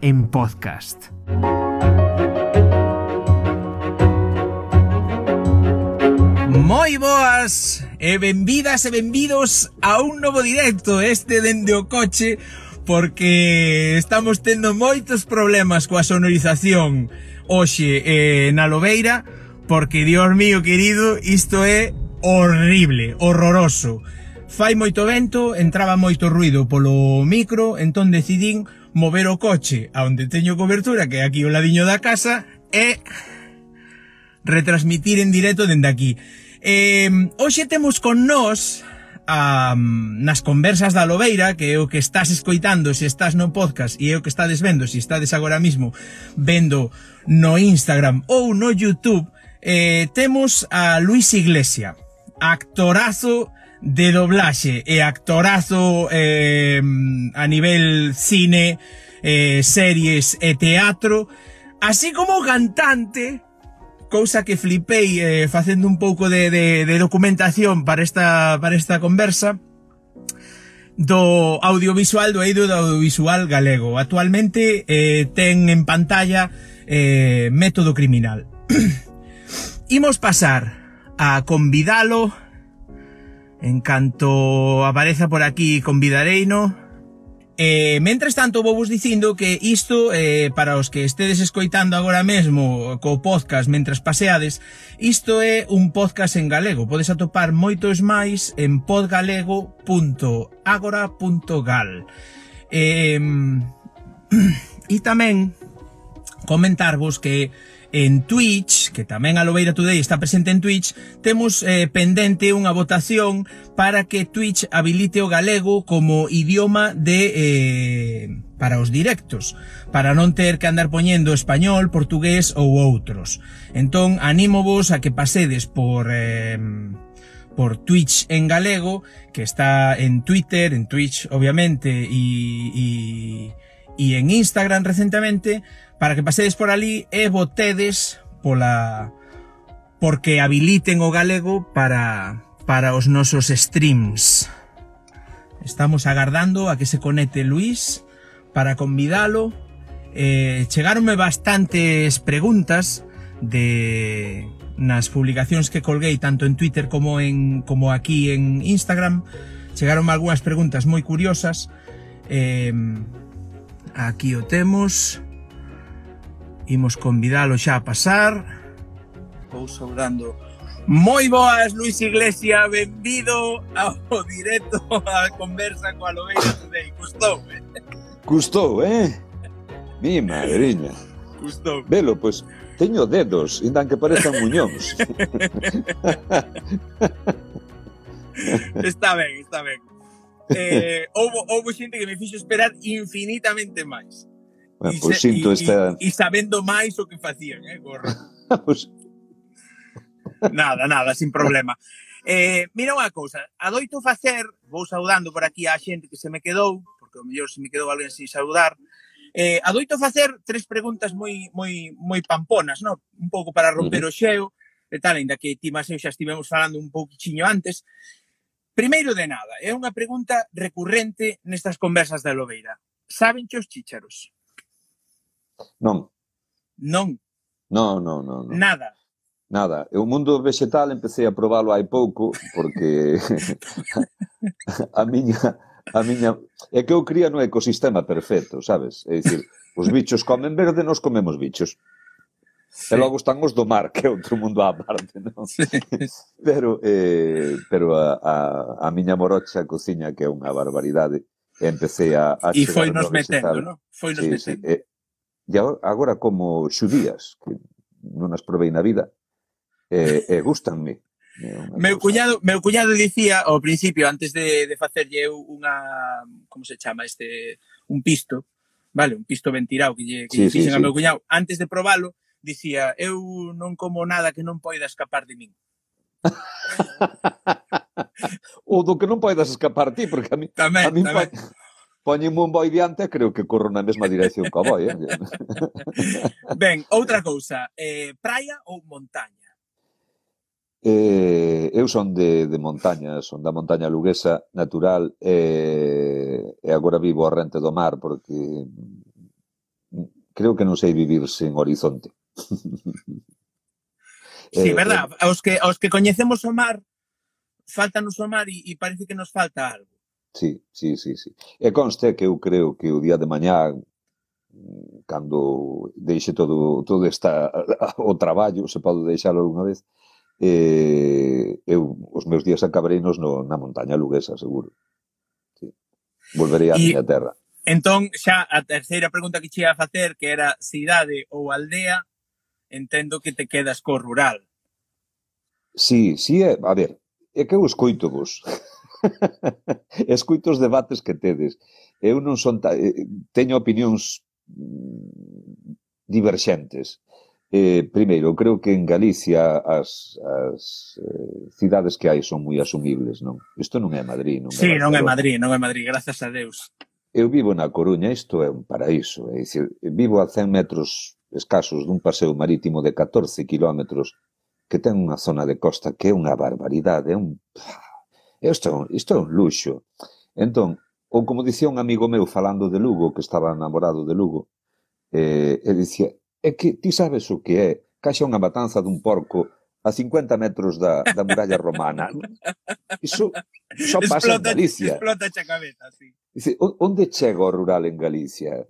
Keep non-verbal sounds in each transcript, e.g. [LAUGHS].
en podcast. Moi boas e benvidas e benvidos a un novo directo este dende o coche porque estamos tendo moitos problemas coa sonorización hoxe eh, na Lobeira porque, dios mío querido, isto é horrible, horroroso. Fai moito vento, entraba moito ruido polo micro, entón decidín mover o coche a onde teño cobertura, que é aquí o ladiño da casa, e retransmitir en directo dende aquí. Eh, hoxe temos con nós a, nas conversas da Lobeira, que é o que estás escoitando se estás no podcast e é o que estades vendo, se estades agora mismo vendo no Instagram ou no YouTube, eh, temos a Luis Iglesia, actorazo de doblaxe e actorazo eh, a nivel cine, eh, series e teatro, así como cantante, cousa que flipei eh, facendo un pouco de, de, de documentación para esta, para esta conversa, do audiovisual, do eido do audiovisual galego. Actualmente eh, ten en pantalla eh, Método Criminal. [CLEARS THROAT] Imos pasar a convidalo En canto apareza por aquí convidareino. Eh, mentres tanto, vou vos dicindo que isto, eh, para os que estedes escoitando agora mesmo co podcast mentras paseades, isto é un podcast en galego. Podes atopar moitos máis en podgalego.agora.gal. Eh, [CLEARS THROAT] e tamén comentarvos que en Twitch, que tamén a Lobeira Today está presente en Twitch, temos eh, pendente unha votación para que Twitch habilite o galego como idioma de eh, para os directos, para non ter que andar poñendo español, portugués ou outros. Entón, anímovos a que pasedes por... Eh, por Twitch en galego, que está en Twitter, en Twitch obviamente, e, e, e en Instagram recentemente, para que pasedes por ali e votedes pola porque habiliten o galego para para os nosos streams. Estamos agardando a que se conecte Luis para convidalo. Eh, chegaronme bastantes preguntas de nas publicacións que colguei tanto en Twitter como en como aquí en Instagram. Chegaronme algunhas preguntas moi curiosas. Eh, aquí o temos imos convidalo xa a pasar. Vou saudando. Moi boas, Luis Iglesia, benvido ao [LAUGHS] directo a conversa coa Lobeira Today. Custou, eh? Custou, eh? Mi madriña. Custou. Velo, pois, pues, teño dedos, indan que parezan muñóns. está ben, está ben. Eh, houve, houve xente que me fixo esperar infinitamente máis. Bueno, pois pues, sinto esta... E, sabendo máis o que facían, eh, Gorra? [LAUGHS] pues... nada, nada, sin problema. Eh, mira unha cousa, adoito facer, vou saudando por aquí a xente que se me quedou, porque o mellor se me quedou alguén sin saudar, eh, adoito facer tres preguntas moi, moi, moi pamponas, no? un pouco para romper uh -huh. o xeo, e tal, ainda que ti máis eu xa estivemos falando un pouquichiño antes. Primeiro de nada, é unha pregunta recurrente nestas conversas da Lobeira. Sabenche os chícharos? Non. Non. Non, non, non. non. Nada. Nada, o mundo vegetal empecé a probalo hai pouco porque [LAUGHS] a miña a miña é que eu cría no ecosistema perfecto, sabes? É dicir, os bichos comen verde, nós comemos bichos. Sí. E logo están os do mar, que é outro mundo á parte, non? [LAUGHS] Sí. Pero, eh, pero a, a, a miña morocha cociña, que é unha barbaridade, e empecé a... a e foi nos metendo, non? Foi nos sí, metendo. Sí. E, e agora como xudías, que non as provei na vida, eh, eh, e, e gustanme. Eh, meu cuñado, meu cuñado dicía ao principio, antes de, de facerlle eu unha, como se chama este, un pisto, vale, un pisto ventirao que lle, que sí, lle fixen sí, ao meu cuñado, antes de probalo, dicía, eu non como nada que non poida escapar de min. [LAUGHS] o do que non poidas escapar ti, porque a mí, tamén, a mí tamén. Pa poñenme un boi diante, creo que corro na mesma dirección co boi. Eh? [LAUGHS] ben, outra cousa, eh, praia ou montaña? Eh, eu son de, de montaña, son da montaña luguesa natural eh, e agora vivo a rente do mar porque creo que non sei vivir sen horizonte. [LAUGHS] Sí, eh, verdad, eh, aos que aos que coñecemos o mar, faltanos o mar e, e parece que nos falta algo. Sí, sí, sí, sí. E conste que eu creo que o día de mañá cando deixe todo todo esta [LAUGHS] o traballo, se pode deixalo algunha vez, eh, eu os meus días acabareinos no, na montaña luguesa, seguro. Sí. Volverei á e, miña terra. Entón, xa a terceira pregunta que che ia facer, que era cidade ou aldea, entendo que te quedas co rural. Sí, sí, é, a ver, é que eu escoito vos. [LAUGHS] [LAUGHS] Escuito os debates que tedes. Eu non son ta... Eh, teño opinións mm, diverxentes. Eh, primeiro, creo que en Galicia as, as eh, cidades que hai son moi asumibles, non? Isto non é Madrid, non é Sí, non é Madrid, non é Madrid, grazas a Deus. Eu vivo na Coruña, isto é un paraíso, é dicir, vivo a 100 metros escasos dun paseo marítimo de 14 kilómetros que ten unha zona de costa que é unha barbaridade, é un... Isto, isto é un luxo. Entón, ou como dicía un amigo meu falando de Lugo, que estaba namorado de Lugo, eh, e dicía, é que ti sabes o que é, caixa unha matanza dun porco a 50 metros da, da muralla romana. [LAUGHS] Iso só pasa explota, en Galicia. Explota a cabeza, sí. Dice, onde chega o rural en Galicia?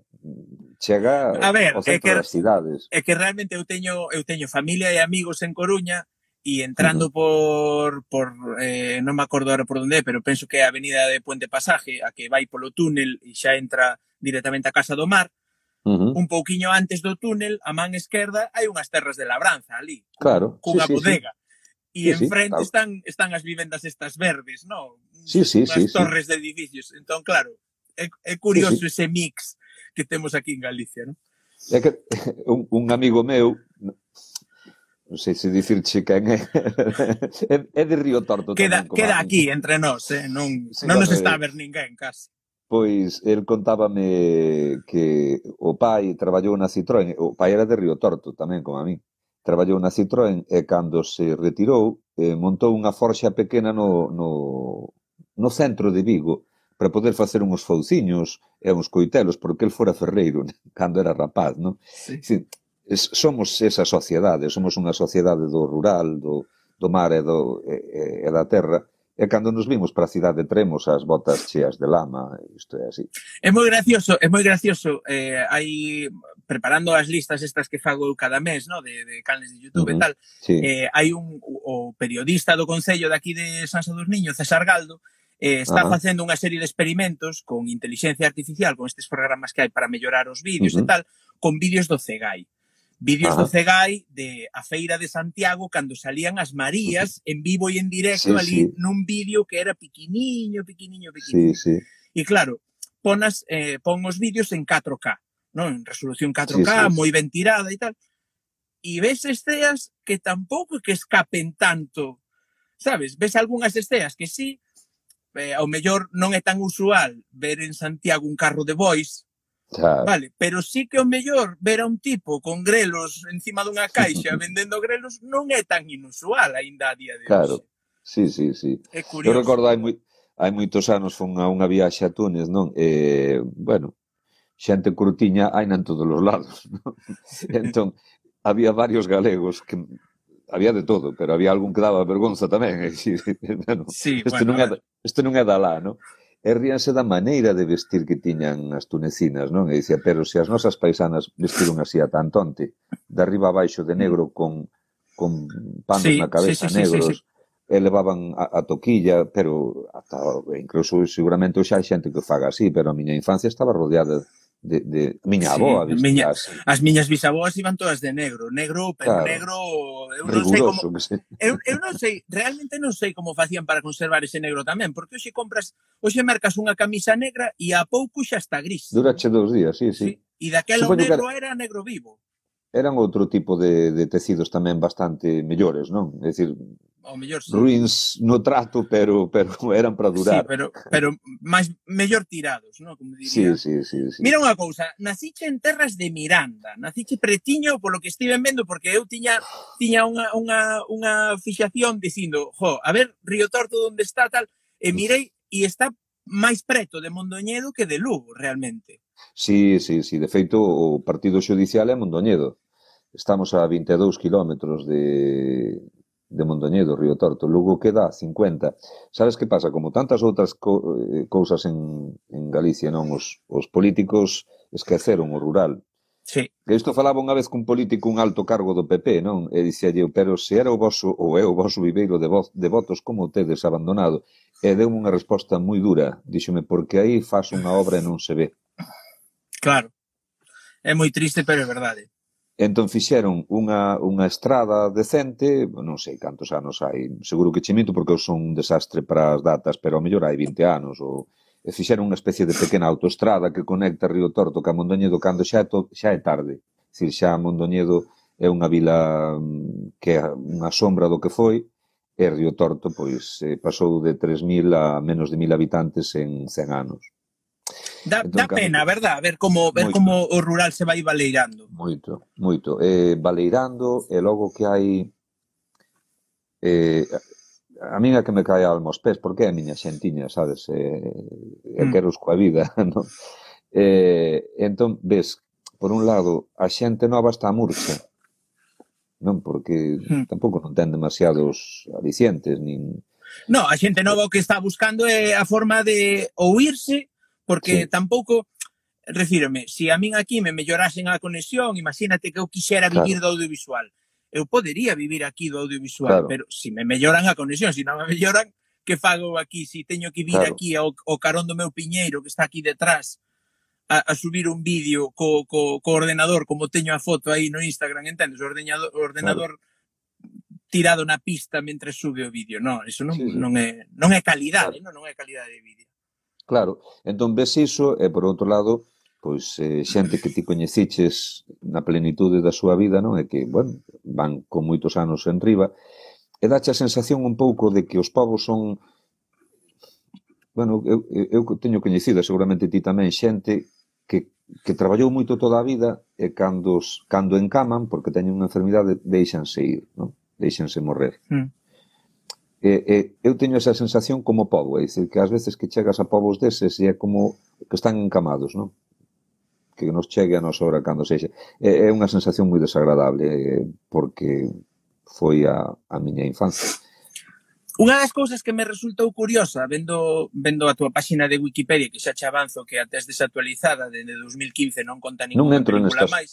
Chega a ver, ao centro é que, das cidades. É que realmente eu teño, eu teño familia e amigos en Coruña e entrando por, por eh, non me acordo ahora por onde é, pero penso que é a avenida de Puente Pasaje, a que vai polo túnel e xa entra directamente a Casa do Mar, uh -huh. un pouquiño antes do túnel, a man esquerda, hai unhas terras de labranza ali, claro, cunha sí, bodega. Sí. E sí, enfrente sí, claro. están están as vivendas estas verdes, no? Sí, sí, Unhas sí, torres sí. de edificios. Entón, claro, é, é curioso sí, sí. ese mix que temos aquí en Galicia, non? É que [LAUGHS] un, un amigo meu non sei se dicirche quen é. Eh. é [LAUGHS] de Río Torto. Queda, tamén, queda aquí, entre nós, eh? non, sí, non nos está eh, a ver ninguén casi. Pois el contábame que o pai traballou na Citroën, o pai era de Río Torto tamén, como a mí. Traballou na Citroën e cando se retirou eh, montou unha forxa pequena no, no, no centro de Vigo para poder facer uns fouciños e uns coitelos, porque el fora ferreiro [LAUGHS] cando era rapaz, non? Sí. Sí, somos esa sociedade, somos unha sociedade do rural, do, do mar e, do, e, e da terra, e cando nos vimos para a cidade tremos as botas cheas de lama, isto é así. É moi gracioso, é moi gracioso, eh, hai preparando as listas estas que fago cada mes, no, de, de canales de YouTube uh -huh, e tal, sí. eh, hai un o periodista do Concello de aquí de San Sadurniño, César Galdo, eh, está uh -huh. facendo unha serie de experimentos con inteligencia artificial, con estes programas que hai para mellorar os vídeos uh -huh. e tal, con vídeos do CEGAI. Uh Vídeos do Cegai de a feira de Santiago cando salían as Marías en vivo e en directo sí, ali sí. nun vídeo que era piquiniño, piquiniño, piquiniño. Sí, sí. E claro, ponas eh, pon os vídeos en 4K, non? En resolución 4K, sí, sí. moi ben tirada e tal. E ves esteas que tampouco que escapen tanto, sabes? Ves algunhas esteas que sí, eh, ao mellor non é tan usual ver en Santiago un carro de bois, Claro. Vale, pero sí que o mellor ver a un tipo con grelos encima dunha caixa [LAUGHS] vendendo grelos non é tan inusual aínda a día de claro. hoxe. Sí, sí, sí. É curioso. Eu recordo hai, moi, hai moitos anos fun a unha viaxe a Túnez, non? Eh, bueno, xente curtiña hai en todos os lados, [LAUGHS] non? entón, había varios galegos que había de todo, pero había algún que daba vergonza tamén, e dicir, [LAUGHS] bueno, sí, este, bueno, non é, este non é da lá, non? e ríanse da maneira de vestir que tiñan as tunecinas, non? E dicía, pero se as nosas paisanas vestiron así a tan tonte, de arriba abaixo de negro con, con panos sí, na cabeza sí, sí, negros, sí, sí, sí. e levaban a, a toquilla, pero ata, incluso seguramente xa hai xente que o faga así, pero a miña infancia estaba rodeada de de, de miña avoa sí, miña, As miñas bisaboas iban todas de negro, negro, pero claro, negro, eu non sei como eu, eu non sei, realmente non sei como facían para conservar ese negro tamén, porque hoxe compras, hoxe mercas unha camisa negra e a pouco xa está gris. Durache dous días, sí, sí. sí. E daquela o negro que... era negro vivo eran outro tipo de, de tecidos tamén bastante mellores, non? É dicir, ao mellor sí. ruins no trato, pero pero [LAUGHS] eran para durar. Sí, pero pero máis mellor tirados, non? Como diría. Sí, sí, sí, sí. Mira unha cousa, naciche en terras de Miranda, naciche pretiño polo que estiven vendo porque eu tiña tiña unha unha unha fixación dicindo, jo, a ver Río Torto onde está tal, e mirei e está máis preto de Mondoñedo que de Lugo, realmente. Sí, sí, sí, de feito o partido xudicial é Mondoñedo. Estamos a 22 kilómetros de, de Mondoñedo, Río Torto. Lugo queda a 50. Sabes que pasa? Como tantas outras co eh, cousas en, en Galicia, non? Os, os políticos esqueceron o rural. Sí. Que isto falaba unha vez cun político un alto cargo do PP, non? E dicía pero se era o vosso ou é o vosso viveiro de, voz, de votos como tedes abandonado? E deu unha resposta moi dura. Díxome, porque aí faz unha obra e non se ve. Claro. É moi triste, pero é verdade. Entón fixeron unha, unha estrada decente, non sei cantos anos hai, seguro que che minto porque eu son un desastre para as datas, pero ao mellor hai 20 anos ou e fixeron unha especie de pequena autoestrada que conecta Río Torto ca Mondoñedo cando xa é, to, xa é tarde. Dicir, xa Mondoñedo é unha vila mm, que é unha sombra do que foi e Río Torto pois eh, pasou de 3.000 a menos de 1.000 habitantes en 100 anos. Da, entón, da pena, verdad, ver como ver moito. como o rural se vai baleirando. Moito, moito. Eh, baleirando e logo que hai eh, a min é que me cae alma aos pés, porque é a miña xentiña, sabes? Eh, mm. quero coa vida, [LAUGHS] non? Eh, entón, ves, por un lado, a xente nova está murcha, non? Porque mm. tampouco non ten demasiados alicientes, nin... No, a xente nova o que está buscando é a forma de ouirse, Porque sí. tampouco, refírome, se si a min aquí me mellorasen a conexión, imagínate que eu quixera vivir claro. do audiovisual. Eu podería vivir aquí do audiovisual, claro. pero se si me melloran a conexión, se si non me melloran, que fago aquí? Se si teño que vir claro. aquí ao, ao carón do meu piñeiro que está aquí detrás a, a subir un vídeo co, co, co ordenador, como teño a foto aí no Instagram, entendes? O ordenador, o ordenador claro tirado na pista mentre sube o vídeo. Non, eso non, sí, sí. non é non é calidade, claro. non, non é calidade de vídeo. Claro, entón ves iso e por outro lado, pois eh, xente que ti coñeciches na plenitude da súa vida, non? É que, bueno, van con moitos anos en riba e dache a sensación un pouco de que os povos son bueno, eu, eu teño coñecida seguramente ti tamén xente que, que traballou moito toda a vida e cando, cando encaman, porque teñen unha enfermidade, deixanse ir, non? deixanse morrer. Mm eh, eh, eu teño esa sensación como povo, é dicir, que ás veces que chegas a povos deses e é como que están encamados, non? Que nos chegue a nosa hora cando sexe. É, é unha sensación moi desagradable eh, porque foi a, a miña infancia. Unha das cousas que me resultou curiosa vendo, vendo a túa páxina de Wikipedia que xa che avanzo que até es desactualizada dende 2015 non conta ninguna non entro película nestas, máis.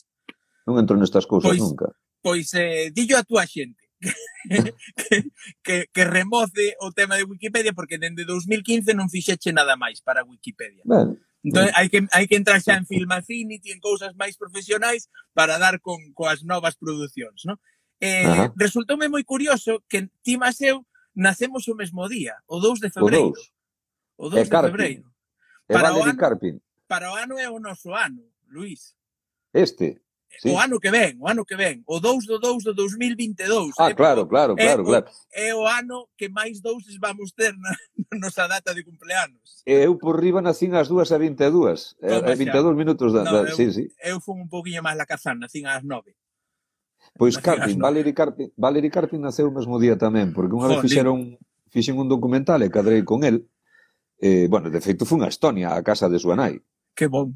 Non entro nestas cousas pois, nunca. Pois eh, dillo a túa xente [LAUGHS] que, que, que remoce o tema de Wikipedia porque dende 2015 non fixeche nada máis para Wikipedia. Ben, Entón, hai que, hai que entrar xa en Filmacinity, en cousas máis profesionais para dar con coas novas producións, non? Eh, resultoume moi curioso que ti máis eu nacemos o mesmo día, o 2 de febreiro. O 2, o 2 de Carpin. febreiro. Para o, ano, Carpin. para o ano é o noso ano, Luís. Este? sí. o ano que ven, o ano que ven, o 2 do 2 do 2022. Ah, eh, claro, claro, é, claro, claro. É o ano que máis douses vamos ter na [LAUGHS] nosa data de cumpleanos. Eu por riba nacín ás 2 a 22, Toma, 22 minutos da, no, da eu, sí, sí. Eu fui un poquinho máis la cazán, nacín ás 9. Pois Carpin, Valery Carpin, Valery Carpin naceu o mesmo día tamén, porque unha vez fixeron fixen un documental e cadrei con el. Eh, bueno, de feito fun a Estonia, a casa de súa nai. Que bon.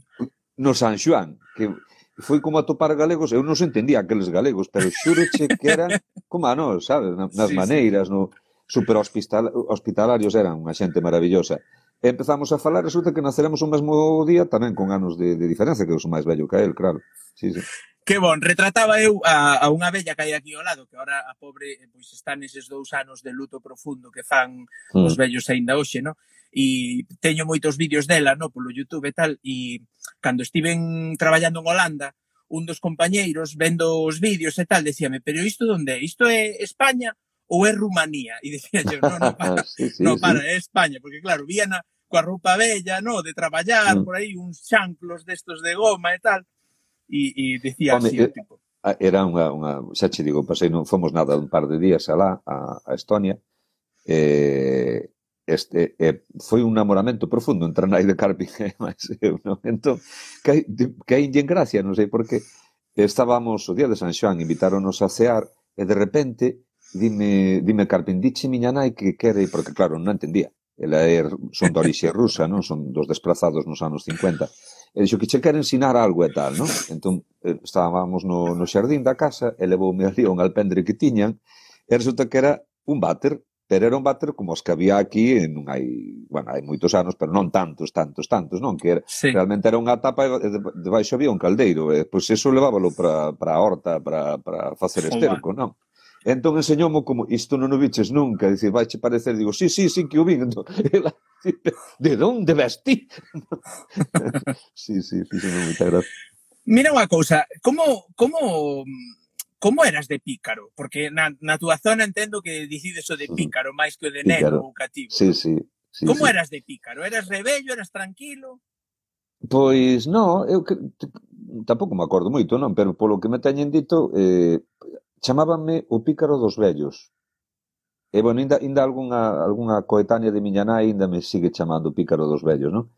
No San Xuan, que foi como atopar galegos, eu non se entendía aqueles galegos, pero xureche que eran [LAUGHS] como ah, a nós, sabes, nas sí, maneiras, sí. no super hospital, hospitalarios eran unha xente maravillosa. E empezamos a falar, resulta que naceremos o mesmo día tamén con anos de, de diferencia, que eu sou máis vello que el, claro. Sí, sí. Que bon, retrataba eu a, a unha bella que hai aquí ao lado, que ahora a pobre eh, pois está neses dous anos de luto profundo que fan mm. os vellos aínda hoxe, no? e teño moitos vídeos dela, no, polo YouTube e tal, e cando estiven traballando en Holanda, un dos compañeiros vendo os vídeos e tal, decíame, pero isto onde é? Isto é España ou é Rumanía? [LAUGHS] E decía yo, no, no, para, [LAUGHS] sí, sí, no, para, sí. é España, porque claro, vían coa roupa bella, no, de traballar, mm. por aí uns chanclos destos de goma e tal, e, e dicía Home, así, eh, tipo. Era unha, unha, xa che digo, pasei, non fomos nada un par de días alá, a, a Estonia, eh, este eh, foi un namoramento profundo entre Nai de Carpin e máis eu, eh. Entón, que, que hai en gracia, non sei por que estábamos o día de San Xoán, invitáronos a cear e de repente dime, dime Carpin, diche miña nai que quere, porque claro, non entendía, ela é, son da orixe rusa, non? son dos desplazados nos anos 50, e dixo que che quere ensinar algo e tal, non? Entón, eh, estábamos no, no xardín da casa, e levoume ali un alpendre que tiñan, e resulta que era un váter pero era un váter como os que había aquí en non hai, bueno, hai moitos anos, pero non tantos, tantos, tantos, non? Que era, sí. realmente era unha tapa e debaixo había un caldeiro, e pois eso levábalo para a horta, para facer esterco, non? Entón enseñoumo como isto non o viches nunca, dicir, vaiche parecer, digo, sí, sí, sí que o vin. Entón, [LAUGHS] ela, de onde ves ti? [LAUGHS] sí, sí, fixo moita gracia. Mira unha cousa, como, como como eras de pícaro? Porque na, na tua zona entendo que dicides o de pícaro máis que o de neno ou cativo. Sí, sí. sí como sí. eras de pícaro? Eras rebello, eras tranquilo? Pois non, eu que, tampouco me acordo moito, non, pero polo que me teñen dito, eh, chamábanme o pícaro dos vellos. E, bueno, ainda, ainda alguna, alguna coetánea de miña nai ainda me sigue chamando pícaro dos vellos, non?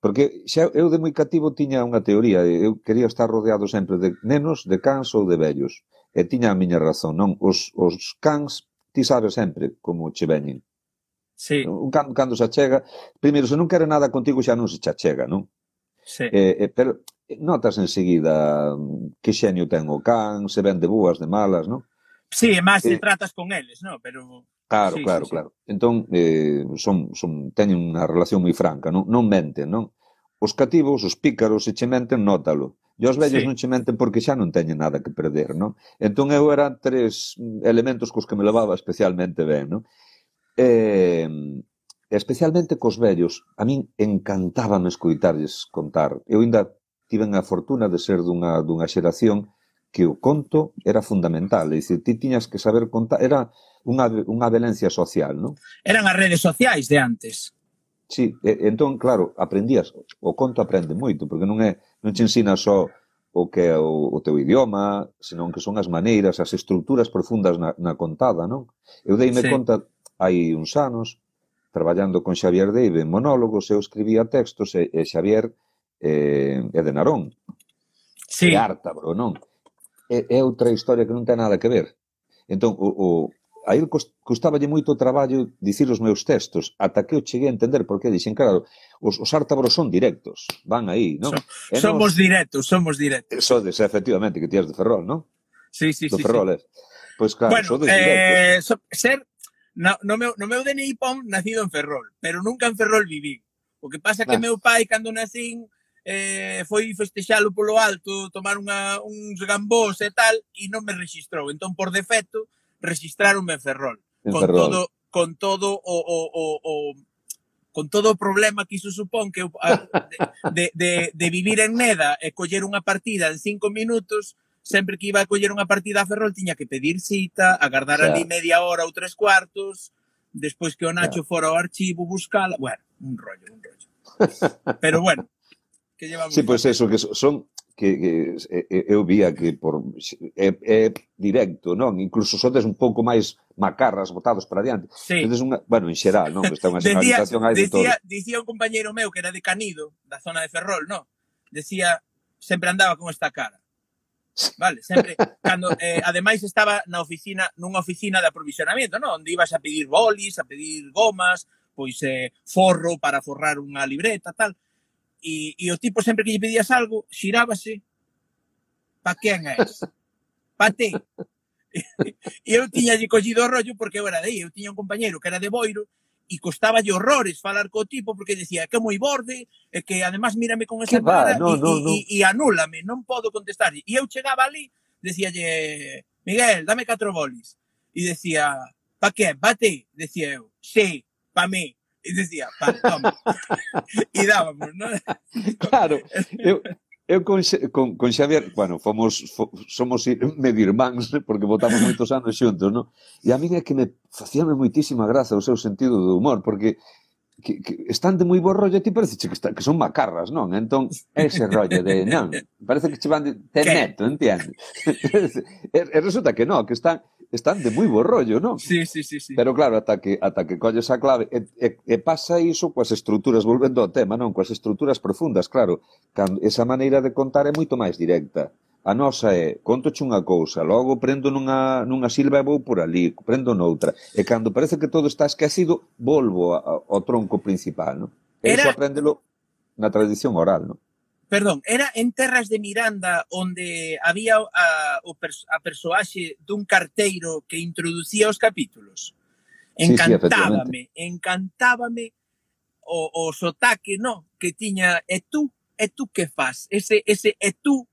Porque xa eu de moi cativo tiña unha teoría, eu quería estar rodeado sempre de nenos, de cans ou de vellos. E tiña a miña razón, non? Os, os cans, ti sabes sempre como che veñen. Sí. Un can, cando se achega, primeiro, se non quere nada contigo xa non se che achega, non? Sí. Eh, eh, pero notas enseguida que xenio ten o can, se ven de boas, de malas, non? Sí, e máis eh, tratas con eles, non? Pero... Claro, sí, claro, sí, sí. claro. Entón, eh, son, son, teñen unha relación moi franca, non, non menten, non? Os cativos, os pícaros, se che menten, nótalo. E os vellos sí. non che menten porque xa non teñen nada que perder, non? Entón eu eran tres mm, elementos cos que me levaba especialmente ben, non? Eh, especialmente cos vellos, a min encantábame escoitarlles contar. Eu ainda tiven a fortuna de ser dunha, dunha xeración que o conto era fundamental, é dicir, ti tiñas que saber contar, era unha, unha velencia social, non? Eran as redes sociais de antes. Sí, e, entón, claro, aprendías, o conto aprende moito, porque non é non te ensina só o que é o, o teu idioma, senón que son as maneiras, as estruturas profundas na, na contada, non? Eu deime sí. conta hai uns anos, traballando con Xavier Deive en monólogos, eu escribía textos e, e Xavier eh, é de Narón, sí. de Artabro, non? É, é outra historia que non ten nada que ver. Entón, o, o, a ele custaballe moito traballo dicir os meus textos, ata que eu cheguei a entender por que dixen, claro, os, os ártabros son directos, van aí, non? So, somos nos... directos, somos directos. Eh, sodes, efectivamente, que tías de Ferrol, non? Sí, sí, Do sí. Ferrol, sí. Pois claro, bueno, sodes eh. So, ser, no, no, meu, no meu DNI pon nacido en Ferrol, pero nunca en Ferrol viví. O que pasa que ah. meu pai, cando nacín, eh, foi festexalo polo alto, tomar unha, uns gambós e tal, e non me registrou. Entón, por defecto, registrar en Ferrol. En con Ferrol. todo con todo o, o, o, o con todo o problema que iso supón que de, de, de vivir en Neda e coller unha partida en cinco minutos sempre que iba a coller unha partida a Ferrol tiña que pedir cita, agardar ali media hora ou tres cuartos, despois que o Nacho fora ao archivo buscala, bueno, un rollo, un rollo. Pero bueno, que llevamos. Sí, pois pues eso, que son que, que eu vía que por é, é directo, non? Incluso sodes un pouco máis macarras botados para diante. Sí. Tedes unha, bueno, en xeral, non? Está unha [LAUGHS] generalización aí de todo. Dicía un compañeiro meu que era de Canido, da zona de Ferrol, non? Decía, sempre andaba con esta cara. Vale, sempre cando [LAUGHS] eh, ademais estaba na oficina, nunha oficina de aprovisionamento, non? Onde ibas a pedir bolis, a pedir gomas, pois eh, forro para forrar unha libreta, tal e, e o tipo sempre que lle pedías algo, xirábase pa quen és? Pa ti. [LAUGHS] e eu tiña lle collido o rollo porque eu era de aí, eu tiña un compañeiro que era de Boiro e costaba lle horrores falar co tipo porque decía que é moi borde, e que además mírame con esa cara no, e, no, no. e, e anúlame, non podo contestar. E eu chegaba ali, decíalle, Miguel, dame catro bolis. E decía, pa que? Bate? Decía eu, sí, pa mí y decía, toma. e dábamos, non? Claro, eu, Eu con, con, con Xavier, bueno, fomos, fo, somos medio irmáns, ¿eh? porque votamos moitos anos xuntos, non? E a min é que me facíame moitísima graza o seu sentido do humor, porque que, que están de moi bo rollo, ti parece que, está, que son macarras, non? Entón, ese rollo de, non, parece que che van de, de entende? entiendes? [LAUGHS] e, e resulta que non, que están, están de moi bo rollo, non? Sí, sí, sí, sí. Pero claro, ata que ata que colles a clave e, e, e pasa iso coas estruturas volvendo ao tema, non, coas estruturas profundas, claro. Cando esa maneira de contar é moito máis directa. A nosa é, contoche unha cousa, logo prendo nunha, nunha silva e vou por ali, prendo noutra. E cando parece que todo está esquecido, volvo a, a, ao tronco principal, non? E Era... iso aprendelo na tradición oral, non? Perdón, era en Terras de Miranda onde había a, o pers a persoaxe dun carteiro que introducía os capítulos. Encantábame, sí, sí, encantábame o, o sotaque, no, que tiña e tú, e tú que faz? Ese, ese e tú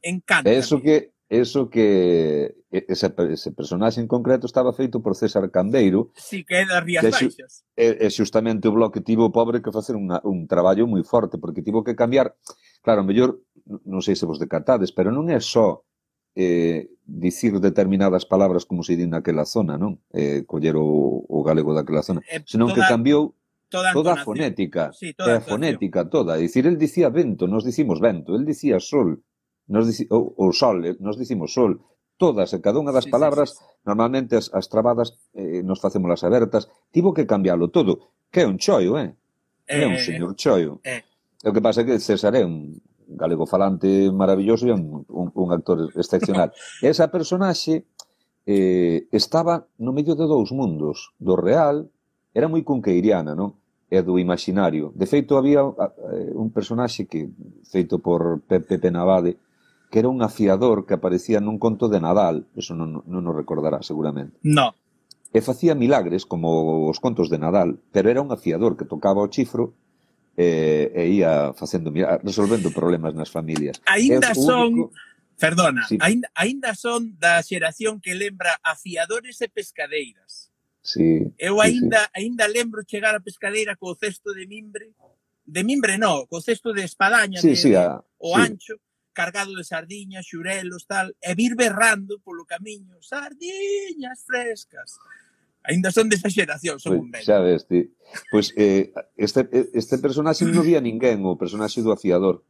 encanta. Eso que eso que ese, ese personaxe en concreto estaba feito por César Candeiro. Si, sí, que é das Rías que, Baixas. E, e justamente o bloque tivo pobre que facer unha, un traballo moi forte, porque tivo que cambiar, claro, mellor, non sei se vos decatades, pero non é só eh, dicir determinadas palabras como se di naquela zona, non? Eh, coller o, o galego daquela zona, eh, senón toda, que cambiou toda, toda a fonética, sí, toda a fonética toda, dicir, el dicía vento, nos dicimos vento, el dicía sol, nos dici, o, o sol, eh, nos dicimos sol, todas e cada unha das sí, palabras, sí, sí. normalmente as, as trabadas eh, nos facémolas abertas, tivo que cambiarlo todo, que é un choio, eh? É eh, un señor choio. Eh. O que pasa é que César é un galego falante maravilloso e un, un, un actor excepcional. e [LAUGHS] esa personaxe eh, estaba no medio de dous mundos, do real, era moi cunqueiriana, non? e do imaginario. De feito, había eh, un personaxe que, feito por Pepe Penabade, que era un afiador que aparecía nun conto de Nadal, eso non, non nos recordará seguramente. No. E facía milagres como os contos de Nadal, pero era un afiador que tocaba o chifro eh, e, e ia facendo resolvendo problemas nas familias. Aínda son único... Perdona, sí. aínda, ainda son da xeración que lembra afiadores e pescadeiras. Sí, Eu aínda, sí, sí. aínda lembro chegar a pescadeira co cesto de mimbre, de mimbre no, co cesto de espadaña sí, de, sí, a, o sí. ancho, cargado de sardiñas, xurelos, tal, e vir berrando polo camiño, sardiñas frescas. Ainda son desa xeración, son pois un ben. Xa ves, ti. Pois eh, este, este personaxe non vía ninguén, o personaxe do afiador.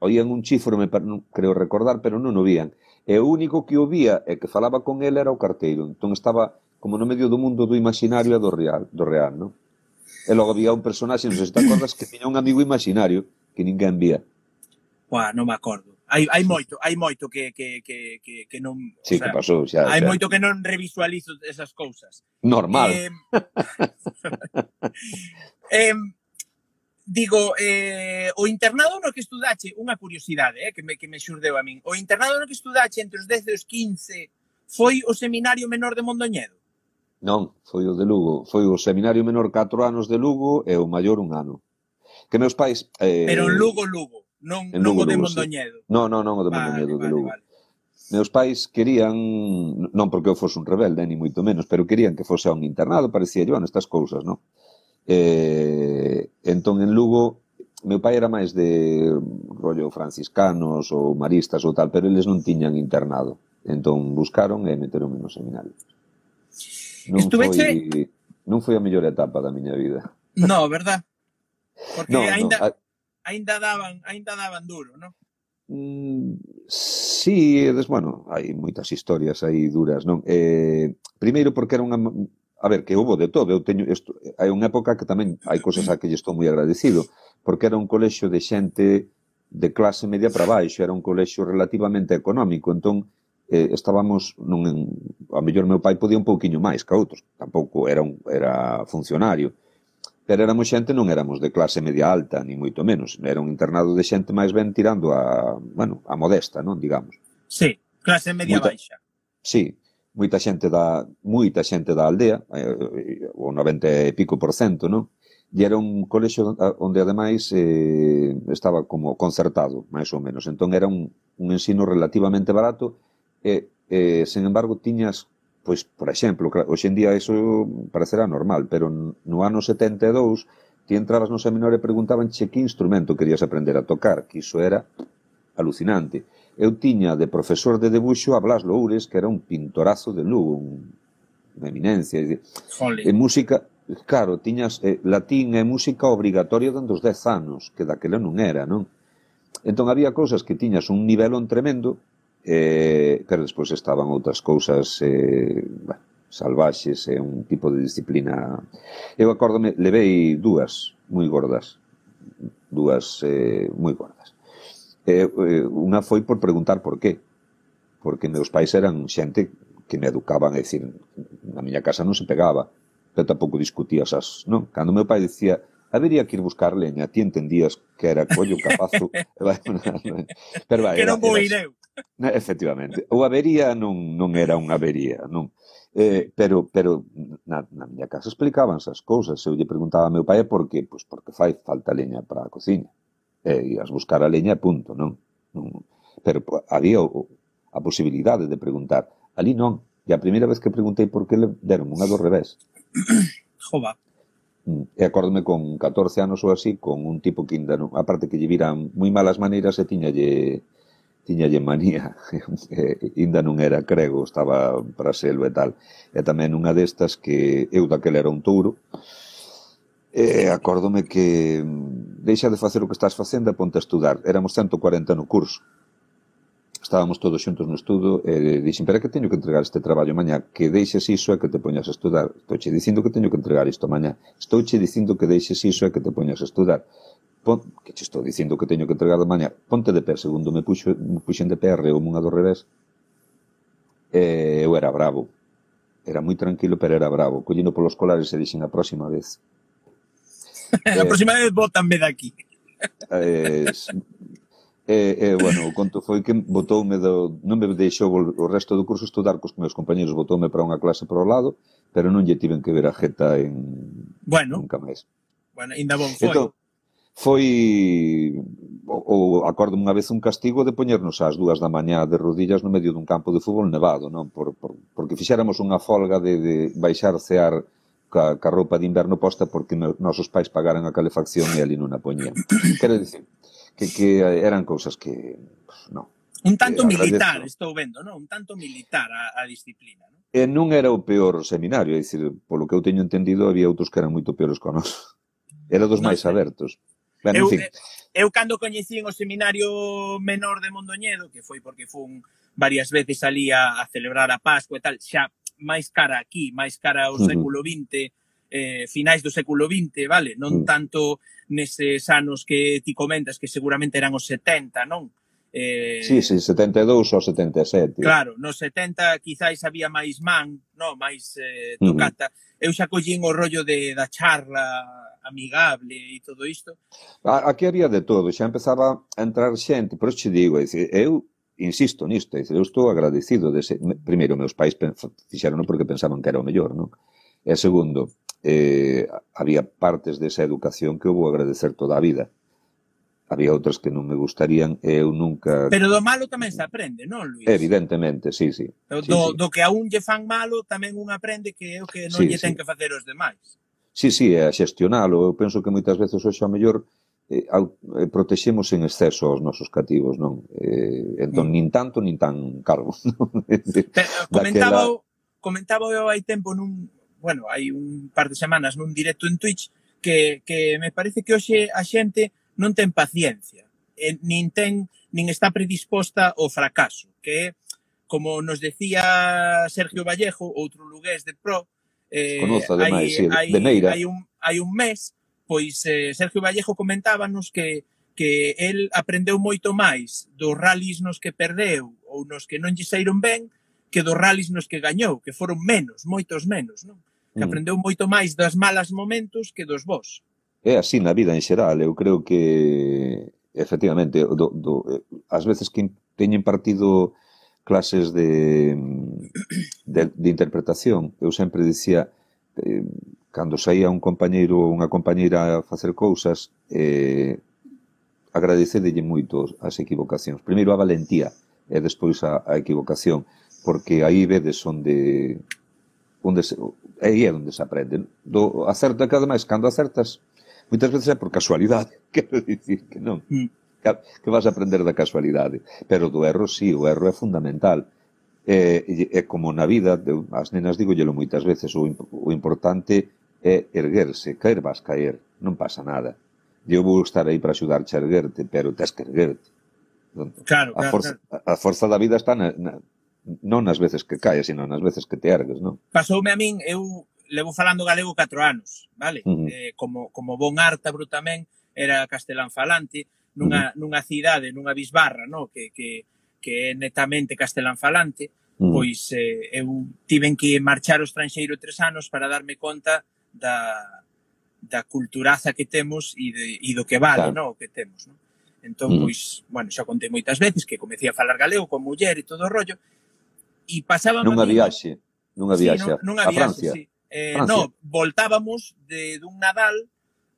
Oían un chifro, me creo recordar, pero non o vían. E o único que o vía e que falaba con ele era o carteiro. Entón estaba como no medio do mundo do imaginario e do real, do real non? E logo había un personaxe, non sei se te acordas, que tiña un amigo imaginario que ninguén vía. Buah, non me acordo hai, hai moito, hai moito que, que, que, que, que non... Sí, o sea, que pasou, xa, hai xa. moito que non revisualizo esas cousas. Normal. Eh, [LAUGHS] eh, digo, eh, o internado no que estudache, unha curiosidade eh, que, me, que me xurdeu a min, o internado no que estudache entre os 10 e os 15 foi o Seminario Menor de Mondoñedo? Non, foi o de Lugo. Foi o Seminario Menor 4 anos de Lugo e o maior un ano. Que meus pais... Eh, Pero Lugo, Lugo. Non, en Lugo, non o de Mondoñedo. Sí. Non, non, non o de Mondoñedo, vale, de Lugo. Vale. Meus pais querían, non porque eu fose un rebelde, ni moito menos, pero querían que fose a un internado, parecía, bueno, estas cousas, non? Eh, entón, en Lugo, meu pai era máis de rollo franciscanos ou maristas ou tal, pero eles non tiñan internado. Entón buscaron e meteron no seminario. Non Estuveche... foi non foi a mellor etapa da miña vida. No, verdad? Porque [LAUGHS] no, ainda no, a aínda daban, aínda daban duro, non? Mm, sí, des, bueno, hai moitas historias aí duras, non? Eh, primeiro porque era unha A ver, que houve de todo, eu teño isto, hai unha época que tamén hai cousas a que lle estou moi agradecido, porque era un colexio de xente de clase media para baixo, era un colexio relativamente económico, entón eh, estábamos non a mellor meu pai podía un pouquiño máis que outros, tampouco era un era funcionario, Pero éramos xente, non éramos de clase media alta, ni moito menos. Era un internado de xente máis ben tirando a, bueno, a modesta, non, digamos. Sí, clase media moita, baixa. Sí, moita xente da moita xente da aldea, eh, eh, o 90 e pico por cento, non? E era un colexo onde ademais eh, estaba como concertado, máis ou menos. Entón era un, un ensino relativamente barato e, eh, sen embargo, tiñas Pois, por exemplo, hoxe en día eso parecerá normal, pero no ano 72 ti entrabas no seminario e preguntabanche que instrumento querías aprender a tocar, que iso era alucinante. Eu tiña de profesor de debuxo a Blas Loures, que era un pintorazo de Lugo, un, unha eminencia. Jolly. E música, claro, tiñas eh, latín e música obrigatoria dando os 10 anos, que daquela non era, non? Entón había cousas que tiñas un nivelón tremendo, eh, pero despois estaban outras cousas eh, bueno, salvaxes e eh, un tipo de disciplina eu acórdome, levei dúas moi gordas dúas eh, moi gordas eh, eh, unha foi por preguntar por qué porque meus pais eran xente que me educaban, é dicir, na miña casa non se pegaba, pero tampouco discutías as, non? Cando meu pai dicía, habería que ir buscar leña, ti entendías que era collo capazo. [LAUGHS] [LAUGHS] pero, vai, que non vou ir eu. Efectivamente. O avería non, non era unha avería, non. Eh, pero pero na, na miña casa explicaban as cousas. Eu lle preguntaba a meu pai por que, pois porque fai falta leña para a cociña. Eh, as buscar a leña, punto, non? non pero había o, a posibilidade de preguntar. Ali non. E a primeira vez que preguntei por que le deron unha do revés. [COUGHS] Jova. Mm, e acórdome con 14 anos ou así, con un tipo que ainda non... Aparte que lle viran moi malas maneiras e tiñalle tiñalle manía, [LAUGHS] eh, inda non era crego, estaba para selo e tal. E tamén unha destas que eu daquela era un touro, e acórdome que mm, deixa de facer o que estás facendo e ponte a estudar. Éramos 140 no curso. Estábamos todos xuntos no estudo e dixen, pero que teño que entregar este traballo mañá, que deixes iso e que te poñas a estudar. Estou che dicindo que teño que entregar isto mañá. Estou che dicindo que deixes iso e que te poñas a estudar pon, que che estou dicindo que teño que entregar de mañá, ponte de pé, segundo me, puxo, me puxen de pé arreoume unha do revés, e eu era bravo, era moi tranquilo, pero era bravo, collino polos colares e dixen a próxima vez. [LAUGHS] a eh, próxima vez botanme daqui. Eh, E, e, bueno, o conto foi que botoume do, non me deixou o resto do curso estudar cos meus compañeros, botoume para unha clase para o lado, pero non lle tiven que ver a jeta en bueno, nunca máis. Bueno, ainda bon foi. Entón, foi ou acordo unha vez un castigo de poñernos ás dúas da mañá de rodillas no medio dun campo de fútbol nevado, non? Por, por, porque fixéramos unha folga de, de baixar cear ca, ca roupa de inverno posta porque no, nosos pais pagaran a calefacción e ali non a poñían. Quero dicir, que, que eran cousas que, non, Un tanto eh, militar, estou vendo, non? Un tanto militar a, a disciplina, non? E non era o peor seminario, é dicir, polo que eu teño entendido, había outros que eran moito peores con nós. Era dos no máis sei. abertos. Bueno, eu, en fin. Eh, eu cando coñecín o seminario menor de Mondoñedo, que foi porque fun varias veces ali a, a celebrar a Pascua e tal, xa máis cara aquí, máis cara ao uh -huh. século XX, eh, finais do século XX, vale? Non uh -huh. tanto neses anos que ti comentas, que seguramente eran os 70, non? Eh, sí, sí, 72 ou 77. Claro, nos 70 quizáis había máis man, no, máis eh, tocata. Uh -huh. Eu xa collín o rollo de, da charla amigable e todo isto. Aquí había de todo, xa empezaba a entrar xente, por iso digo, eu insisto nisto, eu estou agradecido de ser, primeiro, meus pais fixeron porque pensaban que era o mellor, non? E segundo, eh, había partes desa educación que eu vou agradecer toda a vida. Había outras que non me gustarían e eu nunca... Pero do malo tamén se aprende, non, Luís? Evidentemente, sí, sí. Do, sí, do, sí. do que a un lle fan malo tamén un aprende que é o que non sí, lle ten sí. que facer os demais. Sí, sí, é a xestionalo. Eu penso que moitas veces hoxe a mellor eh, eh, protexemos en exceso os nosos cativos, non? Eh, entón, mm. nin tanto, nin tan caro. [LAUGHS] Comentaba, eh, Daquela... comentaba eu hai tempo nun, bueno, hai un par de semanas nun directo en Twitch que, que me parece que hoxe a xente non ten paciencia, eh, nin ten nin está predisposta ao fracaso, que é como nos decía Sergio Vallejo, outro lugués de pro, Eh, Conoce, ademais, hai, sí, hai, de Neira. Hai un, hai un mes, pois eh, Sergio Vallejo comentábanos que que el aprendeu moito máis dos rallies nos que perdeu ou nos que non lle saíron ben que dos rallies nos que gañou, que foron menos, moitos menos, non? Que mm. aprendeu moito máis das malas momentos que dos vos. É así na vida en xeral, eu creo que efectivamente do, do, eh, as veces que teñen partido clases de, de, de interpretación. Eu sempre dicía, eh, cando saía un compañeiro ou unha compañeira a facer cousas, eh, agradecedelle moito as equivocacións. Primeiro a valentía e despois a, a equivocación, porque aí vedes onde onde se, aí é onde se aprende. Do acerto, que ademais, cando acertas, moitas veces é por casualidade, [LAUGHS] quero dicir que non. Mm que vas a aprender da casualidade. Pero do erro, sí, o erro é fundamental. E, e, como na vida, as nenas digollelo moitas veces, o, o importante é erguerse, caer vas caer, non pasa nada. Eu vou estar aí para axudarche a erguerte, pero tens que erguerte. Entón, claro, a, forza, claro. a forza da vida está na, na, non nas veces que caes, sino nas veces que te ergues, non? Pasoume a min, eu levo falando galego 4 anos, vale? Uh -huh. eh, como, como bon ártabro tamén, era castelán falante, nunha, nunha cidade, nunha bisbarra, no? que, que, que é netamente castelán falante, mm. pois eh, eu tiven que marchar ao estranxeiro tres anos para darme conta da, da culturaza que temos e, de, e do que vale, claro. no? o que temos. No? Entón, mm. pois, bueno, xa contei moitas veces que comecei a falar galego con muller e todo o rollo, e pasaba... Nunha viaxe, nunha viaxe, sí, nunha, nunha a viaxe, Francia. Sí. Eh, Francia. no, voltábamos de dun Nadal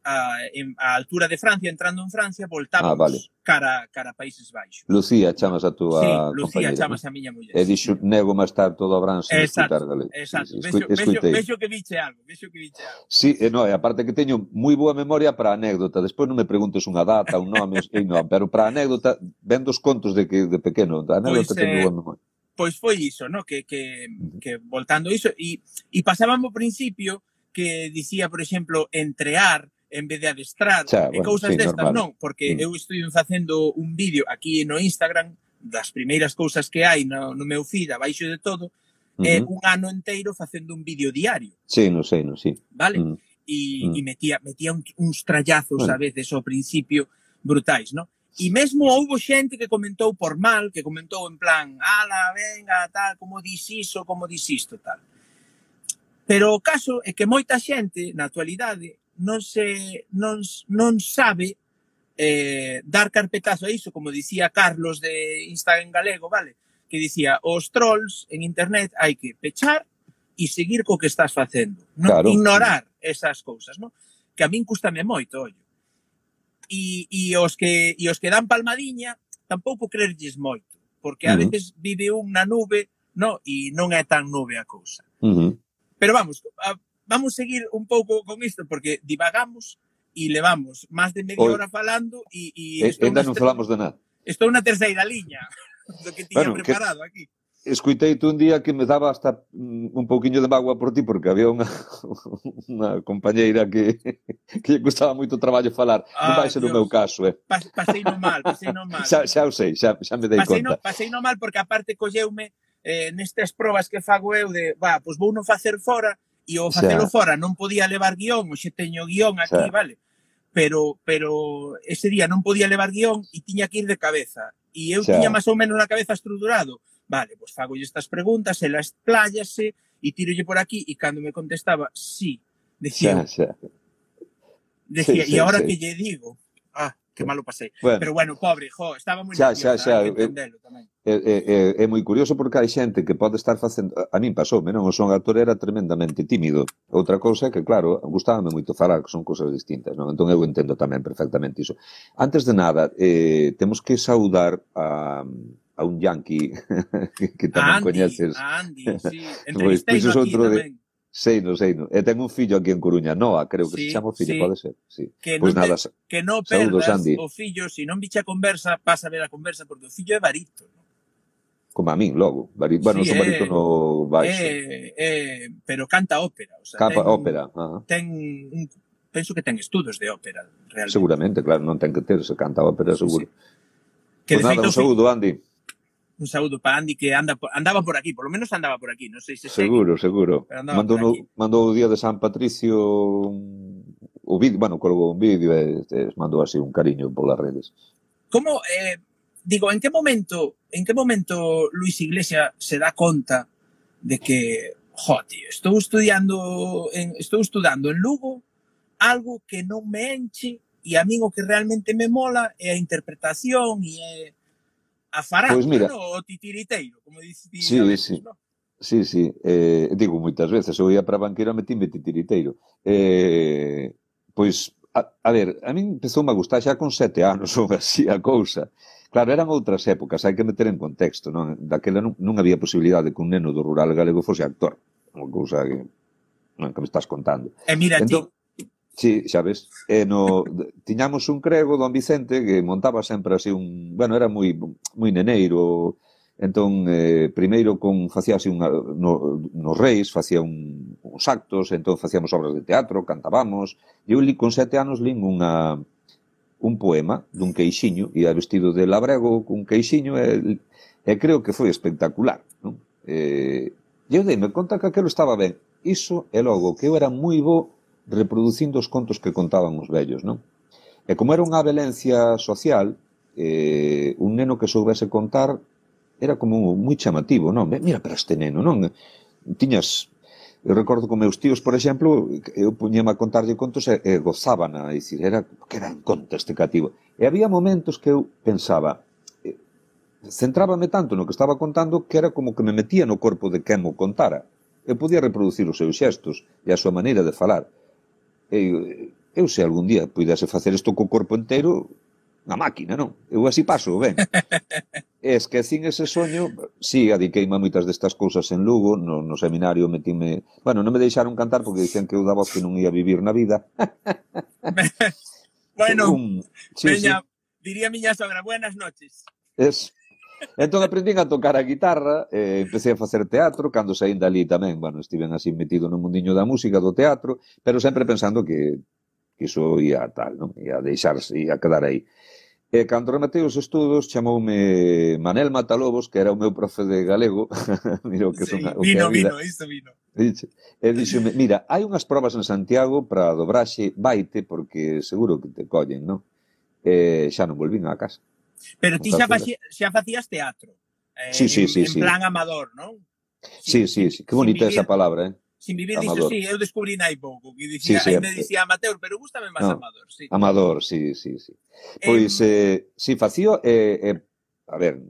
a, en, a altura de Francia, entrando en Francia, voltábamos ah, vale. cara, cara a Países Baixos. Lucía, chamas a túa sí, Lucía, compañera, chamas a miña muller. E dixo, sí. nego máis tarde todo a Brans escutar galego. Exacto, sí, escu, vexo, vexo, que dixe algo, vexo que dixe algo. Sí, e no, e aparte que teño moi boa memoria para anécdota, despois non me preguntes unha data, un nome, e non, [LAUGHS] pero para anécdota, vendo os contos de que de pequeno, a anécdota pues, teño eh, boa memoria. Pois foi iso, no? que, que, que voltando iso, e, e pasábamos ao principio que dicía, por exemplo, entrear, en vez de adestrar Xa, e bueno, cousas sí, destas, normal. non, porque mm. eu estive facendo un vídeo aquí no Instagram das primeiras cousas que hai no, no meu feed, abaixo de todo, uh -huh. eh, un ano inteiro facendo un vídeo diario. Sí, non sei, non sei. Vale? Mm. E, mm. e metía, metía un, uns trallazos bueno. a veces ao principio brutais, non? E mesmo houbo xente que comentou por mal, que comentou en plan, ala, venga, tal, como dis iso, como dis isto, tal. Pero o caso é que moita xente, na actualidade, non se non, non sabe eh, dar carpetazo a iso, como dicía Carlos de Instagram galego, vale? Que dicía, os trolls en internet hai que pechar e seguir co que estás facendo, non claro. ignorar esas cousas, non? Que a min custame moito, ollo. E, e, os que, e os que dan palmadiña tampouco crerlles moito, porque a uh -huh. veces vive un na nube, no, e non é tan nube a cousa. Uh -huh. Pero vamos, a, vamos seguir un pouco con isto, porque divagamos e levamos máis de media hora falando e... e eh, ainda non falamos de nada. Estou na terceira liña [LAUGHS] do que tiña bueno, preparado que... aquí. Escuitei tú un día que me daba hasta mm, un pouquiño de magua por ti porque había unha, [LAUGHS] unha compañeira que, [LAUGHS] que lle gustaba moito traballo falar. Ah, non vai ser Dios. o meu caso, eh. Pas, pasei no mal, pasei no mal. xa, xa o sei, xa, xa me dei pasei conta. No, pasei no mal porque aparte colleume eh, nestas probas que fago eu de, va, pois vou non facer fora, e o facelo xa. fora non podía levar guión, hoxe teño guión aquí, xa. vale? Pero pero ese día non podía levar guión e tiña que ir de cabeza. E eu xa. tiña máis ou menos na cabeza estruturado. Vale, pois fago estas preguntas, ela expláyase e tirolle por aquí e cando me contestaba, sí, decía, xa, xa. Decía, sí, sí, e agora sí. que lle digo? que malo pasei. Bueno. Pero bueno, pobre, jo, estaba moi xa, xa, xa, tamén. É, é, é, é moi curioso porque hai xente que pode estar facendo... A min pasoume, non? O son actor era tremendamente tímido. Outra cousa é que, claro, gustábame moito falar, que son cousas distintas, non? Entón eu entendo tamén perfectamente iso. Antes de nada, eh, temos que saudar a a un yankee [LAUGHS] que, tamén Andy, coñeces. A Andy, sí. Entrevistei pois, pois, outro de, tamén Sei, non sei. No. E eh, ten un fillo aquí en Coruña, Noa, creo que sí, se chama o fillo, sí. pode ser. Sí. Que pois non nada, te, que non perdas Sandy. o fillo, se non bicha a conversa, pasa a ver a conversa, porque o fillo é barito. ¿no? Como a min, logo. Bari... Bueno, sí, son barito eh, no baixo. É, é, pero canta ópera. O sea, Capa, ten, ópera. Ajá. Ten un, penso que ten estudos de ópera, realmente. Seguramente, claro, non ten que ter, se canta ópera, seguro. Sí, sí. Que, pues nada, un saúdo, Andy un saúdo para Andy que anda andaba por aquí, por lo menos andaba por aquí, non sei se Seguro, segue, seguro. Mandou, no, mandou o día de San Patricio o vídeo, bueno, colgou un vídeo e, e mandou así un cariño polas redes. Como eh, digo, en que momento, en que momento Luis Iglesia se dá conta de que, jo, tío, estou estudiando en, estou estudando en Lugo algo que non me enche e a min o que realmente me mola é a interpretación e é a farándula, pues mira, no? o titiriteiro, como dices ti. Sí, veces, sí. No? Sí, sí, eh, digo moitas veces, eu ia para a banqueira metime titiriteiro. Eh, pois, a, a ver, a min empezou a gustar xa con sete anos [LAUGHS] ou así a cousa. Claro, eran outras épocas, hai que meter en contexto, non? Daquela non, non había posibilidade que un neno do rural galego fose actor, unha cousa que, non, que me estás contando. E mira, entón, ti, Sí, xa ves. E no, tiñamos un crego, don Vicente, que montaba sempre así un... Bueno, era moi, moi neneiro, entón, eh, primeiro con, facía así unha, no, nos reis, facía un, uns actos, entón facíamos obras de teatro, cantábamos, e eu li con sete anos lin unha, un poema dun queixiño, ia vestido de labrego cun queixiño, e, e creo que foi espectacular. Non? Eh, e eu dei-me conta que aquilo estaba ben. Iso e logo que eu era moi bo reproducindo os contos que contaban os vellos, non? E como era unha violencia social, eh, un neno que soubese contar era como moi chamativo, non? Mira para este neno, non? Tiñas Eu recordo con meus tíos, por exemplo, eu puñema a contarlle contos e, e gozaban a dicir, era que era en conta este cativo. E había momentos que eu pensaba, eh, centrábame tanto no que estaba contando que era como que me metía no corpo de quen o contara. Eu podía reproducir os seus xestos e a súa maneira de falar. Eu, eu se algún día puidase facer isto co corpo entero, na máquina, non? Eu así paso, ben. [LAUGHS] E esquecín ese soño, si, sí, adiqueime a moitas destas cousas en Lugo, no, no seminario metime... Bueno, non me deixaron cantar porque dicían que eu daba que non ia vivir na vida. [LAUGHS] bueno, un... sí, veña, sí. diría miña sogra, buenas noches. Es, Entón aprendín a tocar a guitarra, eh, empecé a facer teatro, cando saín dali tamén, bueno, estiven así metido no mundiño da música, do teatro, pero sempre pensando que, que iso ia tal, non? ia deixarse, ia quedar aí. E cando rematei os estudos, chamoume Manel Matalobos, que era o meu profe de galego. [LAUGHS] Mira o que sí, son, o vino, que vida. vino, isto vino. E dixome, mira, hai unhas probas en Santiago para dobraxe, vaite, porque seguro que te collen, non? E xa non volvín á casa. Pero ti xa, facía, xa facías teatro. Eh, sí, sí, sí, en sí. plan amador, non? Sí, sí, sí. Que bonita vivir, esa palabra, eh? Sin vivir amador. disto, sí, eu descubrí nai pouco, que dicía, sí, sí, [LAUGHS] me eh, dicía eh. amateur, pero gustame máis no, amador, sí. Amador, sí, sí, sí. Pois, eh, eh sí, facío, eh, eh, a ver,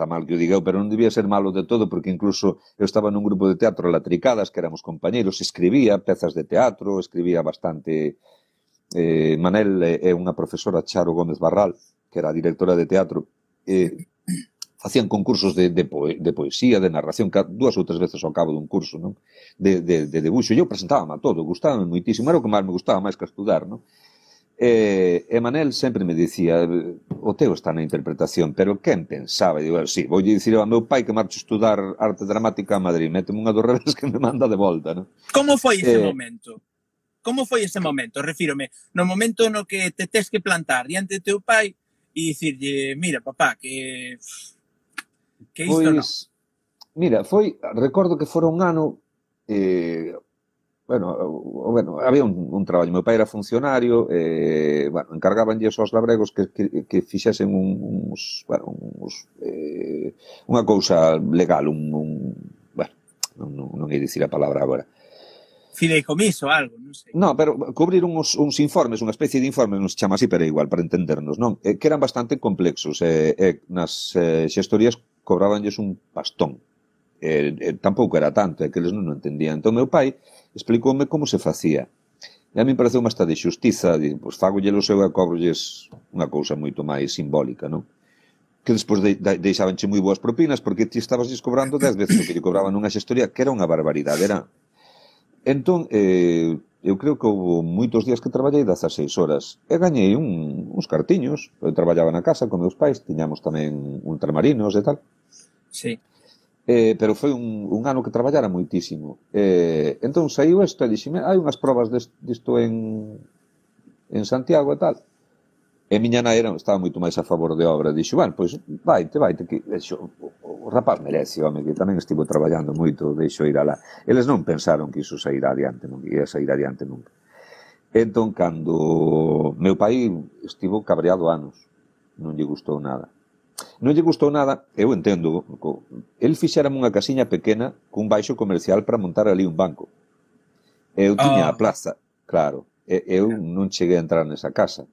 está mal que o diga pero non debía ser malo de todo, porque incluso eu estaba nun grupo de teatro Latricadas, que éramos compañeros, escribía pezas de teatro, escribía bastante... Eh, Manel eh, é unha profesora Charo Gómez Barral, que era directora de teatro, eh, facían concursos de, de, poe, de poesía, de narración, dúas ou tres veces ao cabo dun curso, non? De, de, de debuxo. Eu presentábame a todo, gustábame moitísimo, era o que máis me gustaba máis que estudar, non? E, e Manel sempre me dicía, o teu está na interpretación, pero quen pensaba? Digo, sí, vou dicir ao meu pai que marcho estudar arte dramática a Madrid, méteme unha dos [LAUGHS] revés que me manda de volta, non? Como foi ese eh, momento? Como foi ese momento? Refírome, no momento no que te tes que plantar diante do teu pai e dicirlle, eh, mira, papá, que que isto pois, no. Mira, foi, recordo que fora un ano eh, bueno, bueno, había un, un traballo, meu pai era funcionario, eh, bueno, encargabanlle aos labregos que, que, que fixesen un, uns, bueno, uns, eh, unha cousa legal, un, un bueno, non, non, non ia dicir a palabra agora, fideicomiso algo, non sei. No, pero cubrir uns, uns informes, unha especie de informe, nos chama así, pero igual, para entendernos, non? Eh, que eran bastante complexos, e eh, eh, nas eh, xestorías cobrabanlles un pastón. Eh, eh, tampouco era tanto, é eh, que eles non o entendían. Entón, meu pai explicoume como se facía. E a mí pareceu uma de xustiza, de, pois fagolle o seu e cobrolles unha cousa moito máis simbólica, non? Que despois de, de, deixabanche moi boas propinas porque ti estabas descobrando dez veces o que lle cobraban unha xestoría, que era unha barbaridade, era Entón, eh, eu creo que houve moitos días que traballei das as seis horas e gañei un, uns cartiños. Eu traballaba na casa con meus pais, tiñamos tamén ultramarinos e tal. Sí. Eh, pero foi un, un ano que traballara moitísimo. Eh, entón saiu isto e dixime, hai unhas probas disto en, en Santiago e tal. E a miña nai era, estaba moito máis a favor de obra. Dixo, bueno, pois vaite, vaite, que dixo, o, o rapaz merece, home, que tamén estivo traballando moito, deixo ir alá. Eles non pensaron que iso sairá adiante, non ia sair adiante nunca. Entón, cando meu pai estivo cabreado anos, non lle gustou nada. Non lle gustou nada, eu entendo, co, el fixérame unha casiña pequena cun baixo comercial para montar ali un banco. Eu tiña ah. a plaza, claro. Eu non cheguei a entrar nesa casa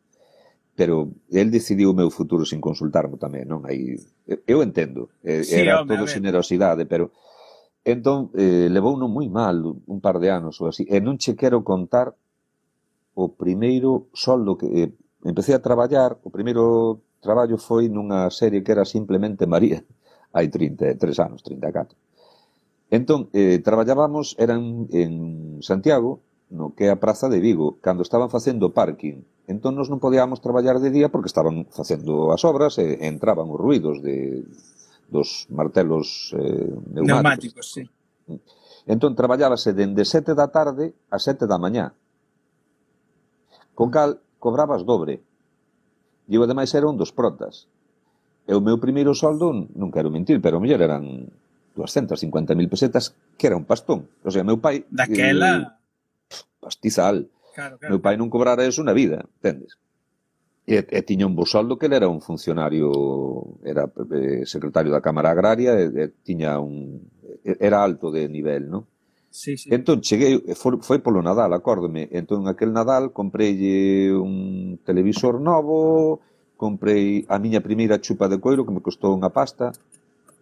pero el decidiu o meu futuro sin consultarmo tamén, non? Aí eh, eu entendo, eh, sí, era home, todo generosidade, pero entón eh, levou non moi mal un par de anos ou así, e non che quero contar o primeiro soldo que eh, empecé a traballar, o primeiro traballo foi nunha serie que era simplemente María, hai 33 eh, anos, 34. Entón, eh, traballábamos, eran en Santiago, no que é a Praza de Vigo, cando estaban facendo parking Entón nos non podíamos traballar de día porque estaban facendo as obras e entraban os ruidos de, dos martelos eh, neumáticos. neumáticos sí. Entón traballábase dende 7 da tarde a 7 da mañá. Con cal cobrabas dobre. E eu ademais era un dos protas. E o meu primeiro soldo, non quero mentir, pero o mellor eran 250.000 pesetas, que era un pastón. O sea, meu pai... Daquela... Eh, pastizal. Claro, claro. Meu pai non cobrara eso na vida, entendes? E, e tiña un bosoldo que ele era un funcionario, era eh, secretario da Cámara Agraria, e, e tiña un, era alto de nivel, non? Sí, sí. Entón, cheguei, foi, foi polo Nadal, acórdome. Entón, aquel Nadal, comprei un televisor novo, comprei a miña primeira chupa de coiro, que me costou unha pasta,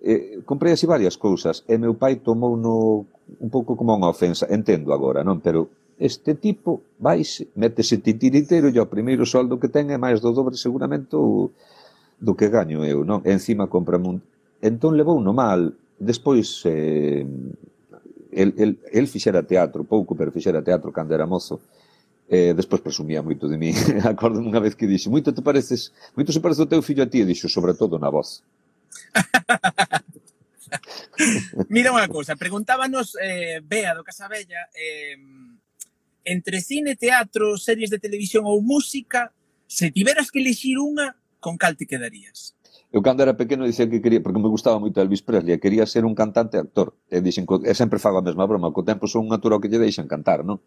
eh, comprei así varias cousas, e meu pai tomou no, un pouco como unha ofensa, entendo agora, non? Pero este tipo vaise, métese titiriteiro e o primeiro soldo que ten é máis do dobre seguramente o, do que gaño eu, non? E encima compra un... Entón levou no mal, despois eh, el, el, el fixera teatro, pouco, pero fixera teatro cando era mozo, eh, despois presumía moito de mí. [LAUGHS] Acordo unha vez que dixe moito te pareces, moito se parece o teu fillo a ti, e dixo, sobre todo na voz. [LAUGHS] Mira unha cousa, preguntábanos eh, Bea do Casabella eh, entre cine, teatro, series de televisión ou música, se tiveras que elegir unha, con cal te quedarías? Eu cando era pequeno dicía que quería, porque me gustaba moito Elvis Presley, quería ser un cantante e actor. E dixen, e sempre fago a mesma broma, co tempo son un natural que lle deixan cantar, non?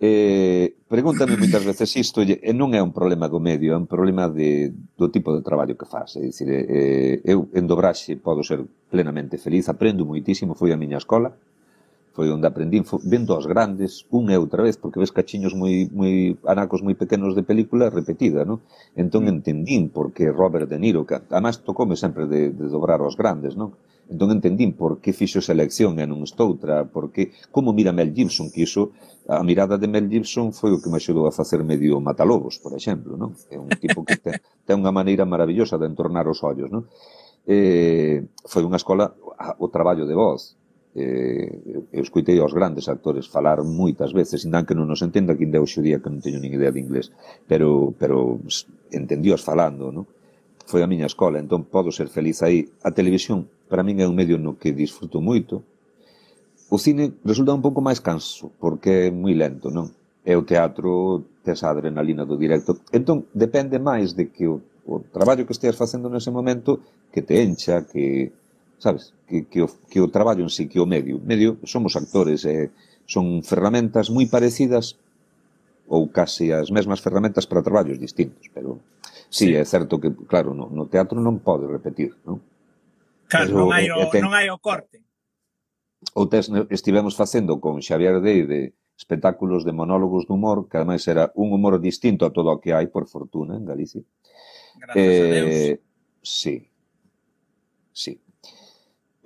Eh, pregúntame moitas veces isto, e non é un problema do medio, é un problema de, do tipo de traballo que faz. É dicir, eh, eh eu en dobraxe podo ser plenamente feliz, aprendo moitísimo, foi a miña escola, foi onde aprendín, vendo aos grandes, unha e outra vez, porque ves cachiños moi, moi anacos moi pequenos de película repetida, non? Entón mm. entendín porque Robert De Niro, que además tocome sempre de, de dobrar aos grandes, non? Entón entendín por que fixo esa elección e non estoutra, porque como mira Mel Gibson, que iso, a mirada de Mel Gibson foi o que me axudou a facer medio matalobos, por exemplo, non? É un tipo que ten, [LAUGHS] ten unha maneira maravillosa de entornar os ollos, non? Eh, foi unha escola o traballo de voz, eh, eu escoitei aos grandes actores falar moitas veces, indan que non nos entenda que ainda hoxe día que non teño nin idea de inglés, pero, pero entendíos falando, non? Foi a miña escola, entón podo ser feliz aí. A televisión, para min, é un medio no que disfruto moito. O cine resulta un pouco máis canso, porque é moi lento, non? E o teatro tes a adrenalina do directo. Entón, depende máis de que o, o traballo que esteas facendo nese momento que te encha, que, sabes? Que, que, o, que o traballo en sí, que o medio. Medio somos actores, eh, son ferramentas moi parecidas ou case as mesmas ferramentas para traballos distintos, pero sí, sí. é certo que, claro, no, no teatro non pode repetir, non? Claro, pero, non hai o, ten... non hai o corte. O test estivemos facendo con Xavier Deide espectáculos de monólogos de humor, que ademais era un humor distinto a todo o que hai, por fortuna, en Galicia. Gracias eh, a Deus. Eh, sí, sí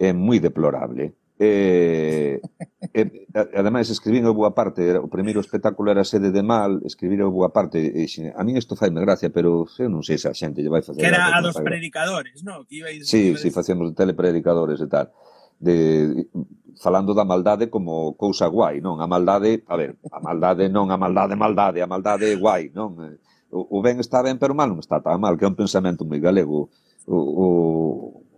é moi deplorable. [LAUGHS] Eh, eh, ademais, escribín o boa parte, o primeiro espectáculo era sede de mal, escribir o boa parte, e, xin, a min isto faime gracia, pero eu non sei se a xente lle vai facer... Que era a dos predicadores, non? Que ibais, sí, si, sí, facíamos telepredicadores e tal. De, falando da maldade como cousa guai, non? A maldade, a ver, a maldade non, a maldade, maldade, a maldade é guai, non? Eh, o, o ben está ben, pero o mal non está tan mal, que é un pensamento moi galego. O, o,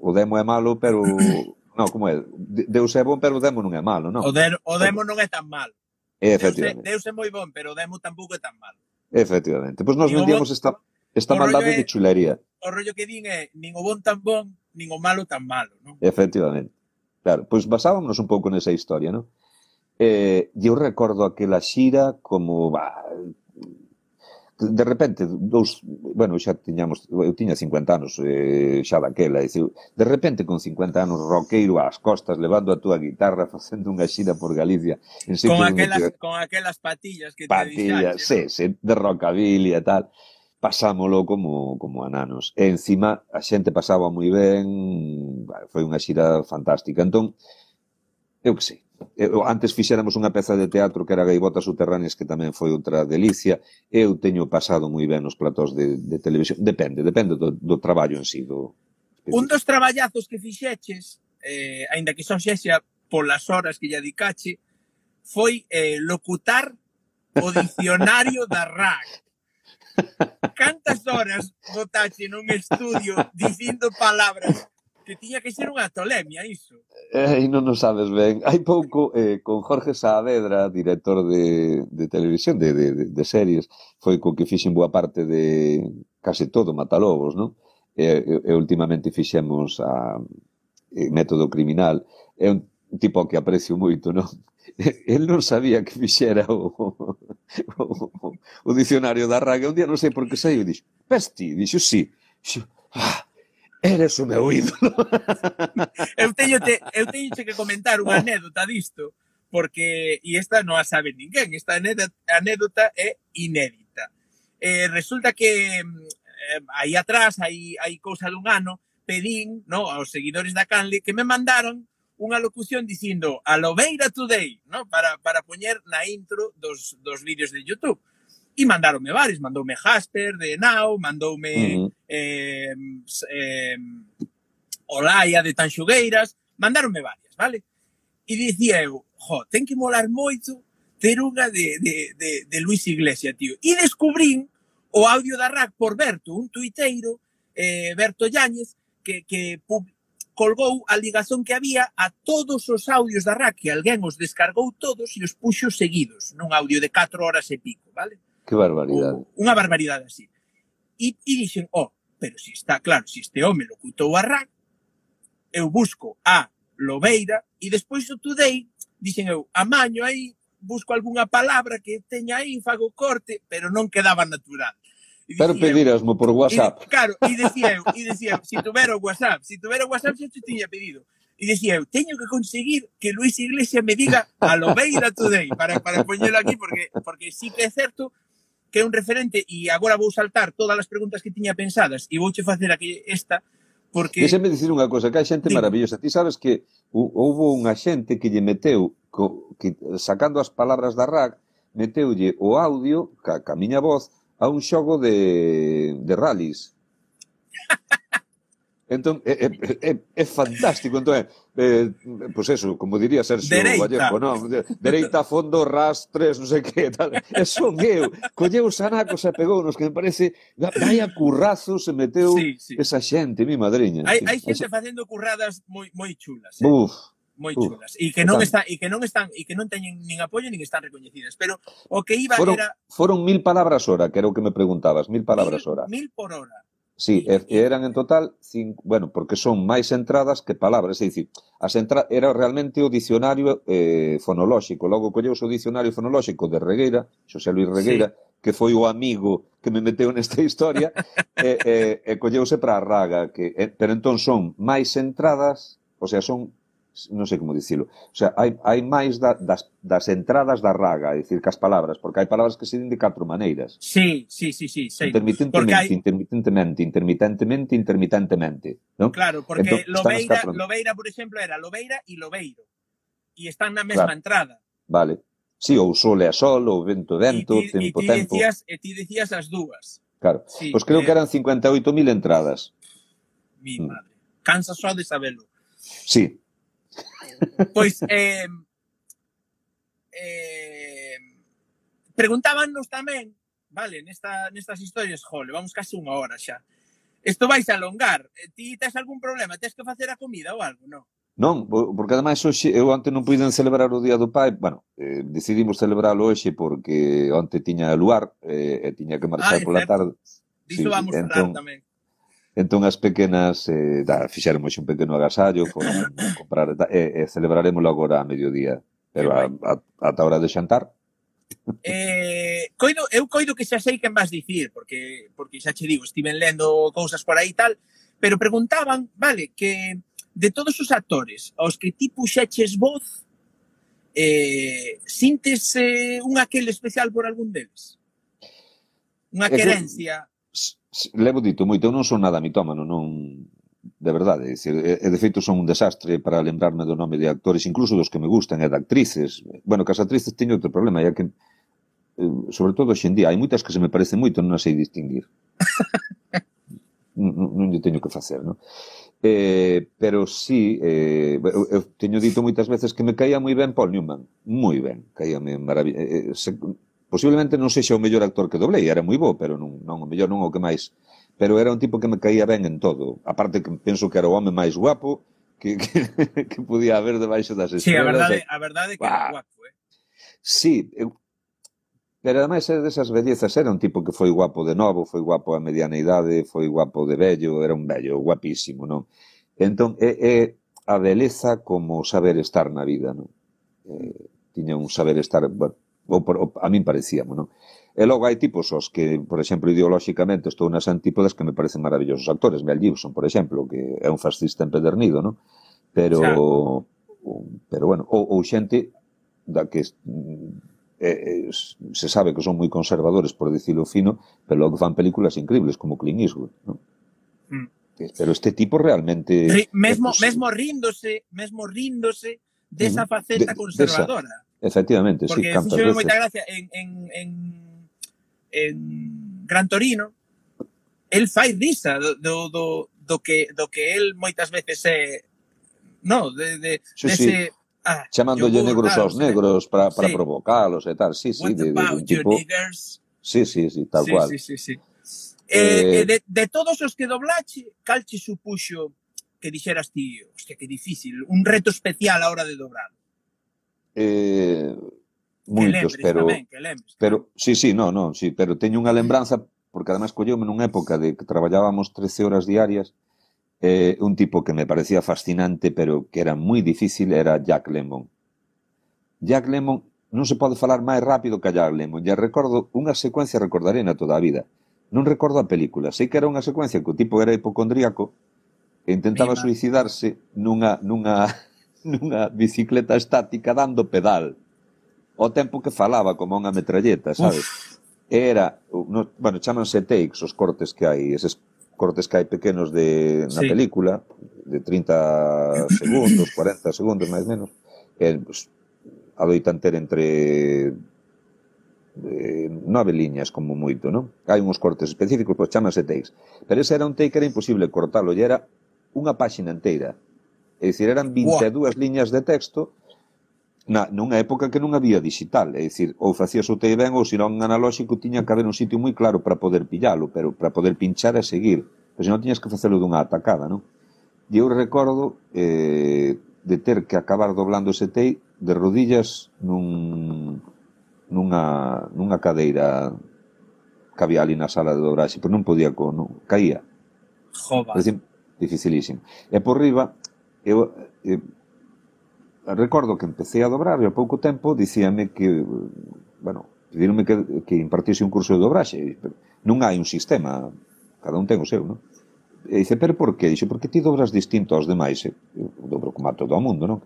o demo é malo, pero... [COUGHS] non, como é? Deus é bon, pero o demo non é malo, non? O, de, o demo non é tan malo. Efectivamente. Deus é, Deus é moi bon, pero o demo tampouco é tan malo. Efectivamente. Pois pues nos vendíamos esta, esta maldade é, de chulería. O rollo que din é, nin o bon tan bon, nin o malo tan malo, non? Efectivamente. Claro, pois pues basábamos un pouco nesa historia, non? Eh, eu recordo aquela xira como, bah, de repente, dous, bueno, xa tiñamos, eu tiña 50 anos eh, xa daquela, e de repente con 50 anos roqueiro ás costas, levando a túa guitarra, [LAUGHS] facendo unha xira por Galicia. En con, aquelas, que... con aquelas patillas que patillas, te dixaxe. Patillas, sí, sí, de rockabilly e tal. Pasámolo como, como ananos. E encima, a xente pasaba moi ben, foi unha xira fantástica. Entón, eu que sei, Eh, antes fixéramos unha peza de teatro que era Gaivotas Subterráneas que tamén foi outra delicia. Eu teño pasado moi ben nos platós de, de televisión. Depende, depende do, do traballo en si sí, do... un dos traballazos que fixeches eh, aínda que só xexa polas horas que lle adicache foi eh, locutar o dicionario da RAC. Cantas horas botache nun estudio dicindo palabras que tiña que ser unha tolemia iso. Eh, non o sabes ben. Hai pouco, eh, con Jorge Saavedra, director de, de televisión, de, de, de series, foi co que fixen boa parte de case todo Matalobos, non? E, e, e últimamente fixemos a e, método criminal. É un tipo que aprecio moito, non? El non sabía que fixera o, o, o, o dicionario da raga. Un día non sei por que saiu, dixo, pesti, dixo, sí. Dixo, ah, Eres o meu ídolo. eu teño te, eu teño que comentar unha anécdota disto, porque e esta non a sabe ninguén, esta anécdota, anécdota é inédita. Eh, resulta que eh, aí atrás, aí, aí cousa dun ano, pedín no, aos seguidores da Canle que me mandaron unha locución dicindo a Lobeira Today, no? para, para poñer na intro dos, dos vídeos de YouTube. E mandaronme varios, mandoume Jasper de Nau, mandoume uh -huh. eh, eh, Olaia de Tanxugueiras, mandaronme varias, vale? E dicía eu, jo, ten que molar moito ter unha de, de, de, de Luis Iglesia, tío. E descubrín o audio da RAC por Berto, un tuiteiro, eh, Berto Yáñez, que, que colgou a ligazón que había a todos os audios da RAC, que alguén os descargou todos e os puxo seguidos, nun audio de 4 horas e pico, vale? Que barbaridade. Unha barbaridade así. E, e dixen, oh, pero si está claro, si este home locutou a RAC, eu busco a Lobeira e despois o Today, dixen eu, amaño aí, busco algunha palabra que teña aí, fago corte, pero non quedaba natural. E pero pedirasmo por WhatsApp. E, claro, e dicía eu, e dicía eu, se si tuvera o WhatsApp, se si tuvera o WhatsApp xa te tiña pedido. E dicía eu, teño que conseguir que Luis Iglesias me diga a Lobeira Today para, para poñelo aquí, porque, porque sí que é certo que é un referente e agora vou saltar todas as preguntas que tiña pensadas e vouche facer aquí esta porque... Déxame dicir unha cosa, que hai xente Digo. maravillosa. Ti sabes que houve unha xente que lle meteu, co, que, sacando as palabras da RAC, meteulle o audio, ca, ca miña voz, a un xogo de, de rallies. [LAUGHS] Entón, é, é, é fantástico. Entón, é, é, pois eso, como diría Sergio dereita. Vallejo, non? Dereita, fondo, rastres, non sei que, tal. E son eu. Colleu os anacos e pegou nos que me parece vai a currazo se meteu sí, sí. esa xente, mi madriña. Hai, hai xente esa... facendo curradas moi, moi chulas. Eh? Uf, moi chulas uh, e que non está e que non están e que non teñen nin apoio nin están recoñecidas, pero o que iba foron, era Foron mil palabras hora, que era o que me preguntabas, mil palabras mil, hora. Mil por hora. Sí, e eran en total, cinco, bueno, porque son máis entradas que palabras, é dicir, as entra, era realmente o dicionario eh, fonolóxico, logo colleus o dicionario fonolóxico de Regueira, Xosé Luis Regueira, sí. que foi o amigo que me meteu nesta [LAUGHS] historia, e, e, e colleuse para a raga, que, e, pero entón son máis entradas, o sea, son non sei como dicilo. O sea, hai, hai máis da, das, das entradas da raga, é dicir, que as palabras, porque hai palabras que se din de catro maneiras. Sí, sí, sí, sí. Sei. Intermitentemente, hai... intermitentemente, intermitentemente, intermitentemente. Non? Claro, porque entón, Lobeira, catro... Lobeira, por exemplo, era Lobeira e Lobeiro. E están na mesma claro. entrada. Vale. Sí, ou sol e a sol, ou vento vento, e ti, tempo e ti tempo. Decías, e ti decías as dúas. Claro. Sí, pois creo eh... que eran 58.000 entradas. Mi mm. madre. Cansa só de sabelo. Sí, Pois, eh, eh, preguntábanos tamén, vale, nesta, nestas historias, jole, vamos case unha hora xa. Isto vais a alongar. Eh, ti tes algún problema? Tes que facer a comida ou algo, non? Non, porque ademais hoxe eu ante non puiden celebrar o Día do Pai, bueno, eh, decidimos celebrarlo hoxe porque onte tiña luar eh, e tiña que marchar ah, pola tarde. Diso sí, vamos entón, tamén. Entón as pequenas eh, da, fixéramos un pequeno agasallo, foron [COUGHS] comprar e, e celebraremos agora a mediodía, pero a, a, ata a hora de xantar. [LAUGHS] Eh, coido, eu coido que xa sei quen vas dicir, porque porque xa che digo, estiven lendo cousas por aí e tal, pero preguntaban, vale, que de todos os actores aos que ti puxeches voz, eh, sintes eh, un aquel especial por algún deles? Unha eh, querencia? levo dito moito, eu non son nada mitómano, non de verdade, dicir, e de feito son un desastre para lembrarme do nome de actores, incluso dos que me gustan e de actrices. Bueno, que as actrices teño outro problema, é que eh, sobre todo hoxe en día, hai moitas que se me parecen moito, non as sei distinguir. [LAUGHS] non, non lle teño que facer, non? Eh, pero sí, eh, eu, eu teño dito moitas veces que me caía moi ben Paul Newman, moi ben, caía moi maravilla, eh, eh, se, Posiblemente non sexa o mellor actor que doblei, era moi bo, pero non, non o mellor non o que máis. Pero era un tipo que me caía ben en todo. aparte que penso que era o home máis guapo que, [LAUGHS] que, que podía haber debaixo das estrelas. Sí, a verdade, eh. a verdade que era guapo, eh? Sí, eu Pero ademais é desas bellezas, era un tipo que foi guapo de novo, foi guapo a mediana idade, foi guapo de vello, era un vello guapísimo, non? Entón, é, é a beleza como saber estar na vida, non? Eh, tiña un saber estar, bueno, ou, por, ou a min parecíamos, non? E logo hai tipos os que, por exemplo, ideolóxicamente estou nas antípodas que me parecen maravillosos actores, Mel Gibson, por exemplo, que é un fascista empedernido, non? Pero xa. pero bueno, ou, ou xente da que eh, eh, se sabe que son moi conservadores, por dicilo fino, pero logo fan películas increíbles como Clint Eastwood, non? Mm. Pero este tipo realmente Ri, mesmo mesmo ríndose, mesmo ríndose desa faceta de, conservadora. Desa, Efectivamente, Porque sí, cantas veces. moita gracia en, en, en, en Gran Torino, el fai risa do, do, do, do, que, do que el moitas veces é... No, de, de, sí, dese... De sí. Ah, chamándolle negros aos negros para, para sí. provocalos e tal, sí, sí, What de, de, de tipo... Niggers? Sí, sí, sí, tal sí, cual. Sí, sí, sí. Eh, eh, eh de, de todos os que doblache, calche supuxo que dixeras ti, hostia, que difícil, un reto especial a hora de dobrar eh, moitos, pero tamén, que lembres. pero sí, sí, no, no, sí, pero teño unha lembranza porque además colleume nunha época de que traballábamos 13 horas diarias eh, un tipo que me parecía fascinante pero que era moi difícil era Jack Lemmon. Jack Lemmon non se pode falar máis rápido que a Jack Lemmon. Ya recordo unha secuencia recordarena toda a vida. Non recordo a película. Sei que era unha secuencia que o tipo era hipocondríaco e intentaba Mima. suicidarse nunha, nunha, nunha bicicleta estática dando pedal ao tempo que falaba como unha metralleta, sabes? Uf. Era, no, bueno, chamanse takes os cortes que hai, eses cortes que hai pequenos de, na sí. película, de 30 [COUGHS] segundos, 40 segundos, máis menos, e, pues, adoitan ter entre eh, nove liñas como moito, non? Hai uns cortes específicos, pois chamanse takes. Pero ese era un take que era imposible cortalo, e era unha páxina inteira É dicir, eran 22 wow. liñas de texto na, nunha época que non había digital, é dicir, ou facías o tei ben ou se non analóxico tiña que haber un sitio moi claro para poder pillalo, pero para poder pinchar e seguir, pero senón tiñas que facelo dunha atacada, non? E eu recordo eh, de ter que acabar doblando ese tei de rodillas nun, nunha, nunha cadeira que había ali na sala de dobraxe, pero non podía, co, non, caía. Jova. É dicir, dificilísimo. E por riba, eu, eu eh, recordo que empecé a dobrar e ao pouco tempo dicíame que, bueno, pedírome que, que impartise un curso de dobraxe. Non hai un sistema, cada un ten o seu, non? E dice, pero por que? Dice, porque ti dobras distinto aos demais, eh, eu dobro como a todo o mundo, non?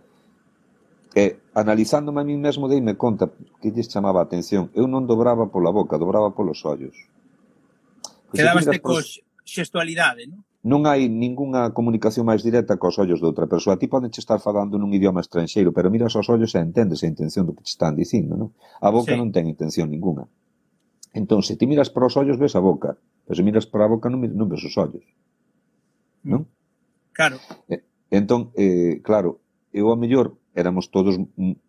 E analizándome a mí mesmo deime conta que lles chamaba a atención. Eu non dobraba pola boca, dobraba polos ollos. Quedabaste pros... co xestualidade, non? non hai ningunha comunicación máis directa cos ollos de outra persoa. Ti poden estar falando nun idioma estranxeiro, pero miras aos ollos e entendes a intención do que te están dicindo, non? A boca sí. non ten intención ninguna. Entón, se ti miras para os ollos, ves a boca. Pero se miras para a boca, non, non ves os ollos. Mm. Non? Claro. Entón, eh, claro, eu a mellor éramos todos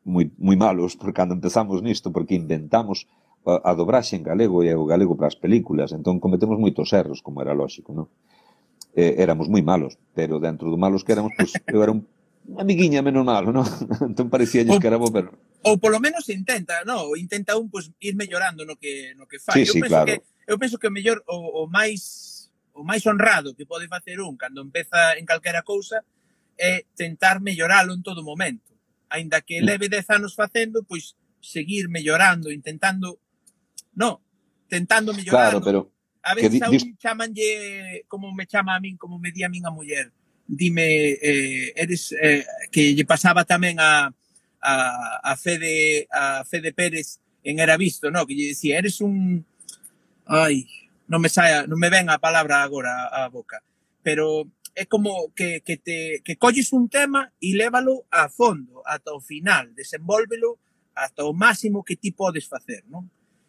moi, moi malos por cando empezamos nisto, porque inventamos a, a dobraxe en galego e o galego para as películas, entón cometemos moitos erros, como era lóxico, non? eh, éramos moi malos, pero dentro do malos que éramos, pois, pues, [LAUGHS] eu era un amiguiña menos malo, non? [LAUGHS] entón parecía ou, que era bo, pero... Ou polo menos intenta, non? Intenta un pois, pues, ir mellorando no que, no que fai. Sí, eu sí, penso claro. que, eu penso que mellor o, o máis o máis honrado que pode facer un cando empeza en calquera cousa é tentar melloralo en todo momento. Ainda que mm. leve 10 anos facendo, pois seguir mellorando, intentando, no, tentando mellorando. Claro, pero a veces a un chamanlle, como me chama a min, como me di a min a muller, dime, eh, eres, eh, que lle pasaba tamén a, a, a, Fede, a Fede Pérez en Era Visto, no? que lle dicía, eres un... Ai, non me saia, non me ven a palabra agora a boca, pero é como que, que, te, que colles un tema e lévalo a fondo, ata o final, desenvólvelo ata o máximo que ti podes facer, non?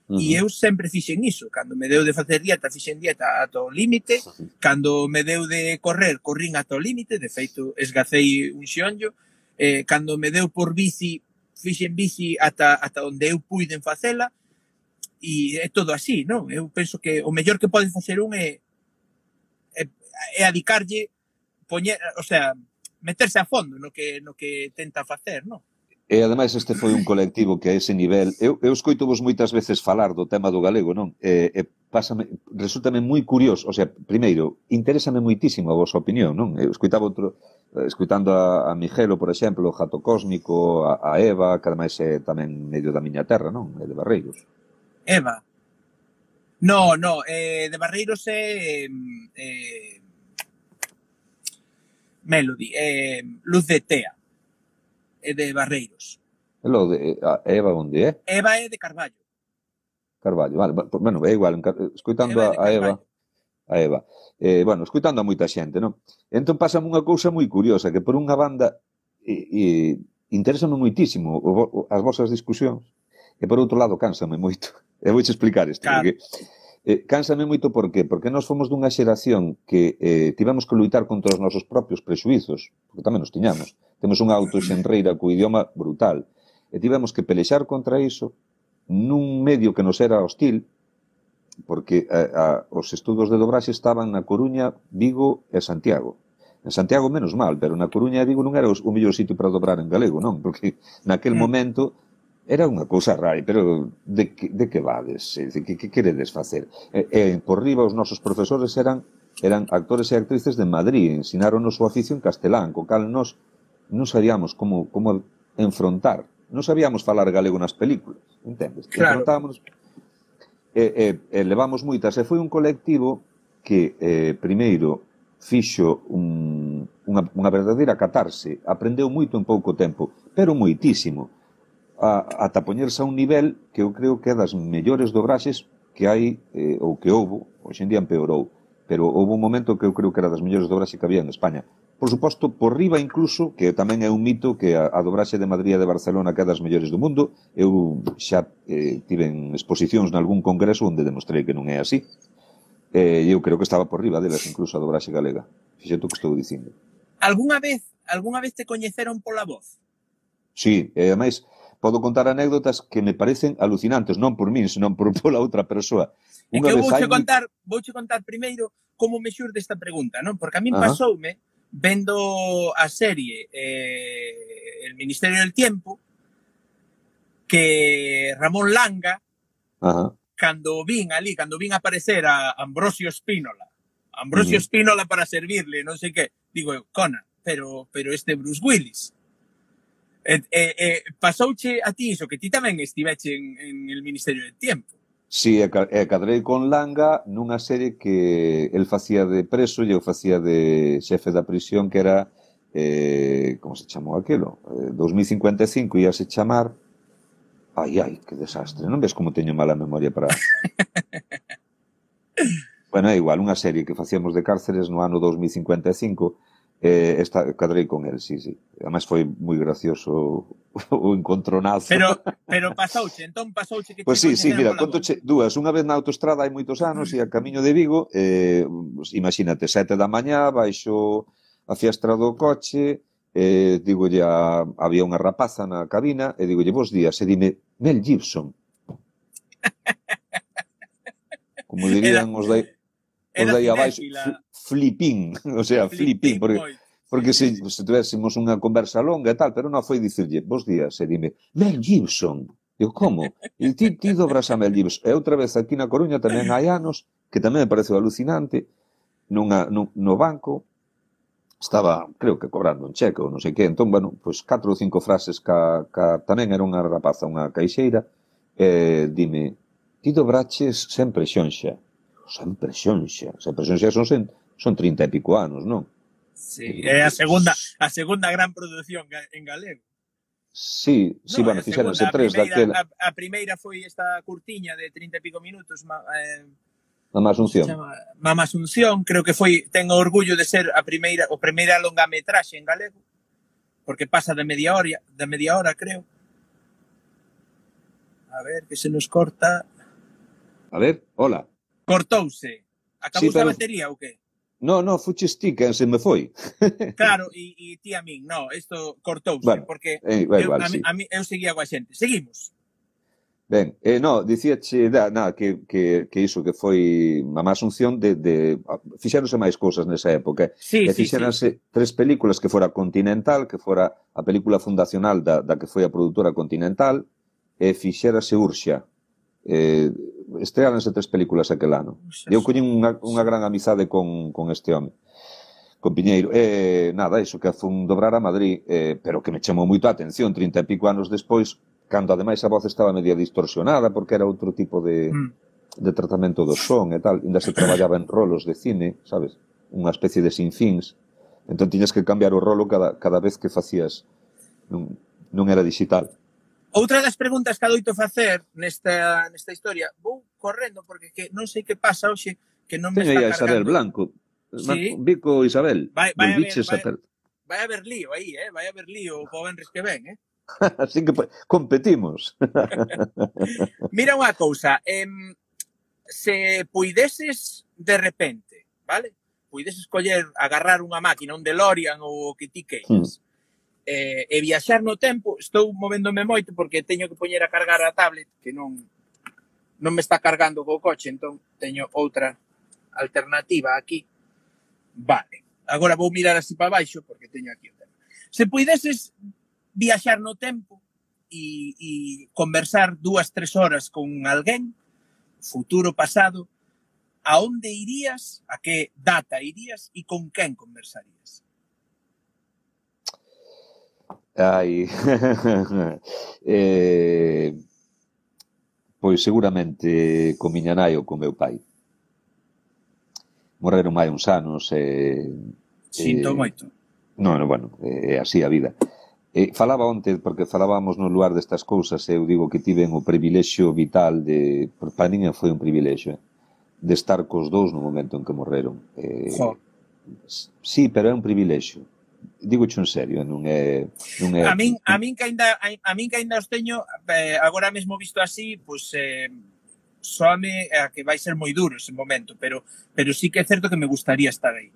Uh -huh. E eu sempre fixen iso, cando me deu de facer dieta, fixen dieta ata o límite, cando me deu de correr, corrín ata o límite, de feito esgacei un xionllo, eh, cando me deu por bici, fixen bici ata, ata onde eu puiden facela, e é todo así, non? Eu penso que o mellor que pode facer un é, é, é adicarlle, poñer, o sea, meterse a fondo no que, no que tenta facer, non? E ademais este foi un colectivo que a ese nivel, eu, eu escoito vos moitas veces falar do tema do galego, non? E, e pásame, resultame moi curioso, o sea, primeiro, interésame moitísimo a vosa opinión, non? Eu escoitaba outro, escoitando a, a Migelo, por exemplo, o Jato Cósmico, a, a Eva, que ademais é tamén medio da miña terra, non? É de Barreiros. Eva? No, no, eh, de Barreiros é... Eh, eh, Melody, eh, Luz de Tea é de Barreiros. Elo de, a Eva onde é? Eva é de Carballo. Carballo, vale, bueno, é igual, escoitando Eva a Eva, a Eva, eh, bueno, escoitando a moita xente, non? Entón pásame unha cousa moi curiosa, que por unha banda e, e interésame moitísimo o, o, as vosas discusións e por outro lado cánsame moito. [LAUGHS] E vou explicar isto, claro. porque eh, cánsame moito por qué? Porque nós fomos dunha xeración que eh, tivemos que luitar contra os nosos propios prexuizos, porque tamén os tiñamos, Temos unha autoxenreira co idioma brutal. E tivemos que pelexar contra iso nun medio que nos era hostil, porque a, a, os estudos de dobraxe estaban na Coruña, Vigo e Santiago. En Santiago menos mal, pero na Coruña e Vigo non era o mellor sitio para dobrar en galego, non? Porque naquel mm. momento era unha cousa rai, pero de que, de que vades? Que, que queredes facer? E, e por riba os nosos profesores eran eran actores e actrices de Madrid, ensinaron o súa oficio en castelán, co cal nos non sabíamos como, como enfrontar. Non sabíamos falar galego nas películas, entendes? Claro. Enfrontámonos, e, e, e levamos moitas. E foi un colectivo que, eh, primeiro, fixo un, unha, unha verdadeira catarse. Aprendeu moito en pouco tempo, pero moitísimo. A, ata poñerse a un nivel que eu creo que é das mellores dobraxes que hai, eh, ou que houbo, hoxe en día empeorou, pero houve un momento que eu creo que era das mellores dobraxes que había en España, por suposto, por riba incluso, que tamén é un mito que a, a dobraxe de Madrid e de Barcelona que é das mellores do mundo, eu xa eh, tiven exposicións nalgún congreso onde demostrei que non é así, eh, e eh, eu creo que estaba por riba delas incluso a dobraxe galega. Fixeto que estou dicindo. Alguna vez, alguna vez te coñeceron pola voz? Sí, e eh, ademais, podo contar anécdotas que me parecen alucinantes, non por min, senón por, [LAUGHS] pola outra persoa. Unha é que eu vouche hai... contar, vouche contar primeiro como me xurde esta pregunta, non? Porque a min pasoume vendo a serie eh, El Ministerio del Tiempo que Ramón Langa Ajá. cando vin ali, cando vin aparecer a Ambrosio Spínola Ambrosio uh -huh. Spínola para servirle, non sei que, digo, Conan, pero pero este Bruce Willis. E, e, e pasouche a ti iso, que ti tamén estiveche en, en el Ministerio del Tiempo. Si, sí, e cadrei con Langa nunha serie que el facía de preso e eu facía de xefe da prisión que era eh, como se chamou aquilo? Eh, 2055 ia se chamar Ai, ai, que desastre. Non ves como teño mala memoria para... [LAUGHS] bueno, é igual, unha serie que facíamos de cárceres no ano 2055 Eh, esta, cadrei con el, sí, sí. Además foi moi gracioso [LAUGHS] o encontronazo. Pero, pero pasouche, entón pasouche que... Pois pues sí, sí, mira, contoche dúas. Unha vez na autostrada hai moitos anos mm. e a camiño de Vigo, eh, imagínate, sete da mañá, baixo a fiestra do coche, eh, digo a, había unha rapaza na cabina, e digolle, vos días, e dime, Mel Gibson. [LAUGHS] Como dirían era, os dai, os dai abaixo flipín, [LAUGHS] o sea, flipín, porque, porque se, se tivésemos unha conversa longa e tal, pero non foi dicirlle, vos días, e dime, Mel Gibson, eu como? [LAUGHS] E ti, ti dobras a Mel Gibson. E outra vez aquí na Coruña tamén hai anos, que tamén me pareceu alucinante, nunha, no, no banco, estaba, creo que cobrando un cheque ou non sei que, entón, bueno, pois catro ou cinco frases ca, ca tamén era unha rapaza, unha caixeira, e dime, ti dobraches sempre xonxa, sempre xonxa, sempre xonxa son sen, son 30 e pico anos, non? Sí, é a segunda, a segunda gran produción en galego. Sí, sí, no, bueno, fixéronse tres primeira, daquela. A, a primeira foi esta curtiña de 30 e pico minutos, ma, eh, Mamá Asunción. Chama, Mamá Asunción, creo que foi, ten orgullo de ser a primeira, o primeira longametraxe en galego, porque pasa de media hora, de media hora, creo. A ver, que se nos corta. A ver, hola. Cortouse. Acabou sí, pero... a batería ou que? No, no, fuches ti, que se me foi. [LAUGHS] claro, e, e ti a min, no, isto cortouse, bueno, porque eh, bueno, eu, vale, a, sí. a, mi, eu seguía coa xente. Seguimos. Ben, eh, no, dicíache da, na, que, que, que iso que foi a má asunción de, de fixéronse máis cousas nesa época. Eh. Sí, e fixéronse sí, sí. tres películas que fora Continental, que fora a película fundacional da, da que foi a produtora Continental, e fixérase Urxa. Eh, estreáronse tres películas aquel ano. E eu coñen unha, unha gran amizade con, con este home con Piñeiro. Eh, nada, iso que a fun dobrar a Madrid, eh, pero que me chamou moito a atención 30 e pico anos despois, cando ademais a voz estaba media distorsionada porque era outro tipo de, mm. de tratamento do son e tal, ainda se traballaba en rolos de cine, sabes? Unha especie de sinfins. Entón tiñas que cambiar o rolo cada, cada vez que facías. Non, non era digital. Outra das preguntas que adoito facer nesta, nesta historia, vou correndo porque que non sei que pasa hoxe que non me Teño está cargando. Isabel Blanco. Sí. Vico Isabel. Vai, vai, a ver, vai, a, vai a ver lío aí, eh? vai a ver lío o Benres que ven. Eh? [LAUGHS] Así que competimos. [LAUGHS] Mira unha cousa, eh, se puideses de repente, vale? Puideses coller, agarrar unha máquina, un DeLorean ou o que ti queiras, hmm eh, e viaxar no tempo, estou movéndome moito porque teño que poñer a cargar a tablet, que non non me está cargando co coche, entón teño outra alternativa aquí. Vale. Agora vou mirar así para baixo porque teño aquí o tema. Se puideses viaxar no tempo e, e conversar dúas, tres horas con alguén, futuro, pasado, a onde irías, a que data irías e con quen conversarías? Ai. [LAUGHS] eh, pois seguramente con miña nai ou con meu pai. Morreron hai uns anos e... Eh, Sinto eh, moito. Non, no, bueno, é eh, así a vida. Eh, falaba onte, porque falábamos no lugar destas cousas, eu digo que tiven o privilexio vital de... Por para niña foi un privilexio, eh? de estar cos dous no momento en que morreron. Eh, jo. sí, pero é un privilexio digo en serio, non é non é A min a min que aínda a min que aínda os teño eh, agora mesmo visto así, pois pues, eh soame a que vai ser moi duro ese momento, pero pero sí que é certo que me gustaría estar aí.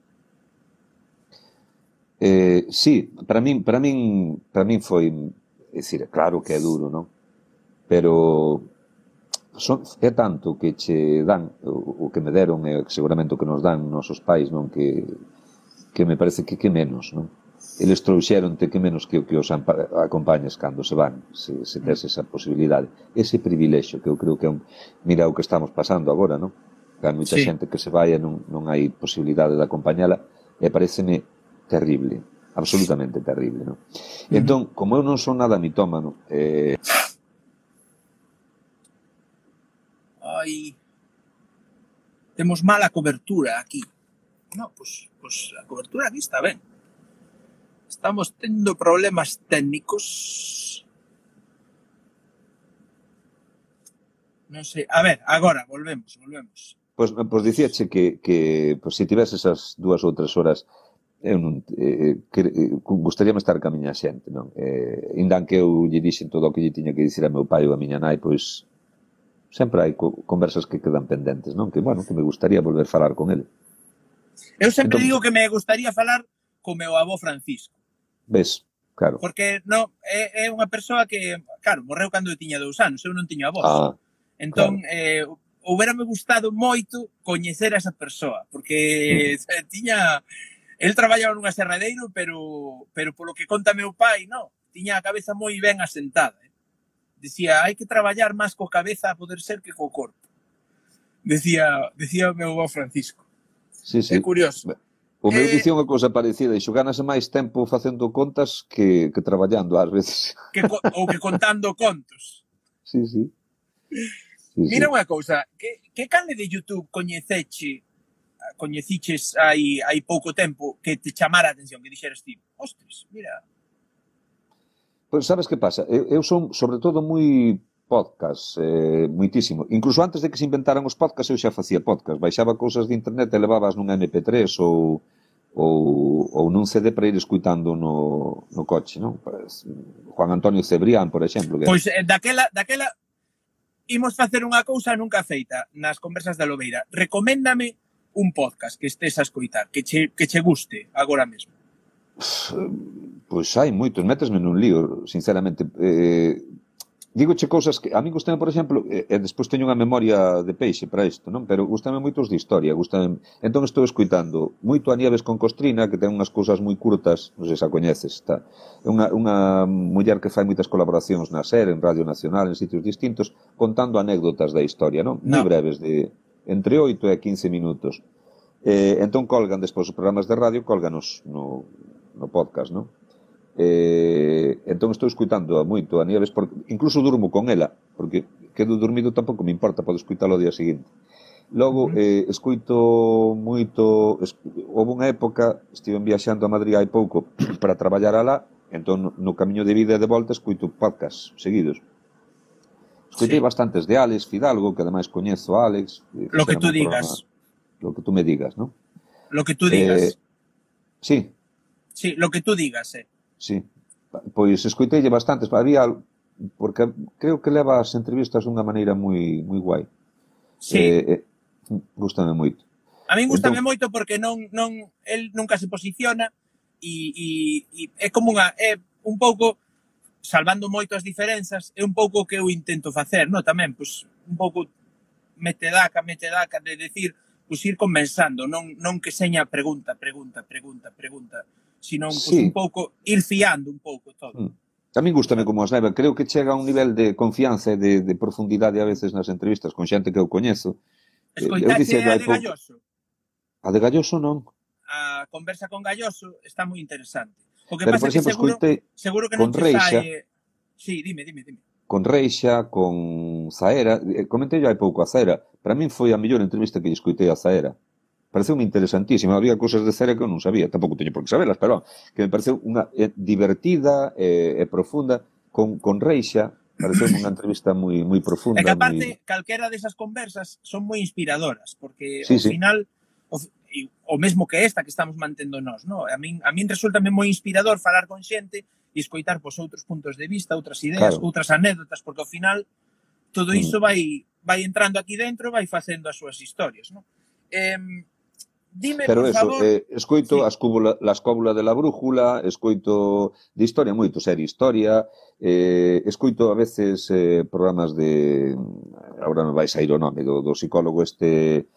Eh, sí, para min para min para min foi, é dicir, claro que é duro, non? Pero son, é tanto que che dan o, o que me deron e seguramente o que nos dan nosos pais, non que que me parece que que menos, non? eles trouxeronte que menos que, o que os acompañes cando se van, se, se tes mm. esa posibilidade. Ese privilexio que eu creo que é un... Mira o que estamos pasando agora, non? Que hai moita sí. xente que se vai e non, non hai posibilidade de acompañala e pareceme terrible, absolutamente terrible, non? Uh mm. -huh. Entón, como eu non son nada mitómano, eh... Ai, temos mala cobertura aquí. No, pois, pues, pois pues, a cobertura aquí está ben. Estamos tendo problemas técnicos. Non sei, a ver, agora volvemos, volvemos. Pois, pues, pois pues dicíache que, que pois, pues, se si tivese esas dúas ou tres horas eu non, eh, eh que, eh, gustaríame estar ca miña xente, non? Eh, indan que eu lle dixen todo o que lle tiña que dicir a meu pai ou a miña nai, pois sempre hai co conversas que quedan pendentes, non? Que, bueno, que me gustaría volver a falar con ele. Eu sempre entón, digo que me gustaría falar co meu avó Francisco. Ves, claro. Porque no, é, é unha persoa que, claro, morreu cando eu tiña dous anos, eu non tiño avós. Ah, entón, claro. eh, houberame gustado moito coñecer a esa persoa, porque mm. [LAUGHS] tiña... El traballaba nunha serradeiro, pero, pero polo que conta meu pai, no, tiña a cabeza moi ben asentada. Eh? Decía, hai que traballar máis co cabeza a poder ser que co corpo. Decía, decía o meu avó Francisco. Sí, sí. É curioso. O meu eh, dicía unha cousa parecida, iso ganase máis tempo facendo contas que, que traballando ás veces. Que, ou que contando contos. Sí, sí. sí Mira sí. unha cousa, que, que canle de YouTube coñeceche coñeciches hai, hai pouco tempo que te chamara a atención, que dixeras ti, ostres, mira... Pois pues sabes que pasa? Eu, eu son, sobre todo, moi podcasts, eh, muitísimo. Incluso antes de que se inventaran os podcasts, eu xa facía podcast. Baixaba cousas de internet e levabas nun MP3 ou, ou, ou nun CD para ir escuitando no, no coche, non? Pues, Juan Antonio Cebrián, por exemplo. Que... Pois eh, daquela, daquela imos facer unha cousa nunca feita nas conversas da Lobeira. Recoméndame un podcast que estés a escoitar, que che, que che guste agora mesmo. Pois hai moitos, metesme nun lío, sinceramente. Eh, digo che cousas que a mí gustame, por exemplo, e, e despois teño unha memoria de peixe para isto, non? Pero gustame moitos de historia, gustame... Entón estou escuitando moito a Nieves con Costrina, que ten unhas cousas moi curtas, non sei se a coñeces, está. É unha, unha muller que fai moitas colaboracións na SER, en Radio Nacional, en sitios distintos, contando anécdotas da historia, non? No. Moi breves, de entre 8 e 15 minutos. Eh, entón colgan despois os programas de radio, colganos no, no podcast, non? Eh, entón estou escuitando a moito a Nieves, porque, incluso durmo con ela, porque quedo dormido tampouco me importa, podo escuitalo o día seguinte. Logo, eh, escuito moito... Es, houve unha época, estive viaxando a Madrid hai pouco [CLEARS THROAT] para traballar alá, entón no camiño de vida e de volta escuito podcast seguidos. Escuitei sí. bastantes de Alex Fidalgo, que ademais coñezo a Alex. Lo que tú digas. Programa, lo que tú me digas, non? Lo que tú digas. Eh, sí. Sí, lo que tú digas, eh. Sí. Pois escoitei bastantes, había porque creo que leva as entrevistas dunha maneira moi moi guai. Sí. Eh, eh, gustame moito. A min gustame entón... moito porque non non el nunca se posiciona e, e, e é como unha é un pouco salvando moito as diferenzas, é un pouco o que eu intento facer, no tamén, pois un pouco metedaca, metedaca de decir, pois ir comenzando, non non que seña pregunta, pregunta, pregunta, pregunta sino sí. un pouco ir fiando un pouco todo. Mm. A min gustame como as leva, creo que chega a un nivel de confianza e de, de profundidade a veces nas entrevistas con xente que eu coñezo. Eh, Escoitaxe a de Galloso? A de Galloso non. A conversa con Galloso está moi interesante. O que Pero, pasa por exemplo, que seguro, seguro que non con Reixa, sae... Sí, dime, dime, dime. Con Reixa, con Zaera, eh, comentei hai pouco a Zaera, para min foi a mellor entrevista que escoitei a Zaera pareceu interesantísima. Había cousas de Cera que eu non sabía, tampouco teño por que sabelas, pero que me pareceu unha eh, divertida eh, e eh, profunda con, con Reixa, pareceu unha [COUGHS] entrevista moi moi profunda. É que aparte, muy... calquera desas conversas son moi inspiradoras, porque sí, ao sí. final o, o mesmo que esta que estamos mantendo nós, no? A min a min resulta moi inspirador falar con xente e escoitar pois outros puntos de vista, outras ideas, claro. outras anécdotas, porque ao final todo mm. iso vai vai entrando aquí dentro, vai facendo as súas historias, no? Eh, Dime, Pero por eso, favor... eh, escoito sí. as cúbula, las cóbula de la brújula, escoito de historia, moito ser historia, eh, escoito a veces eh, programas de... Ahora me vai sair o nome do, do psicólogo este...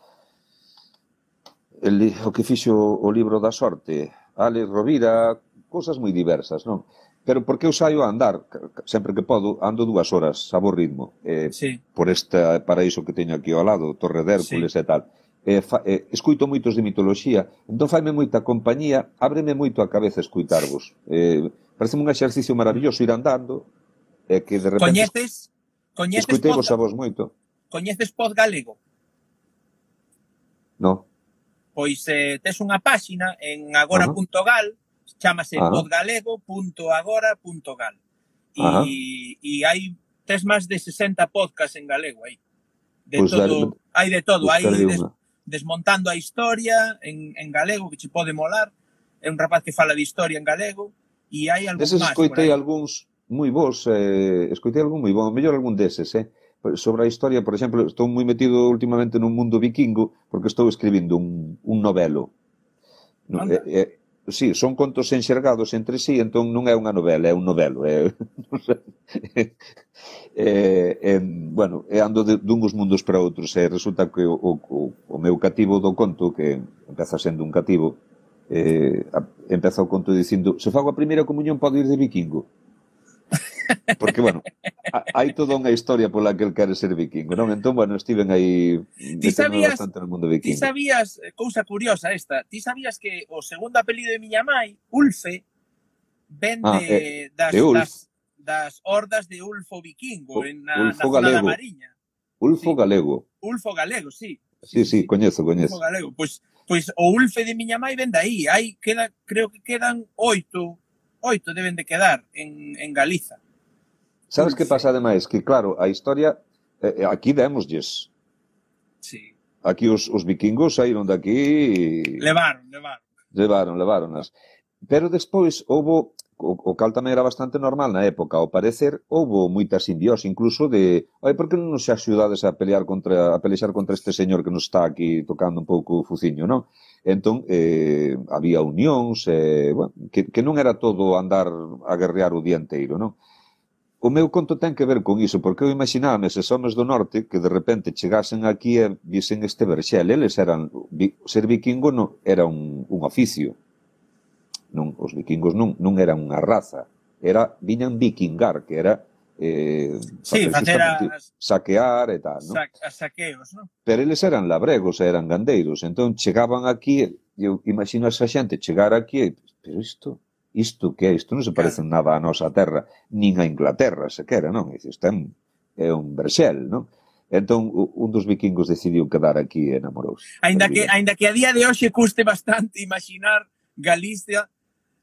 El, o que fixo o libro da sorte, Alex Rovira, cousas moi diversas, non? Pero porque eu saio a andar, sempre que podo, ando dúas horas a bo ritmo, eh, sí. por esta paraíso que teño aquí ao lado, Torre de Hércules sí. e tal eh, fa, eh, escuito moitos de mitoloxía, entón faime moita compañía, ábreme moito a cabeza escuitarvos. Eh, parece un exercicio maravilloso ir andando, eh, que de repente... Coñeces? Coñeces Escuitevos a vos moito. Coñeces pod galego? No. Pois eh, tes unha páxina en agora.gal, chamase uh -huh. podgalego.agora.gal. E, uh -huh. e hai tes máis de 60 podcasts en galego aí. De pues todo, hai de todo, pois hai de, desmontando a historia en, en galego, que che pode molar. É un rapaz que fala de historia en galego e hai algún Deses máis. escoitei algúns moi bons, eh, escoitei algún moi bon, mellor algún deses, eh? sobre a historia, por exemplo, estou moi metido últimamente no mundo vikingo porque estou escribindo un, un novelo. No, é, sí, son contos enxergados entre sí, entón non é unha novela, é un novelo. É, [LAUGHS] é, é, bueno, é ando de, dunhos mundos para outros, e resulta que o, o, o meu cativo do conto, que empeza sendo un cativo, eh, empeza o conto dicindo se fago a primeira comunión podo ir de vikingo. Porque, bueno, hai toda unha historia pola que el quere ser vikingo, non? Entón, bueno, estiven aí ti sabías, bastante no mundo vikingo. Ti sabías, cousa curiosa esta, ti sabías que o segundo apelido de miña mai, Ulfe, ven ah, de, ah, eh, das, de Ulf. das, das hordas de Ulfo vikingo o, en na, Ulfo na galego. da Mariña. Ulfo sí. galego. Ulfo galego, sí. Sí, sí, sí, coñezo, coñezo. Ulfo galego, pois pues, pois o Ulfe de miña mai ven de aí. Hai, queda, creo que quedan oito, oito deben de quedar en, en Galiza. Sabes que pasa ademais? Que claro, a historia eh, eh aquí démoslles. Sí. Aquí os, os vikingos saíron daqui e... Levaron, levaron. Levaron, levaronas. Pero despois houbo o, o cal tamén era bastante normal na época, ao parecer houbo moita simbiose incluso de, Ai, por que non nos axudades a pelear contra a pelexar contra este señor que nos está aquí tocando un pouco o fuciño, non? Entón, eh, había unións, eh, bueno, que, que non era todo andar a guerrear o día inteiro, non? O meu conto ten que ver con iso, porque eu imaginaba eses homens do norte que de repente chegasen aquí e visen este verxel. Eles eran, ser vikingo non, era un, un oficio. Non, os vikingos non, non eran unha raza. Era, viñan vikingar, que era eh, sí, facer as, saquear e tal, non? Sa, saqueos, non? Pero eles eran labregos, eran gandeiros, entón chegaban aquí, eu imagino esa xente chegar aquí, pero isto, isto que é, isto non se parece nada á nosa terra, nin a Inglaterra, sequera, non? Isto é un, é un Brexel, non? Entón, un dos vikingos decidiu quedar aquí e enamorouse. Ainda que, ainda que a día de hoxe custe bastante imaginar Galicia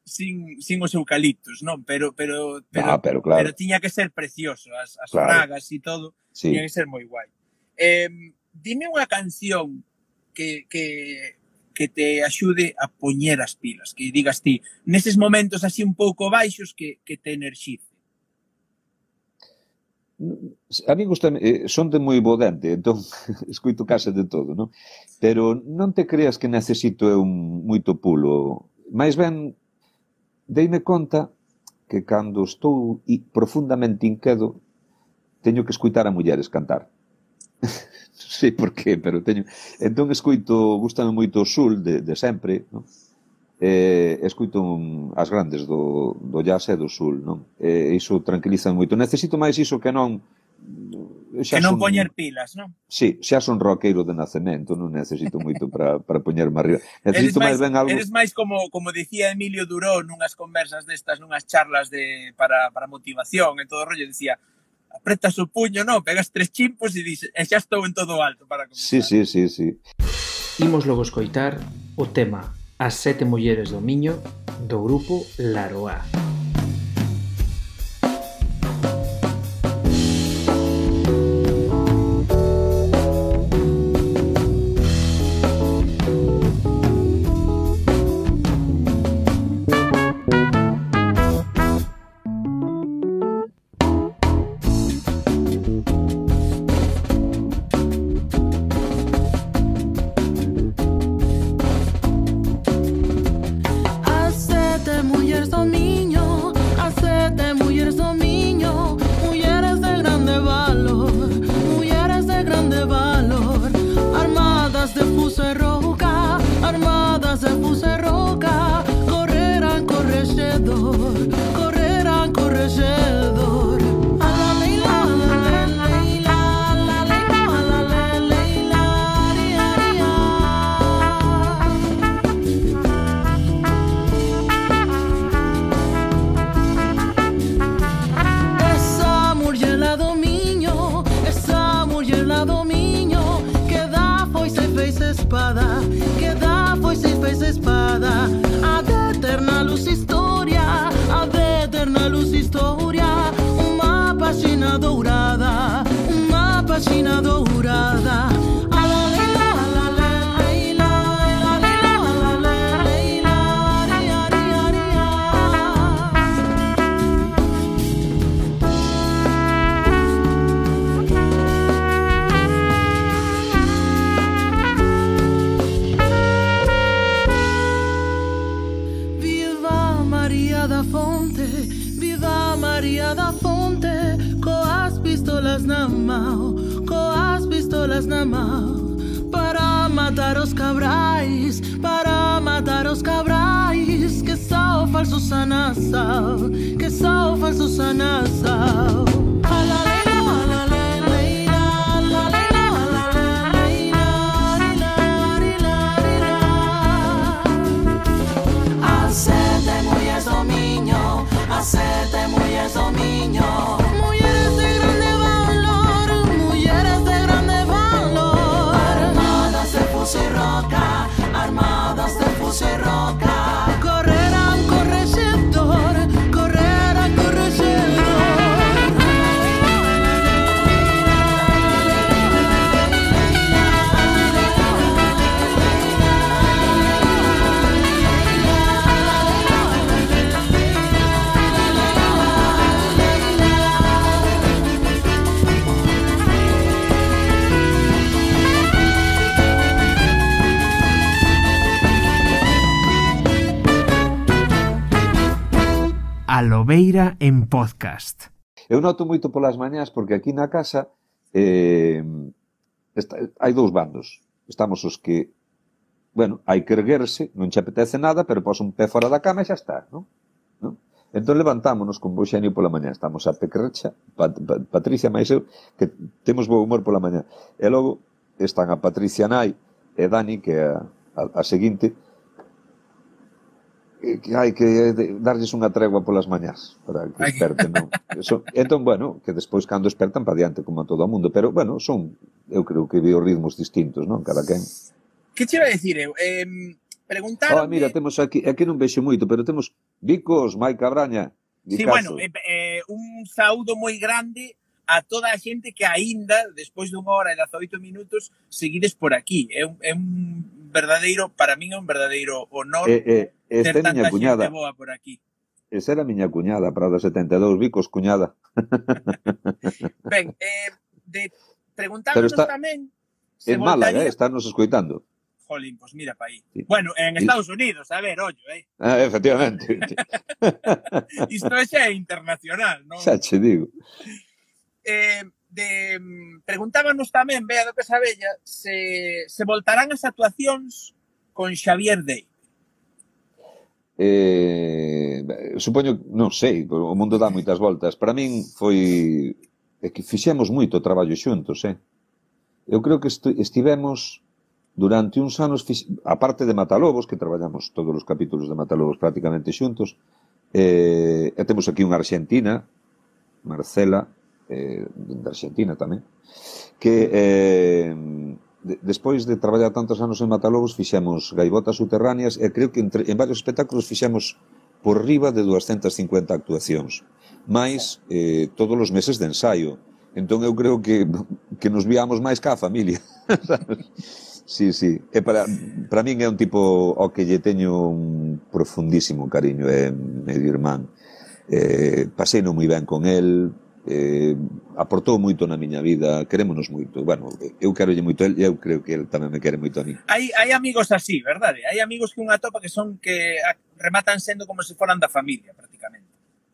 sin, sin os eucaliptos, non? Pero pero pero, ah, pero, claro. pero tiña que ser precioso, as, as claro. fragas e todo, sí. tiña que ser moi guai. Eh, dime unha canción que, que que te axude a poñer as pilas, que digas ti, neses momentos así un pouco baixos que, que te energice. A mí gusta, eh, son de moi bodante, entón [LAUGHS] escoito casa de todo, non? Pero non te creas que necesito eu moito pulo. Mais ben, deime conta que cando estou profundamente inquedo, teño que escuitar a mulleres cantar. [LAUGHS] non sei por qué, pero teño... Entón escoito, gustame moito o sul de, de sempre, non? eh, escuito un, as grandes do, do jazz e do sul, non? Eh, iso tranquiliza moito. Necesito máis iso que non xa que non son, poñer pilas, non? Si, sí, xa son roqueiro de nacemento, non necesito moito para [LAUGHS] para poñerme arriba. Necesito máis ben algo. Eres máis como como dicía Emilio Duró nunhas conversas destas, nunhas charlas de para para motivación, en todo o rollo dicía, apretas o puño, non? Pegas tres chimpos e dices, e xa estou en todo alto para comenzar. Sí, sí, sí, sí. Imos logo escoitar o tema As sete mulleres do Miño do grupo Laroa. Laroa. Viva María da Fonte, coas pistolas na mão, coas pistolas na mão, para matar os cabrais, para matar os cabrais, que são falsos anassau, que são falsos anassau. Ala hacerte muy eso, niño. A Lobeira en podcast. Eu noto moito polas mañás porque aquí na casa eh, está, hai dous bandos. Estamos os que, bueno, hai que erguerse, non che apetece nada, pero pos un pé fora da cama e xa está, non? non? Entón levantámonos con bo xenio pola mañá. Estamos a Pecrecha, Pat, Pat, Patricia máis eu, que temos bo humor pola mañá. E logo están a Patricia Nai e Dani, que é a, a, a seguinte, que hai que eh, darlles unha tregua polas mañás para que desperten, non? [LAUGHS] Eso, entón, bueno, que despois cando despertan para diante como a todo o mundo, pero, bueno, son, eu creo que veo ritmos distintos, non? Cada quen. Que che iba a decir eu? Eh, preguntaron... Oh, mira, temos aquí, aquí non vexo moito, pero temos Vicos, Mai Cabraña, Sí, bueno, eh, eh, un saúdo moi grande a toda a xente que aínda, despois dunha hora e 18 minutos, seguides por aquí. É un, é un verdadeiro, para min é un verdadeiro honor eh, eh, ter tanta miña cuñada. xente boa por aquí. Esa era a miña cuñada, Prada 72 Bicos, cuñada. [LAUGHS] ben, eh, de, preguntámonos está, tamén... En Málaga, voltaría... eh, estarnos escoitando. Jolín, pois pues mira pa aí. Sí. Bueno, en Estados. Unidos, a ver, ollo, eh. [LAUGHS] Ah, efectivamente. Isto é xa internacional, non? Xa che digo. Eh, de, mm, preguntábanos tamén, Bea do Casabella, se, se voltarán as actuacións con Xavier Dei. Eh, supoño, non sei, o mundo dá moitas voltas. Para min foi é que fixemos moito traballo xuntos, eh? Eu creo que estivemos durante uns anos, fix... a parte de Matalobos, que traballamos todos os capítulos de Matalobos prácticamente xuntos, eh, e temos aquí unha argentina, Marcela, eh, de Argentina tamén, que eh, de, despois de traballar tantos anos en Matalobos fixemos gaivotas subterráneas e creo que entre, en varios espectáculos fixemos por riba de 250 actuacións, máis eh, todos os meses de ensaio. Entón eu creo que, que nos viamos máis ca a familia. [LAUGHS] sí, sí. E para, para min é un tipo ao que lle teño un profundísimo cariño, é medio irmán. Eh, paseino moi ben con el, eh, aportou moito na miña vida, querémonos moito. Bueno, eu quero lle moito el e eu creo que el tamén me quere moito a mí. Hai, hai amigos así, verdade? Hai amigos que unha topa que son que rematan sendo como se foran da familia, prácticamente.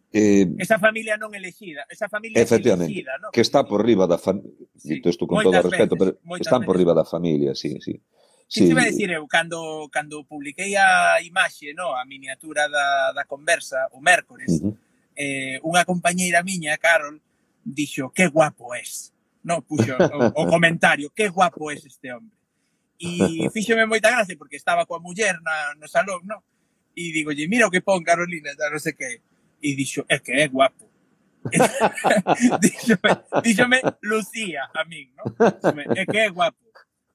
Eh, esa familia non elegida, esa familia efectivamente, elegida, ¿no? que está por riba da familia, sí, dito isto con todo o respeto, veces, pero están veces. por riba da familia, sí, sí. Que sí. te dicir eu, cando, cando publiquei a imaxe, no, a miniatura da, da conversa, o mércores, uh -huh eh, unha compañeira miña, Carol, dixo, que guapo es. No, puxo o, o [LAUGHS] comentario, que guapo es este hombre. E [LAUGHS] fíxome moita gracia porque estaba coa muller na, no salón, no? E digolle, mira o que pon Carolina, da non sei que. E dixo, é que é guapo. [LAUGHS] díxome, díxome Lucía a min, no? Díxome, é que é guapo.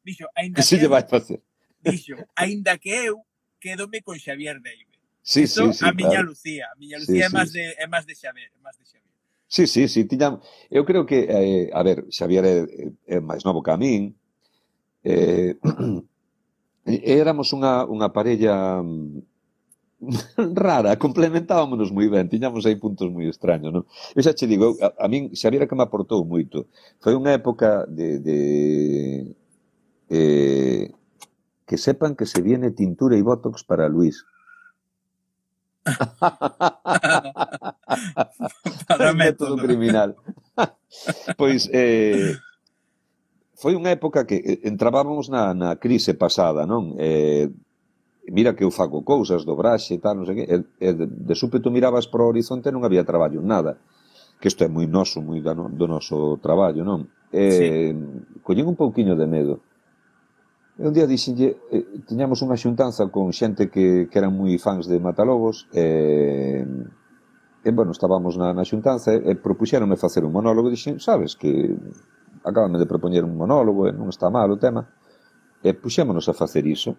Dixo, ainda que, que se lle vai facer? Dixo, ainda que eu quedome con Xavier David. Sí, Isto, sí, sí, a miña claro. Lucía, a miña Lucía sí, é máis sí. de é máis de Xavier, é máis de Xavier. Sí, sí, sí, tiña, eu creo que eh, a ver, Xavier é, é máis novo que a min. Eh, [CLEARS THROAT] éramos unha unha parella mm, [LAUGHS] rara, complementábamos moi ben, tiñamos aí puntos moi extraños, non? Eu xa che digo, a, a min Xavier que me aportou moito. Foi unha época de, de eh, que sepan que se viene tintura e botox para Luis. [LAUGHS] para método. método criminal. [LAUGHS] pois eh, foi unha época que eh, entrábamos na, na crise pasada, non? Eh, mira que eu fago cousas, dobraxe e tal, non sei que, e, e de, de súpeto mirabas para o horizonte e non había traballo, nada. Que isto é moi noso, moi da, do noso traballo, non? Eh, sí. Collín un pouquiño de medo. E un día dixenlle, eh, tiñamos unha xuntanza con xente que, que eran moi fans de Matalobos, e, eh, e bueno, estábamos na, na xuntanza e, e propuxéronme facer un monólogo, dixen, sabes que acabame de propoñer un monólogo e non está mal o tema, e puxémonos a facer iso.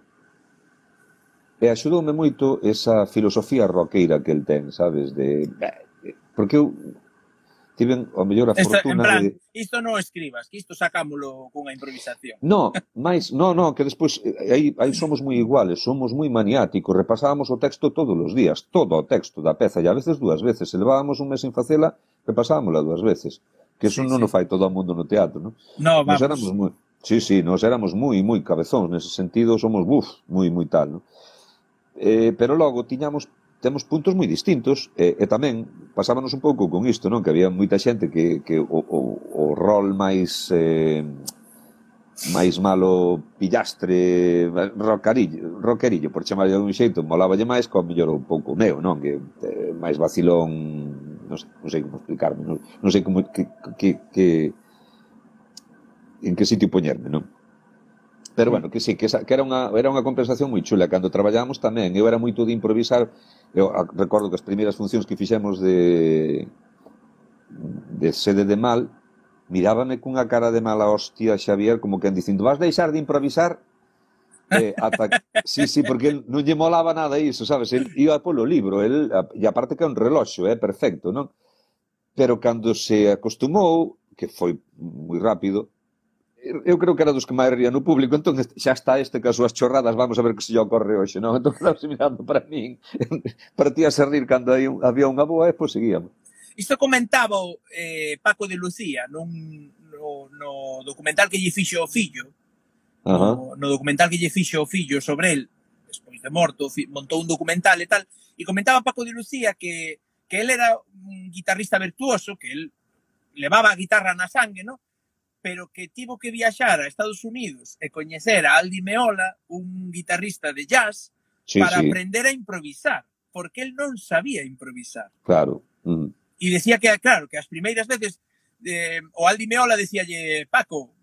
E axudoume moito esa filosofía roqueira que el ten, sabes, de... Eh, porque eu tiven a mellor a Esta, fortuna en plan, de... isto non escribas, que isto sacámolo cunha improvisación. No, máis, no, no, que despois eh, aí, aí somos moi iguales, somos moi maniáticos, repasábamos o texto todos os días, todo o texto da peza, e a veces dúas veces, se levábamos un mes en facela, repasábamosla dúas veces, que eso sí, non sí. o fai todo o mundo no teatro, non? No, vamos. Nos éramos moi, sí, sí, nos éramos moi, moi cabezóns, nese sentido somos, buf, moi, moi tal, non? Eh, pero logo tiñamos temos puntos moi distintos e, e tamén pasábanos un pouco con isto, non? Que había moita xente que, que o, o, o rol máis eh, máis malo pillastre rockarillo, rockerillo, por chamarlle de algún xeito, molaballe máis que mellor un pouco meu, non? Que eh, máis vacilón, non sei, non sei como explicarme, non, non sei como que, que, que en que sitio poñerme, non? Pero bueno, que sí, que, esa, que era, unha, era unha compensación moi chula. Cando traballábamos tamén, eu era moito de improvisar. Eu ah, recordo que as primeiras funcións que fixemos de, de sede de mal, mirábame cunha cara de mala hostia Xavier, como que dicindo, vas deixar de improvisar? Eh, ata... sí, sí, porque non lle molaba nada iso, sabes? El iba polo libro, el, e aparte que é un reloxo, é eh, perfecto, non? Pero cando se acostumou, que foi moi rápido, eu creo que era dos que máis ría no público, entón xa está este que as súas chorradas, vamos a ver que se lle ocorre hoxe, non? [LAUGHS] Entón estamos mirando para min, [LAUGHS] partía a rir cando había unha boa e pois seguíamos. Isto comentaba eh, Paco de Lucía nun, no, no documental que lle fixo o fillo, uh -huh. no, no documental que lle fixo o fillo sobre el, despois de morto, montou un documental e tal, e comentaba Paco de Lucía que, que él era un guitarrista virtuoso, que él levaba a guitarra na sangue, ¿no? pero que tivo que viaxar a Estados Unidos e coñecer a Aldi Meola, un guitarrista de jazz, sí, para sí. aprender a improvisar, porque él non sabía improvisar. Claro. Mm. E decía que, claro, que as primeiras veces eh, o Aldi Meola decíalle, Paco,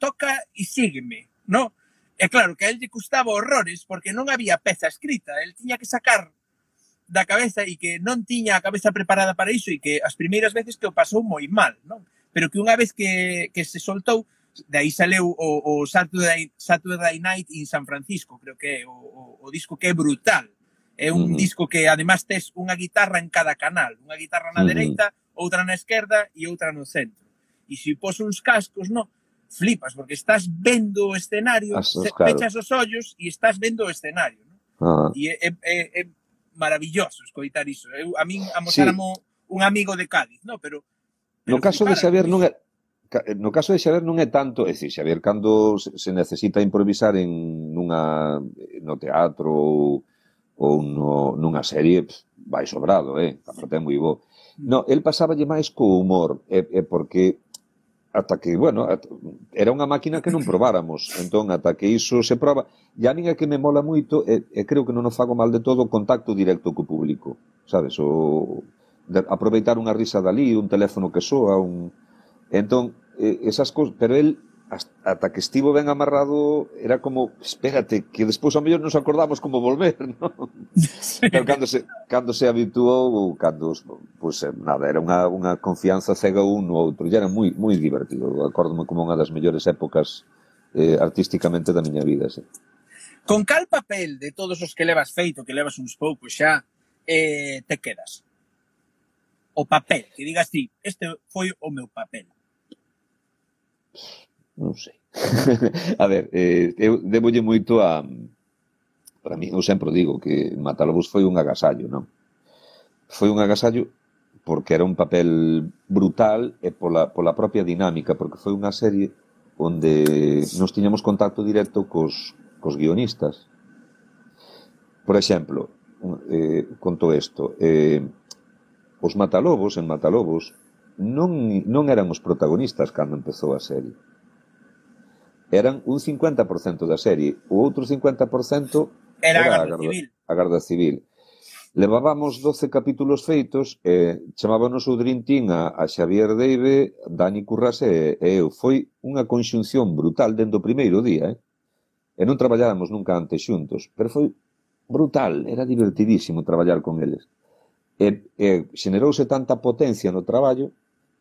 toca e sígueme, no? E claro, que a él lle custaba horrores porque non había peza escrita, él tiña que sacar da cabeza e que non tiña a cabeza preparada para iso e que as primeiras veces que o pasou moi mal, non? pero que unha vez que, que se soltou, de aí saleu o, o Saturday, Saturday Night in San Francisco, creo que é o, o, o disco que é brutal. É un uh -huh. disco que además tes unha guitarra en cada canal, unha guitarra na uh -huh. dereita, outra na esquerda e outra no centro. E se pos uns cascos, no, flipas, porque estás vendo o escenario, Asos, claro. fechas os ollos e estás vendo o escenario. No? Uh -huh. E é, é, é maravilloso escoitar iso. Eu, a min amosáramo sí. un amigo de Cádiz, no? pero No caso de Xavier non é eh, no caso de Xavier non é tanto, é dicir, Xavier cando se necesita improvisar en nunha eh, no teatro ou, ou no, nunha serie, vai sobrado, eh, a parte é moi bo. Mm. No, el pasáballe máis co humor, é, é porque ata que, bueno, era unha máquina que non probáramos. [COUGHS] Entón, ata que iso se proba, e a minha que me mola moito, e, e creo que non o fago mal de todo, o contacto directo co público. Sabes, o, de aproveitar unha risa dali, un teléfono que soa, un... Entón, esas cousas, pero el ata que estivo ben amarrado era como, espérate, que despois ao mellor nos acordamos como volver, [LAUGHS] non? Sí. Pero cando se, cando se habituou, cando, pois pues, eh, nada, era unha, unha confianza cega un no outro, e era moi, moi divertido, acórdome como unha das mellores épocas eh, artísticamente da miña vida, sí. Con cal papel de todos os que levas feito, que levas uns poucos xa, eh, te quedas? o papel, que digas ti, este foi o meu papel. Non sei. [LAUGHS] a ver, eh, eu debolle moito a para mí, eu sempre digo que Matalobos foi un agasallo, non? Foi un agasallo porque era un papel brutal e pola, pola propia dinámica, porque foi unha serie onde nos tiñamos contacto directo cos, cos guionistas. Por exemplo, eh, conto isto, eh, Os Matalobos, en Matalobos, non, non eran os protagonistas cando empezou a serie. Eran un 50% da serie, o outro 50% era, era a, Garda, Civil. a Garda Civil. Levábamos 12 capítulos feitos e chamábanos o Dream Team a, a Xavier Deive, Dani Curras e, e eu. Foi unha conxunción brutal dentro do primeiro día, eh? E non traballábamos nunca antes xuntos, pero foi brutal, era divertidísimo traballar con eles. E, e xenerouse tanta potencia no traballo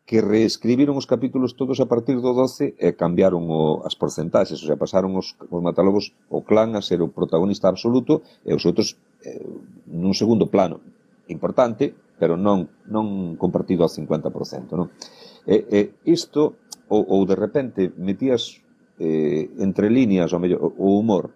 que reescribiron os capítulos todos a partir do 12 e cambiaron o, as porcentaxes, o sea, pasaron os, os matalobos o clan a ser o protagonista absoluto e os outros eh, nun segundo plano importante, pero non non compartido ao 50%, non? E, e isto ou, ou de repente metías eh, entre líneas, ou mellor, o humor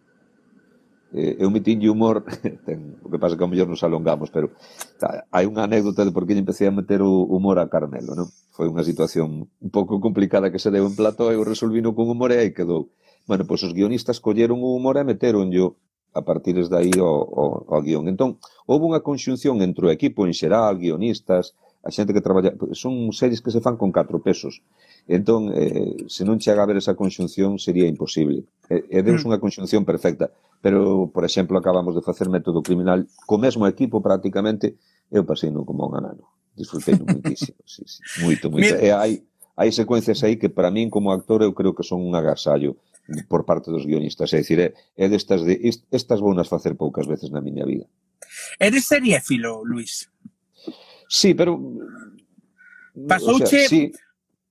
eh, eu metinlle humor, [LAUGHS] ten, o que pasa que ao mellor nos alongamos, pero tá, hai unha anécdota de por que empecé a meter o humor a Carmelo, non? Foi unha situación un pouco complicada que se deu en plató, eu resolvino con humor e aí quedou. Bueno, pois os guionistas colleron o humor e meteronllo a partir de aí o, o, o guión. Entón, houve unha conxunción entre o equipo en xeral, guionistas, a xente que traballa, son series que se fan con 4 pesos. Entón, eh, se non chega a ver esa conxunción, sería imposible. E, e deus mm. unha conxunción perfecta. Pero, por exemplo, acabamos de facer método criminal co mesmo equipo prácticamente, eu pasei no como un anano. Disfrutei [LAUGHS] muitísimo. sí, sí, moito, moito. Mira. E hai, hai secuencias aí que para min como actor eu creo que son un agasallo por parte dos guionistas. É dicir, é, é destas de, estas bonas facer poucas veces na miña vida. Eres seriéfilo, Luis? Sí, pero... Pasouche, o sea, sí.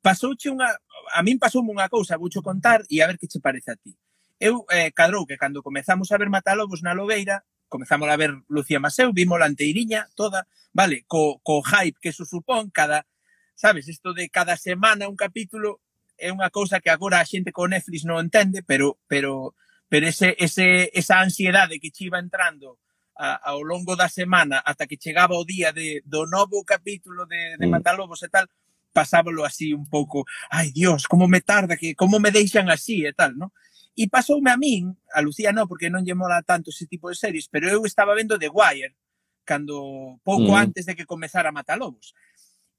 pasouche unha... A min pasoume unha cousa, voucho contar e a ver que che parece a ti. Eu eh, cadrou que cando comezamos a ver Matalobos na Lobeira, comezamos a ver Lucía Maseu, vimos la anteiriña toda, vale, co, co hype que eso supón cada, sabes, isto de cada semana un capítulo é unha cousa que agora a xente con Netflix non entende, pero pero pero ese, ese, esa ansiedade que che iba entrando a, ao longo da semana ata que chegaba o día de, do novo capítulo de, de mm. Matalobos e tal, pasábalo así un pouco, ai dios, como me tarda, que como me deixan así e tal, non? E pasoume a min, a Lucía non, porque non lle mola tanto ese tipo de series, pero eu estaba vendo The Wire, cando pouco mm. antes de que comezara Matalobos.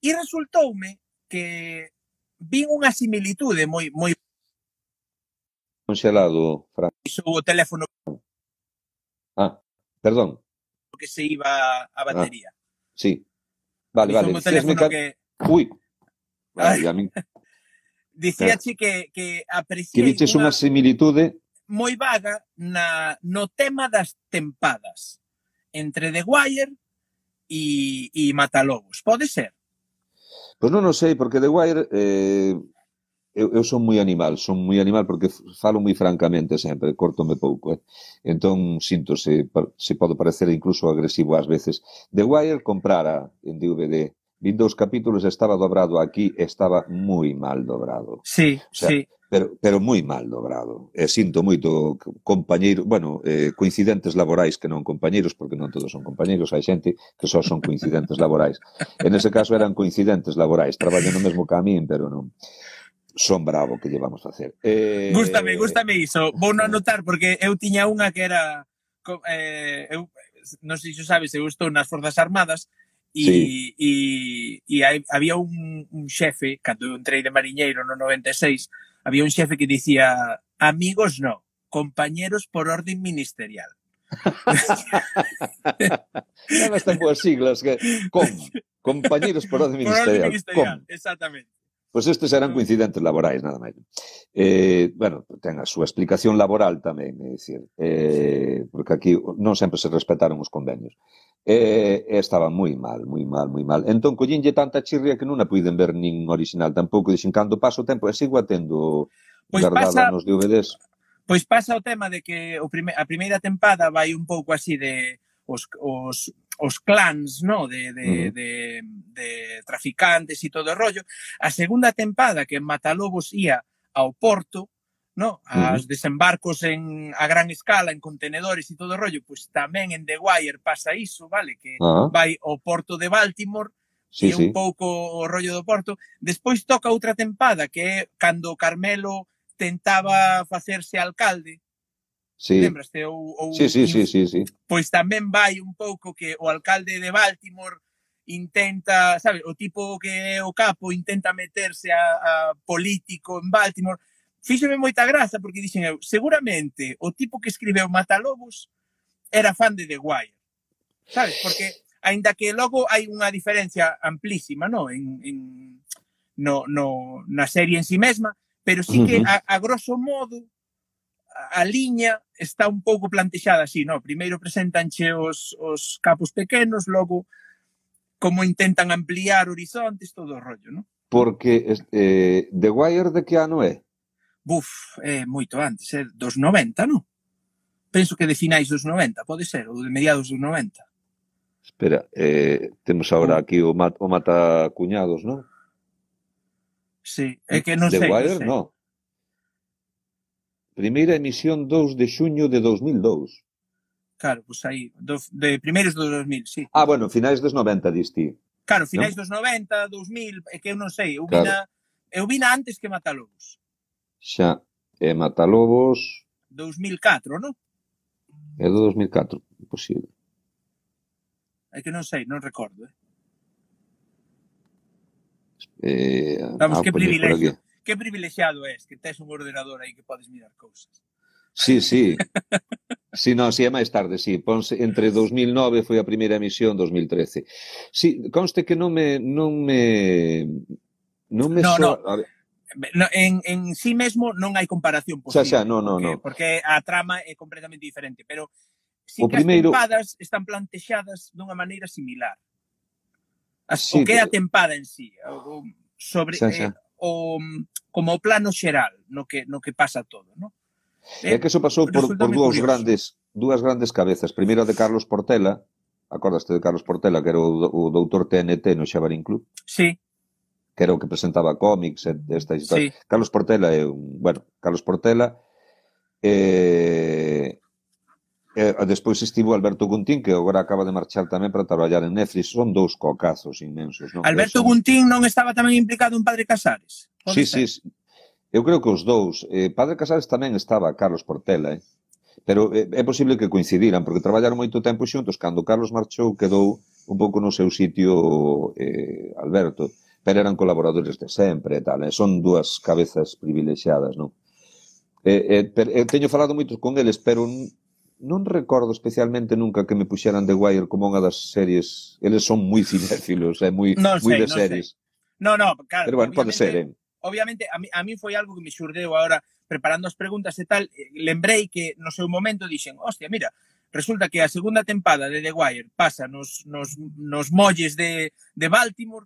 E resultoume que vin unha similitude moi moi conxelado, Fran. Iso o teléfono. Ah. Perdón. Que se iba a ah, batería. Ah, sí. Vale, vale. Un teléfono que... Ui. [LAUGHS] Vale, a mí... Dicíache que, que apreciei... Que diches unha similitude... Moi vaga na, no tema das tempadas entre The Wire e, e Matalobos. Pode ser? Pois pues non o sei, porque The Wire eh, eu, eu son moi animal, son moi animal porque falo moi francamente sempre, cortome pouco, eh? Entón, sinto se, se podo parecer incluso agresivo ás veces. The Wire comprara en DVD. Vin dous capítulos, estaba dobrado aquí, estaba moi mal dobrado. Sí, o sea, sí. Pero, pero moi mal dobrado. E sinto moito compañeiro, bueno, eh, coincidentes laborais que non compañeiros, porque non todos son compañeiros, hai xente que só son coincidentes laborais. En ese caso eran coincidentes laborais, traballan no mesmo camín, pero non son bravo que llevamos a facer. Eh, gústame, gústame iso. Vou non anotar porque eu tiña unha que era eh, eu non sei se sabes, eu estou nas Forzas Armadas e, sí. e, e hai, había un, un xefe, cando eu entrei de mariñeiro no 96, había un xefe que dicía amigos no, compañeros por orden ministerial. [LAUGHS] Non están boas siglas que con [LAUGHS] compañeros por orden ministerial. Por orden ministerial, con. exactamente. Pois estes eran coincidentes laborais, nada máis. Eh, bueno, ten a súa explicación laboral tamén, é dicir, eh, porque aquí non sempre se respetaron os convenios. Eh, estaba moi mal, moi mal, moi mal. Entón, collinlle tanta chirria que non a puiden ver nin original tampouco, dixen, cando paso o tempo, e sigo atendo pois guardada pasa, nos DVDs. Pois pasa o tema de que o prime, a primeira tempada vai un pouco así de os, os os clans, no, de, de, uh -huh. de, de traficantes e todo o rollo. A segunda tempada que Matalobos ía ao Porto, no, as uh -huh. desembarcos en a gran escala en contenedores e todo o rollo, pois tamén en The Wire pasa iso, vale, que uh -huh. vai ao Porto de Baltimore sí, e un sí. pouco o rollo do Porto. Despois toca outra tempada que é cando Carmelo tentaba facerse alcalde Sí. Lembraste? Ou, ou, sí, sí, sí, sí, sí. Pois tamén vai un pouco que o alcalde de Baltimore intenta, sabe, o tipo que é o capo intenta meterse a, a político en Baltimore. Fíxeme moita graza porque dixen eu, seguramente o tipo que escribeu Matalobos era fan de The Wire. Sabes? Porque aínda que logo hai unha diferencia amplísima, no, en, en no, no na serie en sí mesma, pero sí que a, a grosso modo a liña está un pouco plantexada así, no? Primeiro presentanche os, os capos pequenos, logo como intentan ampliar horizontes, todo o rollo, non? Porque eh, The Wire de que ano é? Buf, é eh, moito antes, é eh, dos 90, non? Penso que de finais dos 90, pode ser, ou de mediados dos 90. Espera, eh, temos agora aquí o, mat, o mata cuñados, non? Sí, é que non The sei. The Wire, non. Primeira emisión 2 de xuño de 2002. Claro, pois aí, do, de primeiros do 2000, sí. Ah, bueno, finais dos 90, dis ti. Claro, finais ¿no? dos 90, 2000, é que eu non sei, eu claro. eu vina antes que Matalobos. Xa, e Matalobos... 2004, non? É do 2004, posible. É que non sei, non recordo. Eh? Eh, Vamos, ah, que privilegio que privilexiado és que tes un ordenador aí que podes mirar cousas. Sí, sí. [LAUGHS] Sí, non, sí, é máis tarde, sí. Ponse, entre 2009 foi a primeira emisión, 2013. Sí, conste que non me... Non me... Non me... No, so... no. A ver. No, en, en sí mesmo non hai comparación posible. Xa, xa, no, no, porque, no. porque a trama é completamente diferente, pero sí o que primeiro... as tempadas están plantexadas dunha maneira similar. As, sí, o que é a tempada en sí, o, sobre xa, xa. Eh, o como o plano xeral no que no que pasa todo, ¿no? Eh, é que eso pasou por, por dúas grandes dúas grandes cabezas. Primeiro de Carlos Portela, acordaste de Carlos Portela, que era o, o doutor TNT no Xabarín Club? Sí. Que era o que presentaba cómics e esta historia. Sí. Carlos Portela é un, bueno, Carlos Portela eh, Eh, despois estivo Alberto Guntín, que agora acaba de marchar tamén para traballar en Netflix. Son dous cocazos inmensos. Non? Alberto Eso... Guntín non estaba tamén implicado en Padre Casares? Sí, sí, sí. Eu creo que os dous. Eh, Padre Casares tamén estaba Carlos Portela, eh? pero eh, é posible que coincidiran, porque traballaron moito tempo xuntos. Cando Carlos marchou, quedou un pouco no seu sitio eh, Alberto, pero eran colaboradores de sempre e tal. Eh? Son dúas cabezas privilexiadas, non? Eh, eh, per, eh, teño falado moito con eles, pero non recordo especialmente nunca que me puxeran The Wire como unha das series. Eles son moi cinéfilos, é moi non moi sei, de non series. No, no, claro. Pero bueno, pode ser, eh. Obviamente a mí, a mí foi algo que me xurdeu agora preparando as preguntas e tal, lembrei que no seu momento dixen, hostia, mira, resulta que a segunda tempada de The Wire pasa nos, nos, nos molles de, de Baltimore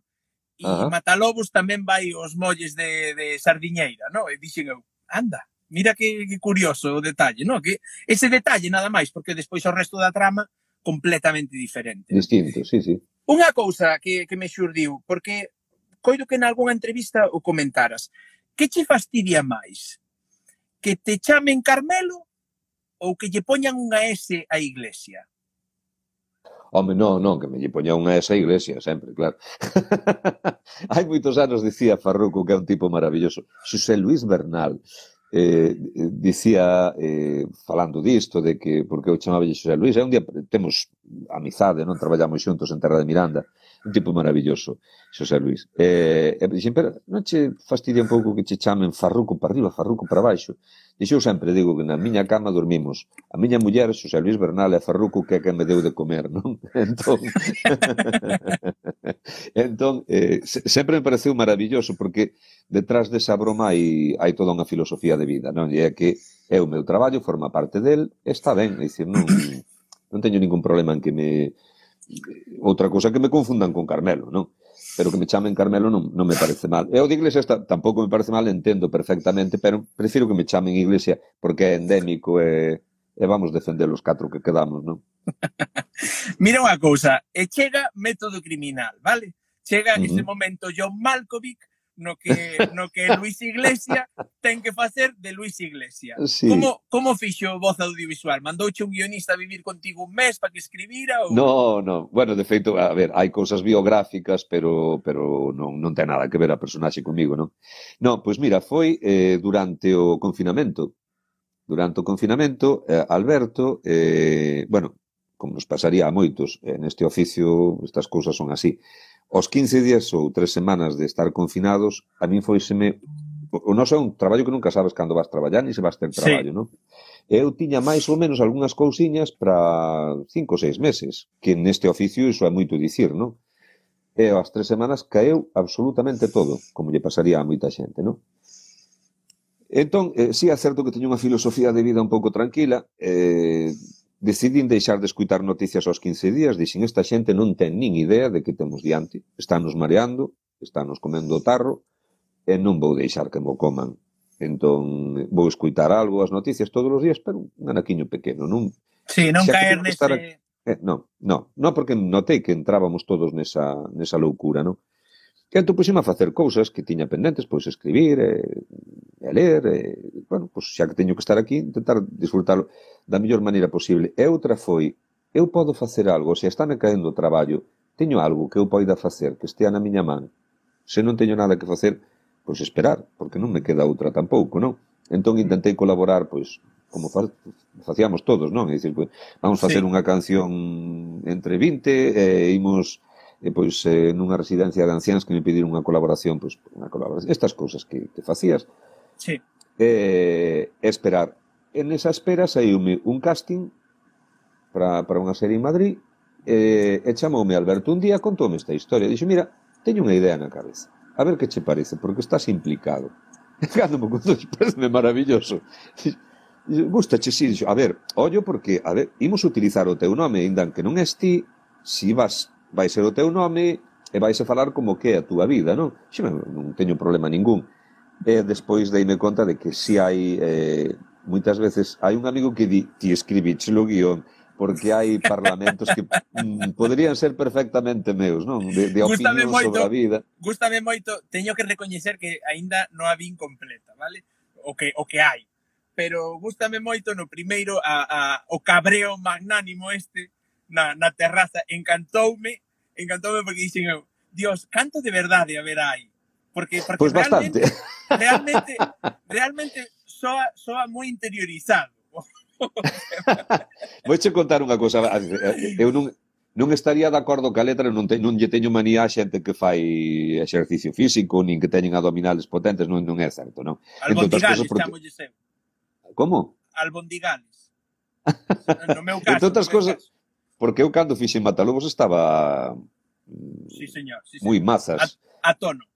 e Matalobos tamén vai aos molles de, de Sardiñeira, no? E dixen eu, anda, Mira que, que curioso o detalle, no? Que ese detalle nada máis, porque despois o resto da trama completamente diferente. Distinto, sí, sí. Unha cousa que, que me xurdiu, porque coido que en algunha entrevista o comentaras, que che fastidia máis? Que te chamen Carmelo ou que lle poñan unha S á iglesia? Home, non, non, que me lle poña unha esa iglesia, sempre, claro. [LAUGHS] Hai moitos anos dicía Farruco que é un tipo maravilloso. Xosé Luis Bernal eh, dicía eh, falando disto de que porque eu chamaba Xosé Luis, é un día temos amizade, non? Traballamos xuntos en Terra de Miranda un tipo maravilloso, Xosé Luis. Eh, e dixen, pero non che fastidia un pouco que che chamen farruco para arriba, farruco para baixo? Dixo eu sempre digo que na miña cama dormimos a miña muller, Xosé Luis Bernal, e farruco que é que me deu de comer, non? [LAUGHS] Entón, [LAUGHS] entón eh, sempre me pareceu maravilloso porque detrás desa broma hai, hai toda unha filosofía de vida, non? E é que é o meu traballo, forma parte del, está ben, dicir, non, non teño ningún problema en que me outra cousa que me confundan con Carmelo, non? Pero que me chamen Carmelo non, non me parece mal. E o de Iglesias ta, tampouco me parece mal, entendo perfectamente, pero prefiro que me chamen Iglesia porque é endémico e, e vamos defender os catro que quedamos, non? [LAUGHS] Mira unha cousa, e chega método criminal, vale? Chega uh -huh. ese momento John Malkovich no que, no que Luis Iglesias ten que facer de Luis Iglesias. Sí. Como, como fixo voz audiovisual? Mandouche un guionista a vivir contigo un mes para que escribira? Ou... No, no. Bueno, de feito, a ver, hai cousas biográficas, pero, pero non, non ten nada que ver a personaxe comigo, non? Non, pois mira, foi eh, durante o confinamento. Durante o confinamento, eh, Alberto, eh, bueno, como nos pasaría a moitos, eh, neste oficio estas cousas son así, Os 15 días ou tres semanas de estar confinados, a min foiseme o noso é un traballo que nunca sabes cando vas traballar ni se vas ter traballo, sí. non? Eu tiña máis ou menos algunhas cousiñas para cinco ou seis meses, que neste oficio iso é moito dicir, non? E as tres semanas caeu absolutamente todo, como lle pasaría a moita xente, non? Entón, eh, sí é certo que teño unha filosofía de vida un pouco tranquila, eh, Decidín deixar de escutar noticias aos 15 días, dixen esta xente non ten nin idea de que temos diante, estános mareando, estános comendo o tarro, e non vou deixar que mo coman. Entón, vou escutar algo, as noticias todos os días, pero un anaquiño pequeno, non... Sí, non Xa caer nese... Estar... Eh, non, non, non, porque notei que entrábamos todos nesa, nesa loucura, non? E entón puxeme pois, a facer cousas que tiña pendentes, pois escribir, e, e ler, e, bueno, pois xa que teño que estar aquí, intentar disfrutalo da mellor maneira posible. E outra foi, eu podo facer algo, se está me caendo o traballo, teño algo que eu poida facer, que estea na miña man. Se non teño nada que facer, pois esperar, porque non me queda outra tampouco, non? Entón mm. intentei colaborar, pois, como fa, facíamos todos, non? É dicir, pois, vamos facer sí. unha canción entre 20 e imos e pois eh, nunha residencia de anciáns que me pediron unha colaboración, pois unha colaboración, estas cousas que, que facías. Sí. Eh, esperar. En esa espera saiume un casting para, para unha serie en Madrid eh, e chamoume Alberto un día, contoume esta historia. Dixo, mira, teño unha idea na cabeza. A ver que che parece, porque estás implicado. E [LAUGHS] cando me contou, parece maravilloso. Gustache, si, sí. Dixo, a ver, ollo porque, a ver, imos utilizar o teu nome, indan que non es ti, si vas vai ser o teu nome e vais a falar como que é a túa vida, non? Xe non teño problema ningún. E despois deime conta de que si hai... Eh, moitas veces hai un amigo que di ti escribiche o guión porque hai parlamentos que [LAUGHS] mm, poderían ser perfectamente meus, non? De, de opinión moito, sobre a vida. Gústame moito, teño que recoñecer que aínda non a vin completa, vale? O que, o que hai. Pero gústame moito no primeiro a, a, o cabreo magnánimo este na, na terraza, encantoume, encantoume porque dixen eu, Dios, canto de verdade haberá aí? Porque, porque pues realmente, bastante. [LAUGHS] realmente, realmente soa, soa moi interiorizado. [LAUGHS] Vouche contar unha cousa, eu non non estaría de acordo que a letra non, te, non lle teño manía a xente que fai exercicio físico, nin que teñen abdominales potentes, non, non é certo, non? Albondigales, porque... chamolle sempre. Como? Albondigales. [LAUGHS] no meu caso. Entre outras cousas, Porque eu cando fixen Matalobos estaba sí, señor, sí, moi mazas. A, a tono.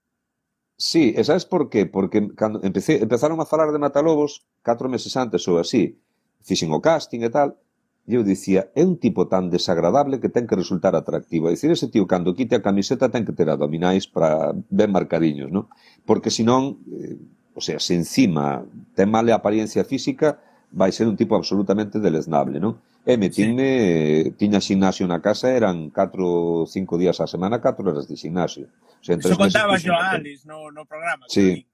Sí, e sabes por qué? Porque cando empecé, empezaron a falar de Matalobos catro meses antes ou así, fixen o casting e tal, e eu dicía, é un tipo tan desagradable que ten que resultar atractivo. É dicir, ese tío, cando quite a camiseta, ten que ter abdominais para ben marcadiños, non? Porque senón, eh, o sea, se encima ten male a apariencia física, vai ser un tipo absolutamente deleznable, non? E metinme, sí. tiña xinasio na casa, eran 4, 5 días a semana, 4 horas de xinasio. O sea, Eso contaba yo a Alex no, no programa. Sí.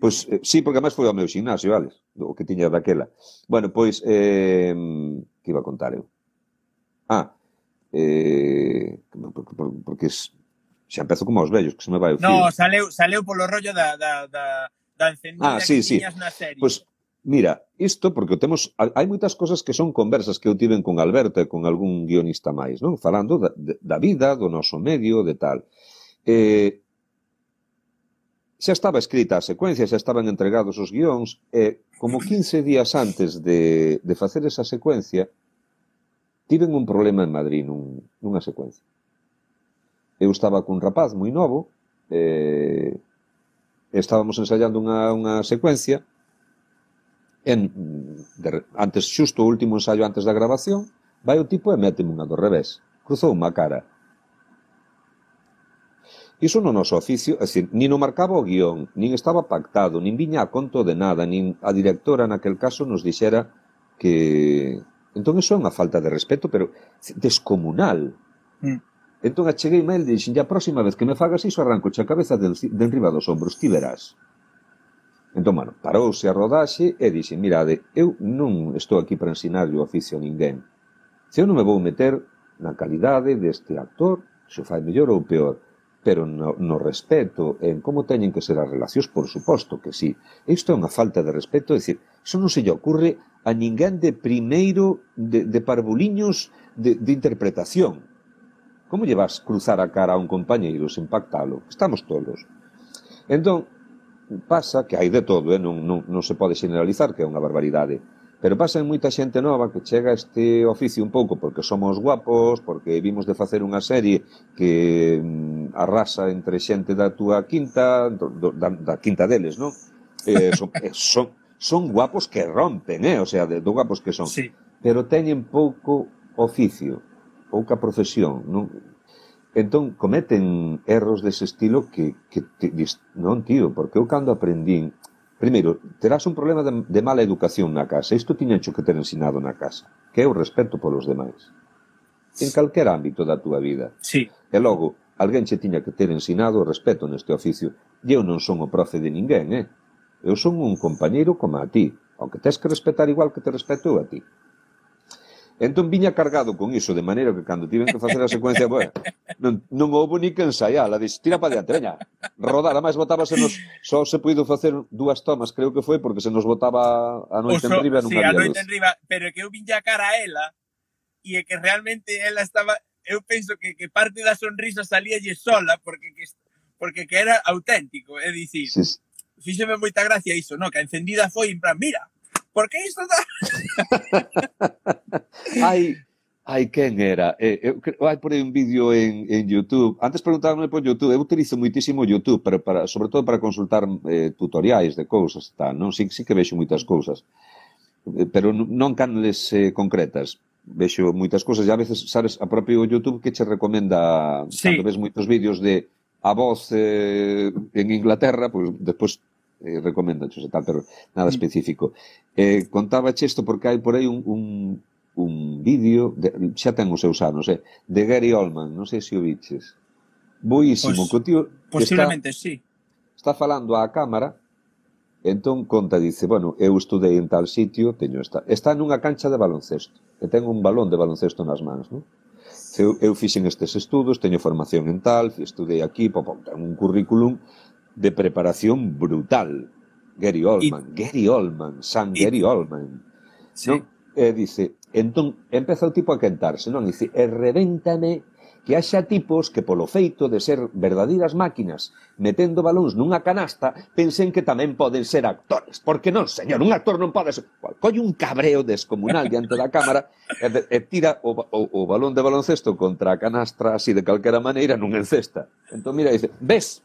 Pois, pues, eh, sí, porque máis foi ao meu xinasio, Alex, o que tiña daquela. Bueno, pois, eh, que iba a contar eu? Ah, eh, porque, porque xa empezo como aos vellos, que se me vai o fío. No, saleu, saleu polo rollo da, da, da, da encendida ah, sí, que sí. na serie. Pois, pues, Mira, isto porque temos hai moitas cosas que son conversas que eu tiven con Alberto e con algún guionista máis, non? Falando da, da vida, do noso medio, de tal. Eh, xa estaba escrita a secuencia, xa estaban entregados os guións, e como 15 días antes de, de facer esa secuencia, tiven un problema en Madrid nun, nunha secuencia. Eu estaba cun rapaz moi novo, eh, estábamos ensayando unha, unha secuencia, en, de, antes xusto o último ensaio antes da grabación, vai o tipo e méteme unha do revés. Cruzou unha cara. Iso no noso oficio, é dicir, nin o marcaba o guión, nin estaba pactado, nin viña a conto de nada, nin a directora naquel caso nos dixera que... Entón, iso é unha falta de respeto, pero descomunal. Mm. Entón, acheguei mail e dixen, a próxima vez que me fagas iso, arranco a cabeza de enriba dos ombros, ti verás. Entón, bueno, parouse a rodaxe e dixen, mirade, eu non estou aquí para ensinarlle o oficio a ninguén. Se eu non me vou meter na calidade deste actor, se o fai mellor ou peor, pero no, no respeto en como teñen que ser as relacións, por suposto que sí. Isto é unha falta de respeto, é dicir, iso non se lle ocorre a ninguén de primeiro de, de parvuliños de, de interpretación. Como lle vas cruzar a cara a un compañeiro sen pactalo? Estamos tolos. Entón, pasa que hai de todo, eh? non, non, non se pode generalizar, que é unha barbaridade, pero pasa en moita xente nova que chega a este oficio un pouco porque somos guapos, porque vimos de facer unha serie que mm, arrasa entre xente da túa quinta, do, da, da quinta deles, non? [LAUGHS] Eh, son, eh, son, son guapos que rompen, eh? o sea, de, do guapos que son. Sí. Pero teñen pouco oficio, pouca profesión, non? Entón, cometen erros dese estilo que, que te, dis, non, tío, porque eu cando aprendín, primeiro, terás un problema de, de mala educación na casa, isto tiñencho que ter ensinado na casa, que é o respeto polos demais, en calquer ámbito da túa vida. Sí. E logo, alguén che tiña que ter ensinado o respeto neste oficio, e eu non son o profe de ninguén, eh? Eu son un compañeiro como a ti, ao que tes que respetar igual que te respeto a ti. Entón viña cargado con iso, de maneira que cando tiven que facer a secuencia, bueno, non, non houve ni que ensaiala, dix, tira para diante, veña, rodar, ademais botábase nos, só se puido facer dúas tomas, creo que foi, porque se nos botaba a noite en riba, non sí, a noite en riba, pero que eu viña cara a ela, e que realmente ela estaba, eu penso que, que parte da sonrisa salía lle sola, porque que, porque que era auténtico, é dicir, sí, sí. fíxeme moita gracia iso, no, que a encendida foi en plan, mira, por que isto está... [LAUGHS] hai, hai quen era? Eh, eh eu, hai por aí un vídeo en, en YouTube. Antes preguntábame por YouTube. Eu utilizo muitísimo YouTube, pero para, sobre todo para consultar eh, tutoriais de cousas. Tal, non? Sí, sí que vexo moitas cousas. Eh, pero non canles eh, concretas. Vexo moitas cousas. E a veces, sabes, a propio YouTube que che recomenda sí. cando ves moitos vídeos de a voz eh, en Inglaterra, pois pues, despois eh, recomendacho e tal, pero nada específico. Eh, contábache isto porque hai por aí un, un, un vídeo, de, xa ten os seus anos, eh, de Gary Oldman, non sei se o viches. Boísimo, pues, que o tío... Posiblemente, está, sí. Está falando á cámara, Entón conta, dice, bueno, eu estudei en tal sitio, teño esta, está nunha cancha de baloncesto, e ten un balón de baloncesto nas mans, non? Eu, eu fixen estes estudos, teño formación en tal, estudei aquí, pop, ten un currículum de preparación brutal. Gary Oldman, y, Gary Oldman, San y, Gary Oldman. Sí. Non? E eh, dice, entón, empeza o tipo a quentarse, non? Dice, e revéntame que haxa tipos que polo feito de ser verdadeiras máquinas metendo balóns nunha canasta pensen que tamén poden ser actores porque non, señor, un actor non pode ser colle un cabreo descomunal diante da cámara e, e tira o, o, o balón de baloncesto contra a canastra así de calquera maneira non encesta entón mira, dice, ves,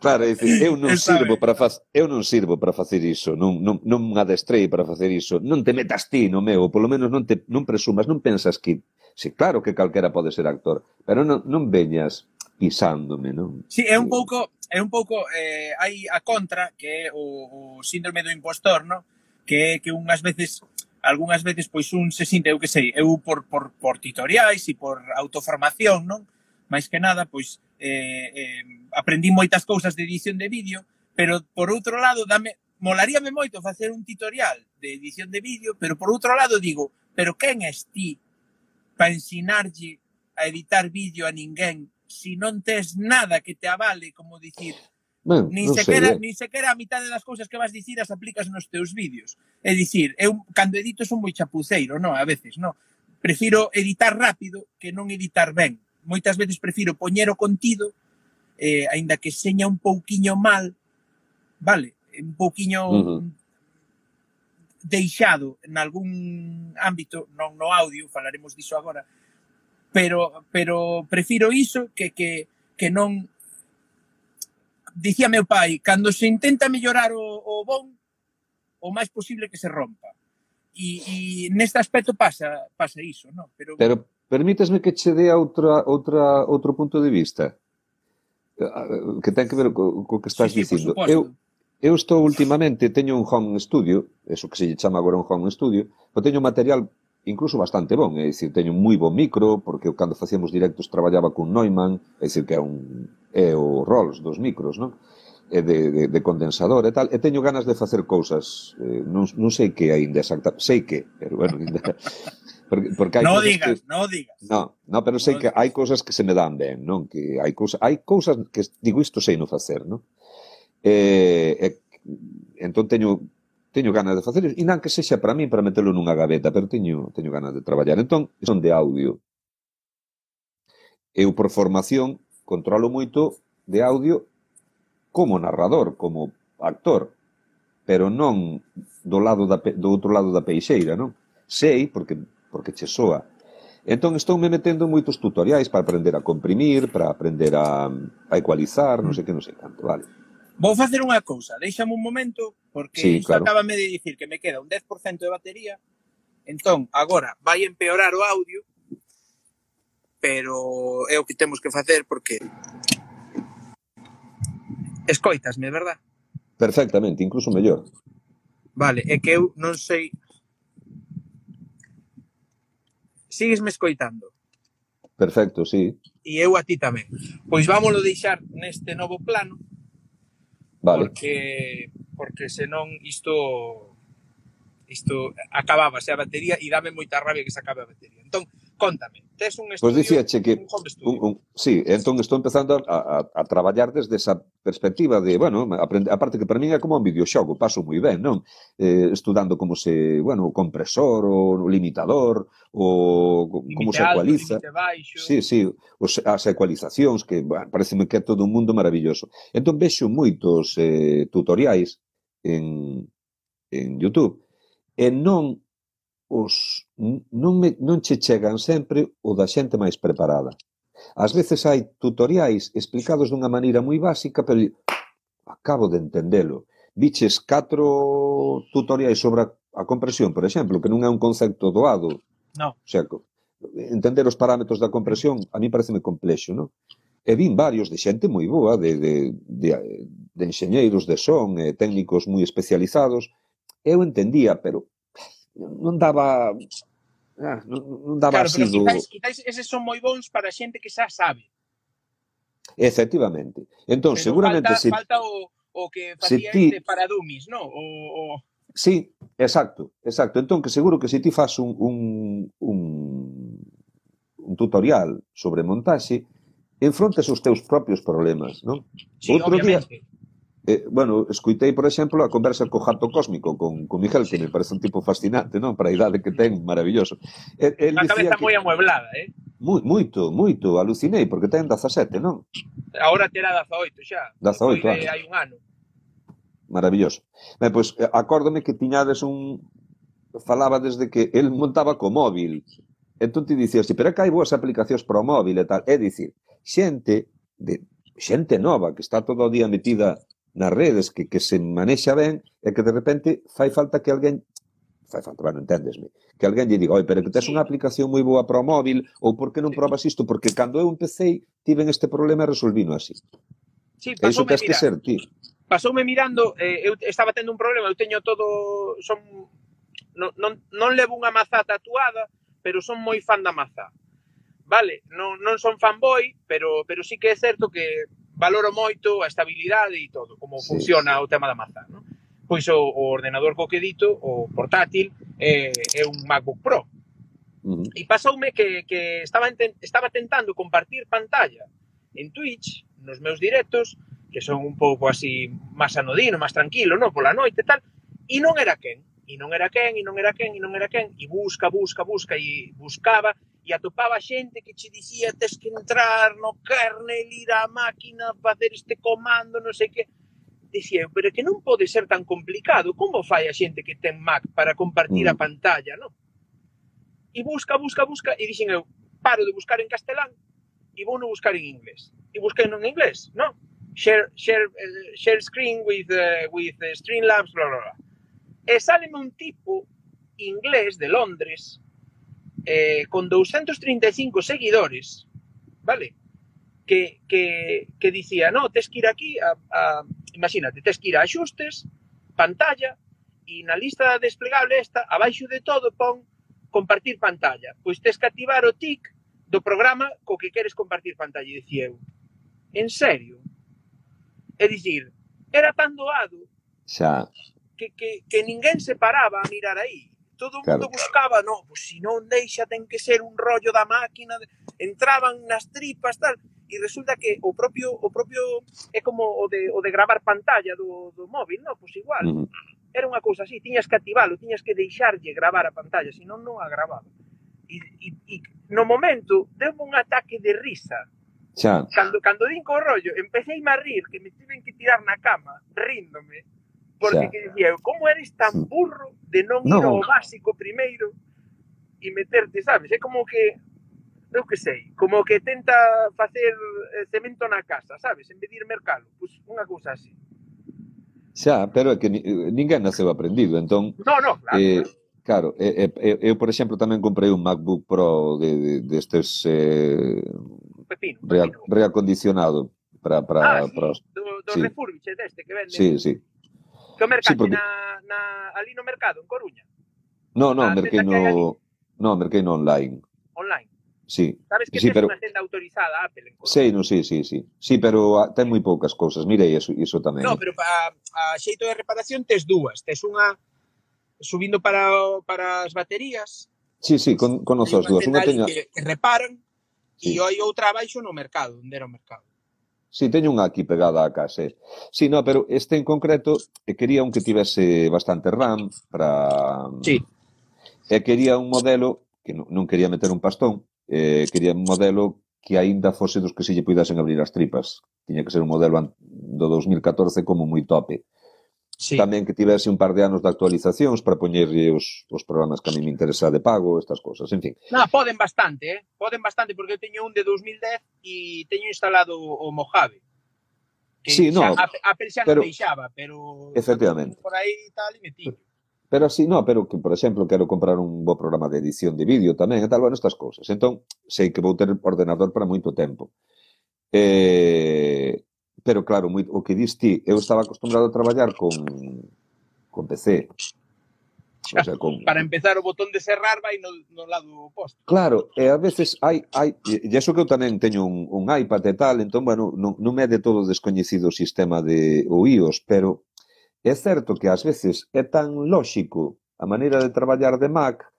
Claro, é dicir, eu non sirvo para facer, eu non sirvo para facer iso, non non non adestrei para facer iso. Non te metas ti no meu, polo menos non te non presumas, non pensas que si claro que calquera pode ser actor, pero non non veñas pisándome, non? Si, sí, é un pouco é un pouco eh, hai a contra que é o, o síndrome do impostor, non? Que que unhas veces algunhas veces pois un se sinte, eu que sei, eu por por por titoriais e por autoformación, non? Mais que nada, pois eh, eh, aprendí moitas cousas de edición de vídeo, pero por outro lado, dame, molaríame moito facer un tutorial de edición de vídeo, pero por outro lado digo, pero quen és ti para ensinarlle a editar vídeo a ninguén si non tes nada que te avale como dicir Ben, nin sequera, eh. nin sequera a mitad das cousas que vas dicir as aplicas nos teus vídeos. É dicir, eu cando edito son moi chapuceiro, non, a veces, non. Prefiro editar rápido que non editar ben moitas veces prefiro poñer o contido, eh, aínda que seña un pouquiño mal, vale, un pouquiño uh -huh. deixado en algún ámbito, non no audio, falaremos diso agora, pero pero prefiro iso que que que non dicía meu pai, cando se intenta mellorar o, o bon, o máis posible que se rompa. E, e neste aspecto pasa pasa iso, non? Pero, pero Permítesme que che dea outra, outra, outro punto de vista eh, que ten que ver co, co que estás sí, sí, dicindo. Eu, eu estou últimamente, teño un home studio, eso que se lle chama agora un home studio, pero teño material incluso bastante bon, é dicir, teño un moi bon micro, porque eu cando facíamos directos traballaba con Neumann, é dicir, que é, un, é o Rolls dos micros, non? E de, de, de condensador e tal, e teño ganas de facer cousas, eh, non, non sei que aínda exacta, sei que, pero bueno, ainda, [LAUGHS] Porque, porque hai no digas, que, no digas. No, no pero sei no que hai cousas que se me dan ben, non? Que hai cousas, hai cousas que digo isto sei no facer, non? Eh, eh, entón teño teño ganas de facer e non que sexa para mí para metelo nunha gaveta, pero teño teño ganas de traballar. Entón, son de audio. Eu por formación controlo moito de audio como narrador, como actor, pero non do lado da, do outro lado da peixeira, non? Sei, porque porque che soa. Entón estou me metendo en moitos tutoriais para aprender a comprimir, para aprender a, a ecualizar, non sei que, non sei canto, vale. Vou facer unha cousa, deixame un momento, porque sí, isto claro. acabame de dicir que me queda un 10% de batería, entón, agora, vai empeorar o audio, pero é o que temos que facer porque escoitasme, verdad? Perfectamente, incluso mellor. Vale, é que eu non sei Síguesme escoitando. Perfecto, sí. E eu a ti tamén. Pois vámonos deixar neste novo plano. Vale. Porque porque senón isto isto acabábase a batería e dame moita rabia que se acabe a batería. Entón, Contame, tes un pois estudio, pues dicíache que, un home studio. Un, un, sí, entón estou empezando a, a, a traballar desde esa perspectiva de, bueno, aprende, aparte que para min é como un videoxogo, paso moi ben, non? Eh, estudando como se, bueno, o compresor, o limitador, o como se ecualiza. Baixo. Sí, sí, os, as ecualizacións, que bueno, pareceme que é todo un mundo maravilloso. Entón vexo moitos eh, tutoriais en, en YouTube e non os non, me, non che chegan sempre o da xente máis preparada. Ás veces hai tutoriais explicados dunha maneira moi básica, pero acabo de entendelo. Viches catro tutoriais sobre a, a compresión, por exemplo, que non é un concepto doado. No. O sea, entender os parámetros da compresión a mí pareceme complexo, non? E vin varios de xente moi boa, de, de, de, de enxeñeiros de son, e técnicos moi especializados. Eu entendía, pero non daba ah, non daba claro, así do... Quizáis, quizáis eses son moi bons para xente que xa sabe. Efectivamente. Entón, pero seguramente... Falta, se... falta o, o que facía ti... este para dummies, non? O, o... Sí, exacto, exacto. Entón, que seguro que se ti faz un, un, un, un tutorial sobre montaxe, enfrontas os teus propios problemas, non? Sí, Outro obviamente. día Eh, bueno, escuitei, por exemplo, a conversa co Jato Cósmico, con, con Miguel, que me parece un tipo fascinante, non? Para a idade que ten, maravilloso. El, el Unha cabeza moi amueblada, eh? Moi, moito, moito, alucinei, porque ten 17, non? Ahora terá 18 xa. 18, claro. Hai un ano. Maravilloso. Ben, pois, pues, acórdome que tiñades un... Falaba desde que el montaba co móvil. Entón ti dicías, sí, pero é que hai boas aplicacións para o móvil e tal. É dicir, xente de xente nova que está todo o día metida nas redes que, que se manexa ben e que de repente fai falta que alguén fai falta, bueno, entendesme, que alguén lle diga, oi, pero que tes sí. unha aplicación moi boa para o móvil ou por que non sí. probas isto? Porque cando eu empecé tiven este problema e resolvino así. Sí, e iso tes que ser ti. Pasoume mirando, eh, eu estaba tendo un problema, eu teño todo, son non, non, non levo unha mazá tatuada, pero son moi fan da mazá. Vale, non, non son fanboy, pero, pero sí que é certo que valoro moito a estabilidade e todo, como sí, funciona sí. o tema da maza, non? Pois o, o ordenador co que dito, o portátil, é, é un MacBook Pro. Uh -huh. E pasoume que, que estaba, enten, estaba tentando compartir pantalla en Twitch, nos meus directos, que son un pouco así máis anodino, máis tranquilo, non? Pola noite e tal, e non era quen, e non era quen, e non era quen, e non era quen, e busca, busca, busca, e buscaba, e atopaba xente que che dicía tes que entrar no kernel, ir á máquina, facer este comando, non sei que. Dicía, pero que non pode ser tan complicado. Como fai a xente que ten Mac para compartir a mm. pantalla, non? E busca, busca, busca, e dixen eu, paro de buscar en castelán e vou no buscar en inglés. E busquei non en inglés, non? Share, share, uh, share screen with, uh, with uh, Streamlabs, bla, bla, bla. E sale un tipo inglés de Londres eh, con 235 seguidores, vale? Que, que, que dicía, no, tes que ir aquí a, a, imagínate, tes que ir a axustes, pantalla, e na lista desplegable esta, abaixo de todo, pon compartir pantalla. Pois tes que activar o tic do programa co que queres compartir pantalla, e dicía eu. En serio? É dicir, era tan doado xa. Que, que, que ninguén se paraba a mirar aí todo o mundo claro. buscaba, no, pues se non deixa ten que ser un rollo da máquina, entraban nas tripas, tal, e resulta que o propio o propio é como o de o de gravar pantalla do do móvil, no, pois igual. Uh -huh. Era unha cousa así, tiñas que activalo, tiñas que deixarlle gravar a pantalla, senón non a gravaba. E, e, e no momento deu un ataque de risa Xa. Cando, cando din co rollo, empecé a rir, que me tiven que tirar na cama, ríndome, Porque que dicía eu, como eres tan burro de non no. ir ao básico primeiro e meterte, sabes? É como que eu que sei, como que tenta facer eh, cemento na casa, sabes? En vez de ir mercalo, pois pues, unha cousa así. Xa, pero é que ninguén naceu aprendido, entón... No, no, claro. Eh, claro, eh, eh, eu, por exemplo, tamén comprei un MacBook Pro de, de, destes... Eh, pepino, pepino. Reacondicionado para para ah, para sí, para, do, do sí. refurbish deste que vende. Sí, sí. Que o mercado sí, porque... na, na, ali no mercado, en Coruña? No, no, ah, a merquei no... No, merquei no online. Online? Sí. Sabes que sí, pero... unha tenda autorizada Apple en Coruña? Sei, sí, no, sí, sí, sí. Sí, pero a, ten moi poucas cousas. Mire, iso, iso tamén. No, ¿eh? pero a, a xeito de reparación tes dúas. Tes unha subindo para, para as baterías. Sí, sí, con, conozo as dúas. Unha teña... Que, que reparan sí. e hai outra abaixo no mercado, onde era o mercado. Si, teño unha aquí pegada a casa. Si, no, pero este en concreto eh, quería un que tivese bastante RAM para... Sí. E quería un modelo, que non, non quería meter un pastón, eh, quería un modelo que aínda fose dos que se lle puidasen abrir as tripas. Tiña que ser un modelo do 2014 como moi tope. Sí. Tamén que tivese un par de anos de actualizacións para poñerlle os, os programas que a mí me interesa de pago, estas cosas, en fin. Na, poden bastante, eh? poden bastante, porque eu teño un de 2010 e teño instalado o Mojave. Que sí, xa, no, Apple xa pero, non deixaba, pero... Efectivamente. Por aí tal e metiño. Pero así, no, pero que, por exemplo, quero comprar un bo programa de edición de vídeo tamén e tal, bueno, estas cousas. Entón, sei que vou ter ordenador para moito tempo. Eh, pero claro, moi, o que dis ti, eu estaba acostumbrado a traballar con, con PC. O sea, con... Para empezar, o botón de cerrar vai no, no lado oposto. Claro, e a veces hai, hai e eso que eu tamén teño un, un iPad e tal, entón, bueno, non, non me é de todo descoñecido o sistema de o iOS, pero é certo que ás veces é tan lóxico a maneira de traballar de Mac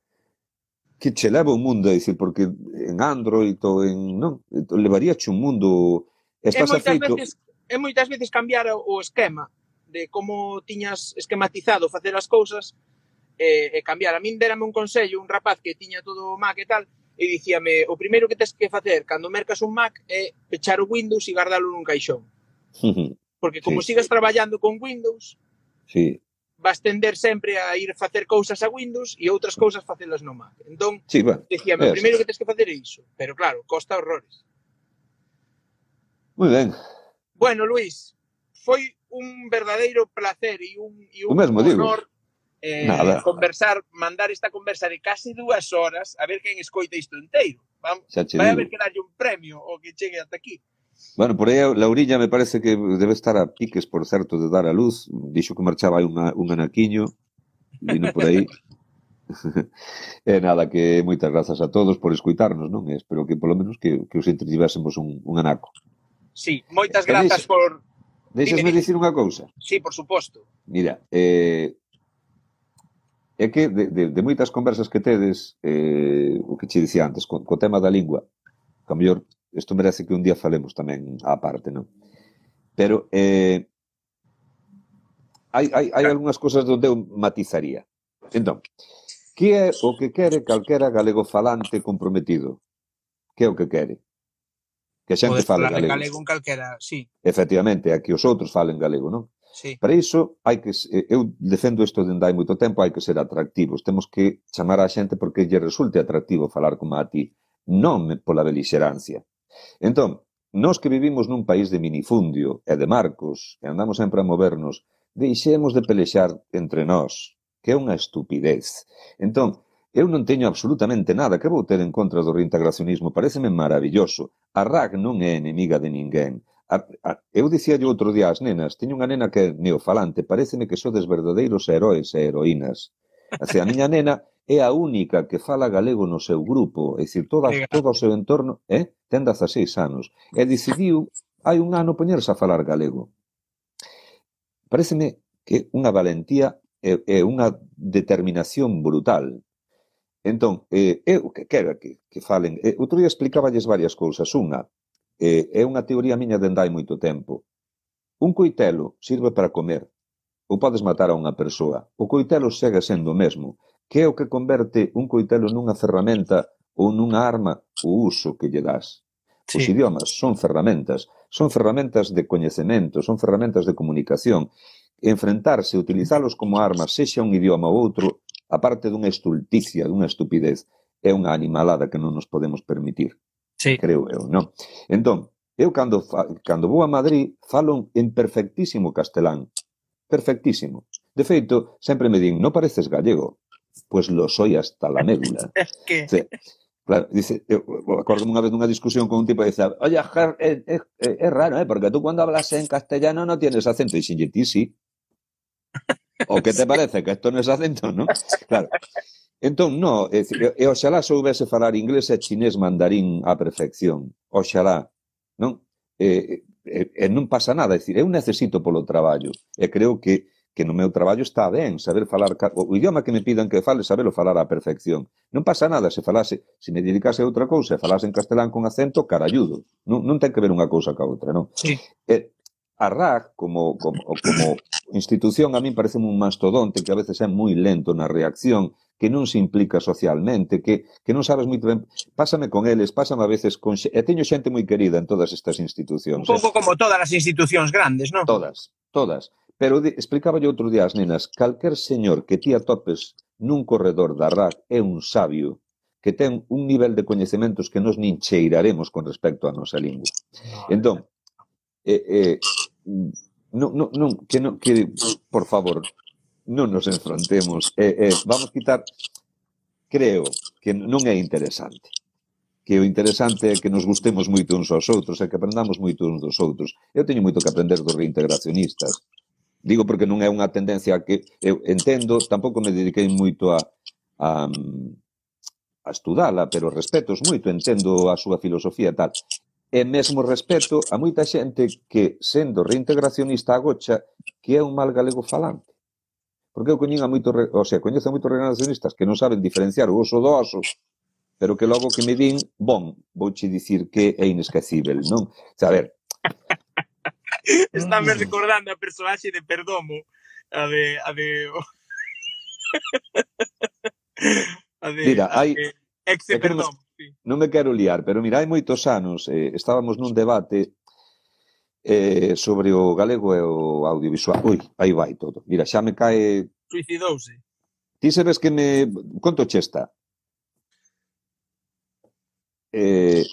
que che leva un mundo, é dicir, porque en Android ou en... Non, levaría un mundo... Estás afeito... Veces é moitas veces cambiar o esquema de como tiñas esquematizado facer as cousas e, e cambiar. A min dérame un consello un rapaz que tiña todo o Mac e tal e dicíame, o primeiro que tens que facer cando mercas un Mac é pechar o Windows e guardalo nun caixón. [LAUGHS] Porque como sí. sigas traballando con Windows, sí. vas tender sempre a ir facer cousas a Windows e outras cousas facelas no Mac. Entón, sí, bueno, dicíame, o primeiro que tens que facer é iso. Pero claro, costa horrores. Moi ben. Bueno, Luis, foi un verdadeiro placer e un, e un mesmo honor. Eh, Nada. conversar, mandar esta conversa de casi dúas horas, a ver quen escoita isto inteiro. Vamos, vai haber que darlle un premio o que chegue ata aquí. Bueno, por aí Laurilla me parece que debe estar a piques, por certo, de dar a luz. Dixo que marchaba aí unha, un anaquiño, vino por aí. [LAUGHS] e nada, que moitas grazas a todos por escoitarnos, non? E espero que polo menos que, que os entretivésemos un, un anaco. Sí, moitas grazas deixa, por... Deixasme dicir unha cousa? Sí, por suposto. Mira, eh, é que de, de, de moitas conversas que tedes, eh, o que che dicía antes, co, co tema da lingua, que a mellor, isto merece que un día falemos tamén á parte, non? Pero eh, hai, hai, hai algunhas cosas onde eu matizaría. Entón, que é o que quere calquera galego falante comprometido? Que é o que quere? que a xente fale galego. galego en calquera, sí. Efectivamente, a que os outros falen galego, non? Sí. Para iso, hai que eh, eu defendo isto dende hai moito tempo, hai que ser atractivos. Temos que chamar a xente porque lle resulte atractivo falar como a ti, non pola belixerancia. Entón, nós que vivimos nun país de minifundio e de marcos, e andamos sempre a movernos, deixemos de pelexar entre nós, que é unha estupidez. Entón, Eu non teño absolutamente nada que vou ter en contra do reintegracionismo, pareceme maravilloso. A RAC non é enemiga de ninguén. A, a, eu dicía yo outro día ás nenas, teño unha nena que é neofalante, pareceme que sodes verdadeiros heróis e heroínas. O sea, a miña nena é a única que fala galego no seu grupo, é dicir, toda, todo o seu entorno, eh? ten 16 anos, e decidiu hai un ano poñerse a falar galego. Pareceme que unha valentía e, e unha determinación brutal. Entón, eh, eu que quero que, que falen, eh, outro día explicaballes varias cousas. Unha, eh, é unha teoría miña dende hai moito tempo. Un coitelo sirve para comer, ou podes matar a unha persoa. O coitelo segue sendo o mesmo, que é o que converte un coitelo nunha ferramenta ou nunha arma o uso que lle das. Sí. Os idiomas son ferramentas, son ferramentas de coñecemento, son ferramentas de comunicación. Enfrentarse, utilizalos como armas, sexa un idioma ou outro, aparte dunha estulticia, dunha estupidez, é unha animalada que non nos podemos permitir. Sí. Creo eu, non? Entón, eu cando, fa, cando vou a Madrid falo en perfectísimo castelán. Perfectísimo. De feito, sempre me din, no pareces gallego. Pois pues lo soy hasta la médula. [LAUGHS] es que... Sí. Claro, dice, eu acordo unha vez dunha discusión con un tipo e dice, oye, é, é, eh, eh, eh, é raro, eh, porque tú cando hablas en castellano no tienes acento. E sin ti sí. [LAUGHS] O que te parece? Que esto non é acento, non? Claro. Entón, no, é dicir, e oxalá soubese falar inglés e chinés mandarín á perfección. Oxalá, non? E, e, e non pasa nada, é dicir, eu necesito polo traballo. E creo que que no meu traballo está ben saber falar o idioma que me pidan que fale, sabelo falar á perfección. Non pasa nada se falase, se me dedicase a outra cousa, e falase en castelán con acento, carayudo. Non, non ten que ver unha cousa ca outra, non? Sí. E, a RAC como, como, como institución a mí parece un mastodonte que a veces é moi lento na reacción, que non se implica socialmente, que, que non sabes moito ben. Pásame con eles, pásame a veces con... E teño xente moi querida en todas estas institucións. Un pouco eh? como todas as institucións grandes, non? Todas, todas. Pero de, explicaba yo outro día as nenas, calquer señor que ti atopes nun corredor da RAC é un sabio que ten un nivel de coñecementos que nos nin cheiraremos con respecto á nosa lingua. Entón, eh, eh, non, non, non, que, non, que por favor, non nos enfrontemos. Eh, eh, vamos quitar, creo que non é interesante que o interesante é que nos gustemos moito uns aos outros e que aprendamos moito uns dos outros. Eu teño moito que aprender dos reintegracionistas. Digo porque non é unha tendencia que eu entendo, tampouco me dediquei moito a, a, a estudala, pero respetos moito, entendo a súa filosofía e tal e mesmo respecto a moita xente que, sendo reintegracionista agocha, que é un mal galego falante. Porque eu coñín a moito, o sea, coñezo a moitos reintegracionistas que non saben diferenciar o oso do oso, pero que logo que me din, bon, vouche dicir que é inesquecível, non? O sea, a ver... [LAUGHS] Estame recordando a personaxe de Perdomo, a de... A de... [LAUGHS] a de, Mira, hai... Exe Perdomo non me quero liar, pero mira, hai moitos anos eh, estábamos nun debate eh, sobre o galego e o audiovisual. Ui, aí vai todo. Mira, xa me cae... Suicidouse. Ti sabes que me... Conto chesta. Eh,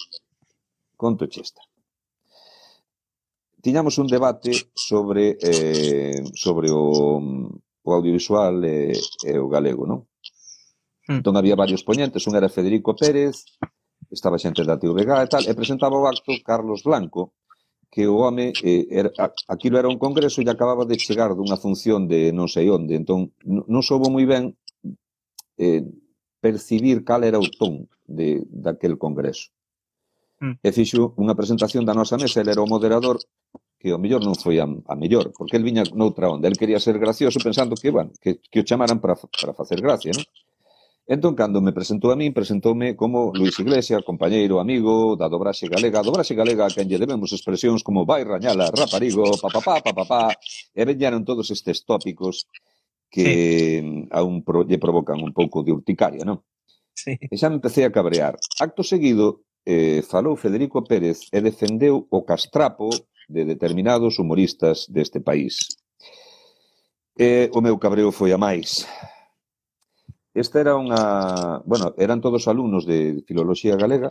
conto chesta. Tiñamos un debate sobre eh, sobre o, o audiovisual e, e o galego, non? Mm. Entón había varios poñentes, un era Federico Pérez, estaba xente da TVG e tal, e presentaba o acto Carlos Blanco, que o home, eh, era, aquilo era un congreso e acababa de chegar dunha función de non sei onde, entón non soubo moi ben eh, percibir cal era o ton de, daquel congreso. Mm. E fixo unha presentación da nosa mesa, ele era o moderador, que o mellor non foi a, a mellor, porque el viña noutra onda, el quería ser gracioso pensando que, bueno, que, que o chamaran para, para facer gracia, non? Entón, cando me presentou a min, presentoume como Luis Iglesias, compañeiro, amigo da dobraxe galega, dobraxe galega a quen lle debemos expresións como vai rañala, raparigo, papapá, papapá, e veñaron todos estes tópicos que sí. a un pro, lle provocan un pouco de urticaria, non? Sí. E xa me empecé a cabrear. Acto seguido, eh, falou Federico Pérez e defendeu o castrapo de determinados humoristas deste país. E o meu cabreo foi a máis Esta era unha... Bueno, eran todos alumnos de Filoloxía Galega,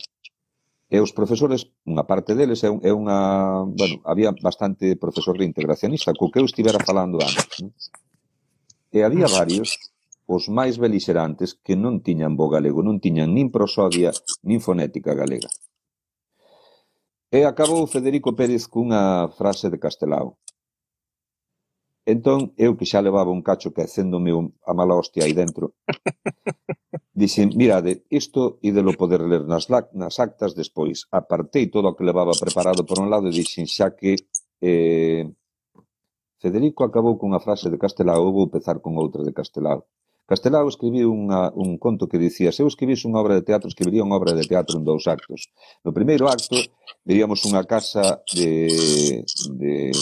e os profesores, unha parte deles é, é unha... Bueno, había bastante profesor de integracionista, co que eu estivera falando antes. Non? E había varios, os máis belixerantes, que non tiñan bo galego, non tiñan nin prosodia, nin fonética galega. E acabou Federico Pérez cunha frase de Castelao. Entón, eu que xa levaba un cacho quecéndome a mala hostia aí dentro, [LAUGHS] dixen, mirade, isto e de lo poder ler nas, nas actas despois. Apartei todo o que levaba preparado por un lado e dixen xa que eh, Federico acabou cunha frase de Castelao, eu vou empezar con outra de Castelao. Castelao escribiu unha, un conto que dicía se eu escribise unha obra de teatro, escribiría unha obra de teatro en dous actos. No primeiro acto veríamos unha casa de, de,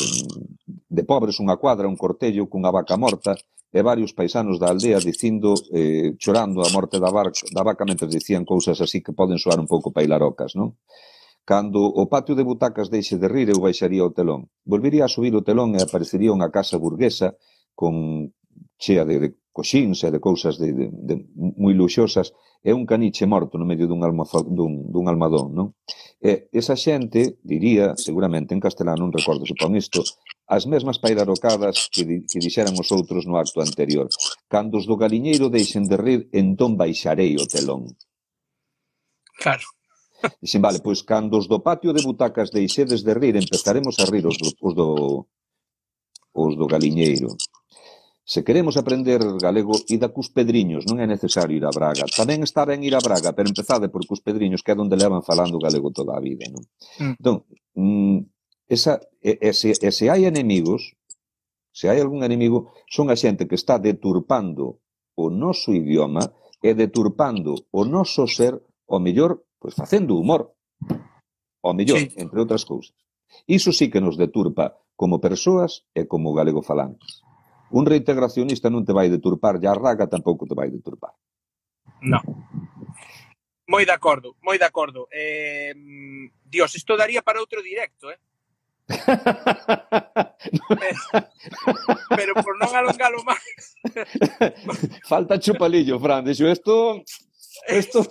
de pobres, unha cuadra, un cortello cunha vaca morta e varios paisanos da aldea dicindo, eh, chorando a morte da, barca, da vaca mentre dicían cousas así que poden soar un pouco pailarocas, non? Cando o patio de butacas deixe de rir, eu baixaría o telón. Volvería a subir o telón e aparecería unha casa burguesa con chea de, de coxins e de cousas de, de, de moi luxosas, é un caniche morto no medio dun, almozo, dun, dun almadón, non? E esa xente, diría, seguramente en castelán, non recordo se pon isto, as mesmas pairarocadas que, di, que dixeran os outros no acto anterior. Cando os do galiñeiro deixen de rir, entón baixarei o telón. Claro. [LAUGHS] Dixen, vale, pois cando os do patio de butacas deixedes de rir, empezaremos a rir os do, os do, os do galiñeiro. Se queremos aprender galego, id a Cuspedriños, non é necesario ir a Braga. Tamén está ben ir a Braga, pero empezade por Cuspedriños, que é onde levan falando galego toda a vida. Non? Mm. Entón, mm, esa, e, e, se, e se hai enemigos, se hai algún enemigo, son a xente que está deturpando o noso idioma e deturpando o noso ser, o mellor, pois facendo humor, o mellor, sí. entre outras cousas. Iso sí que nos deturpa como persoas e como galego falantes un reintegracionista non te vai deturpar, e a raga tampouco te vai deturpar. Non. Moi de acordo, moi de acordo. Eh, Dios, isto daría para outro directo, eh? [LAUGHS] pero, pero por non alongalo máis. Falta chupalillo, Fran. Dixo, isto... Esto...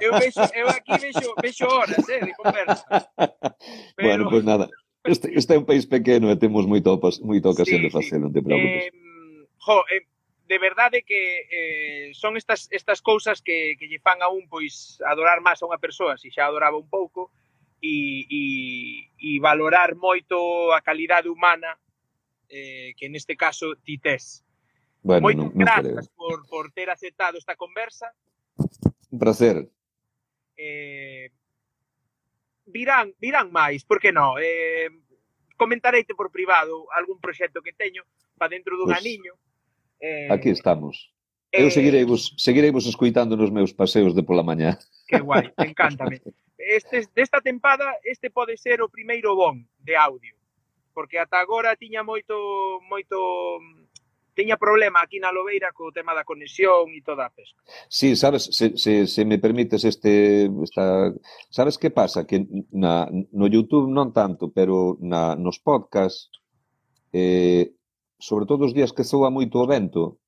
eu, vexo, eu aquí vexo, vexo horas, eh, de conversa. [LAUGHS] Pero... Bueno, pois pues nada. Este, este é un país pequeno e temos moito moito ocasión sí, de facelo, sí. non te preocupes. Eh, jo, eh, de verdade que eh, son estas, estas cousas que, que lle fan a un pois adorar máis a unha persoa, se xa adoraba un pouco, e, e, e valorar moito a calidade humana eh, que neste caso ti tes. Bueno, Moitas non grazas por, por ter aceptado esta conversa. Un placer. Eh, virán, virán máis, por que non? Eh, comentareite por privado algún proxecto que teño para dentro dun pues, pois, aniño. Eh, aquí estamos. Eh, Eu seguirei vos, seguirei vos escuitando nos meus paseos de pola mañá. Que guai, encántame. Este, desta tempada, este pode ser o primeiro bon de audio, porque ata agora tiña moito moito tiña problema aquí na Lobeira co tema da conexión e toda a pesca. Sí, sabes, se, se, se me permites este esta sabes que pasa que na no YouTube non tanto, pero na nos podcast eh sobre todo os días que soa moito o vento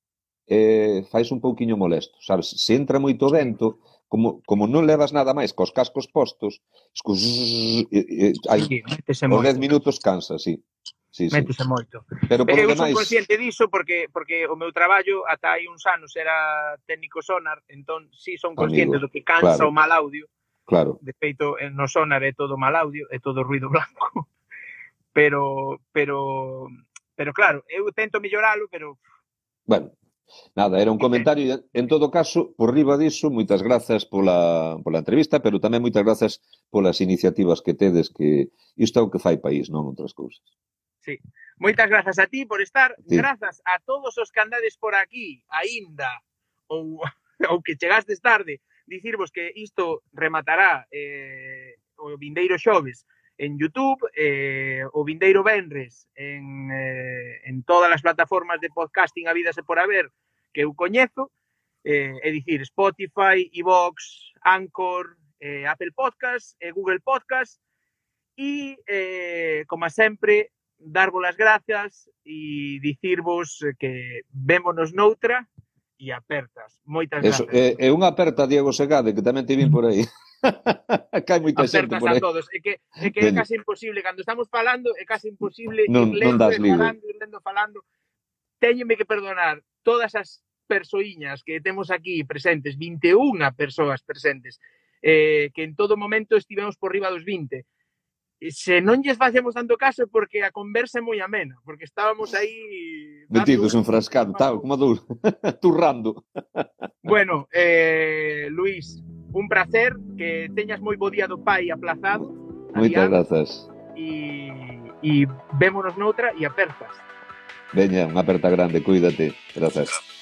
eh fais un pouquiño molesto, sabes? Se entra moito vento, como, como non levas nada máis cos cascos postos, escus, e, e, hai, sí, os 10 minutos cansa, sí. Sí, Métese sí. moito. Pero por eh, eu demais... son consciente diso porque porque o meu traballo ata hai uns anos era técnico sonar, entón si sí son consciente Amigo, do que cansa claro. o mal audio. Claro. De feito, eh, no sonar é todo mal audio, é todo ruido [LAUGHS] blanco. Pero pero pero claro, eu tento melloralo, pero Bueno, Nada, era un comentario. En todo caso, por riba diso, moitas grazas pola, pola entrevista, pero tamén moitas grazas polas iniciativas que tedes, que isto é o que fai país, non outras cousas. Sí. Moitas grazas a ti por estar. Sí. Grazas a todos os que andades por aquí, aínda, ou, [LAUGHS] ou que chegastes tarde, dicirvos que isto rematará eh, o vindeiro xoves en YouTube eh, o Vindeiro Benres en, eh, en todas as plataformas de podcasting habidas e por haber que eu coñezo eh, é dicir Spotify, iVox, Anchor, eh, Apple Podcast e eh, Google Podcast e eh, como sempre darvos as grazas e dicirvos que vémonos noutra e apertas. Moitas Eso, gracias. É, eh, é unha aperta, Diego Segade, que tamén te vin por aí. [LAUGHS] [LAUGHS] Cai moita xente por aí. todos. É que, é que é casi imposible. Cando estamos falando, é casi imposible non, ir lendo, non das e falando, ir lendo, falando. Téñeme que perdonar todas as persoiñas que temos aquí presentes, 21 persoas presentes, eh, que en todo momento estivemos por riba dos 20. Se non lles facemos tanto caso porque a conversa é moi amena, porque estábamos aí... Metidos enfrascados, tal, como duro, [LAUGHS] turrando. Bueno, eh, Luís, un placer, que teñas moi bo día do pai aplazado. Moitas grazas. E, e vémonos noutra e apertas. Veña, unha aperta grande, cuídate. Grazas. Grazas.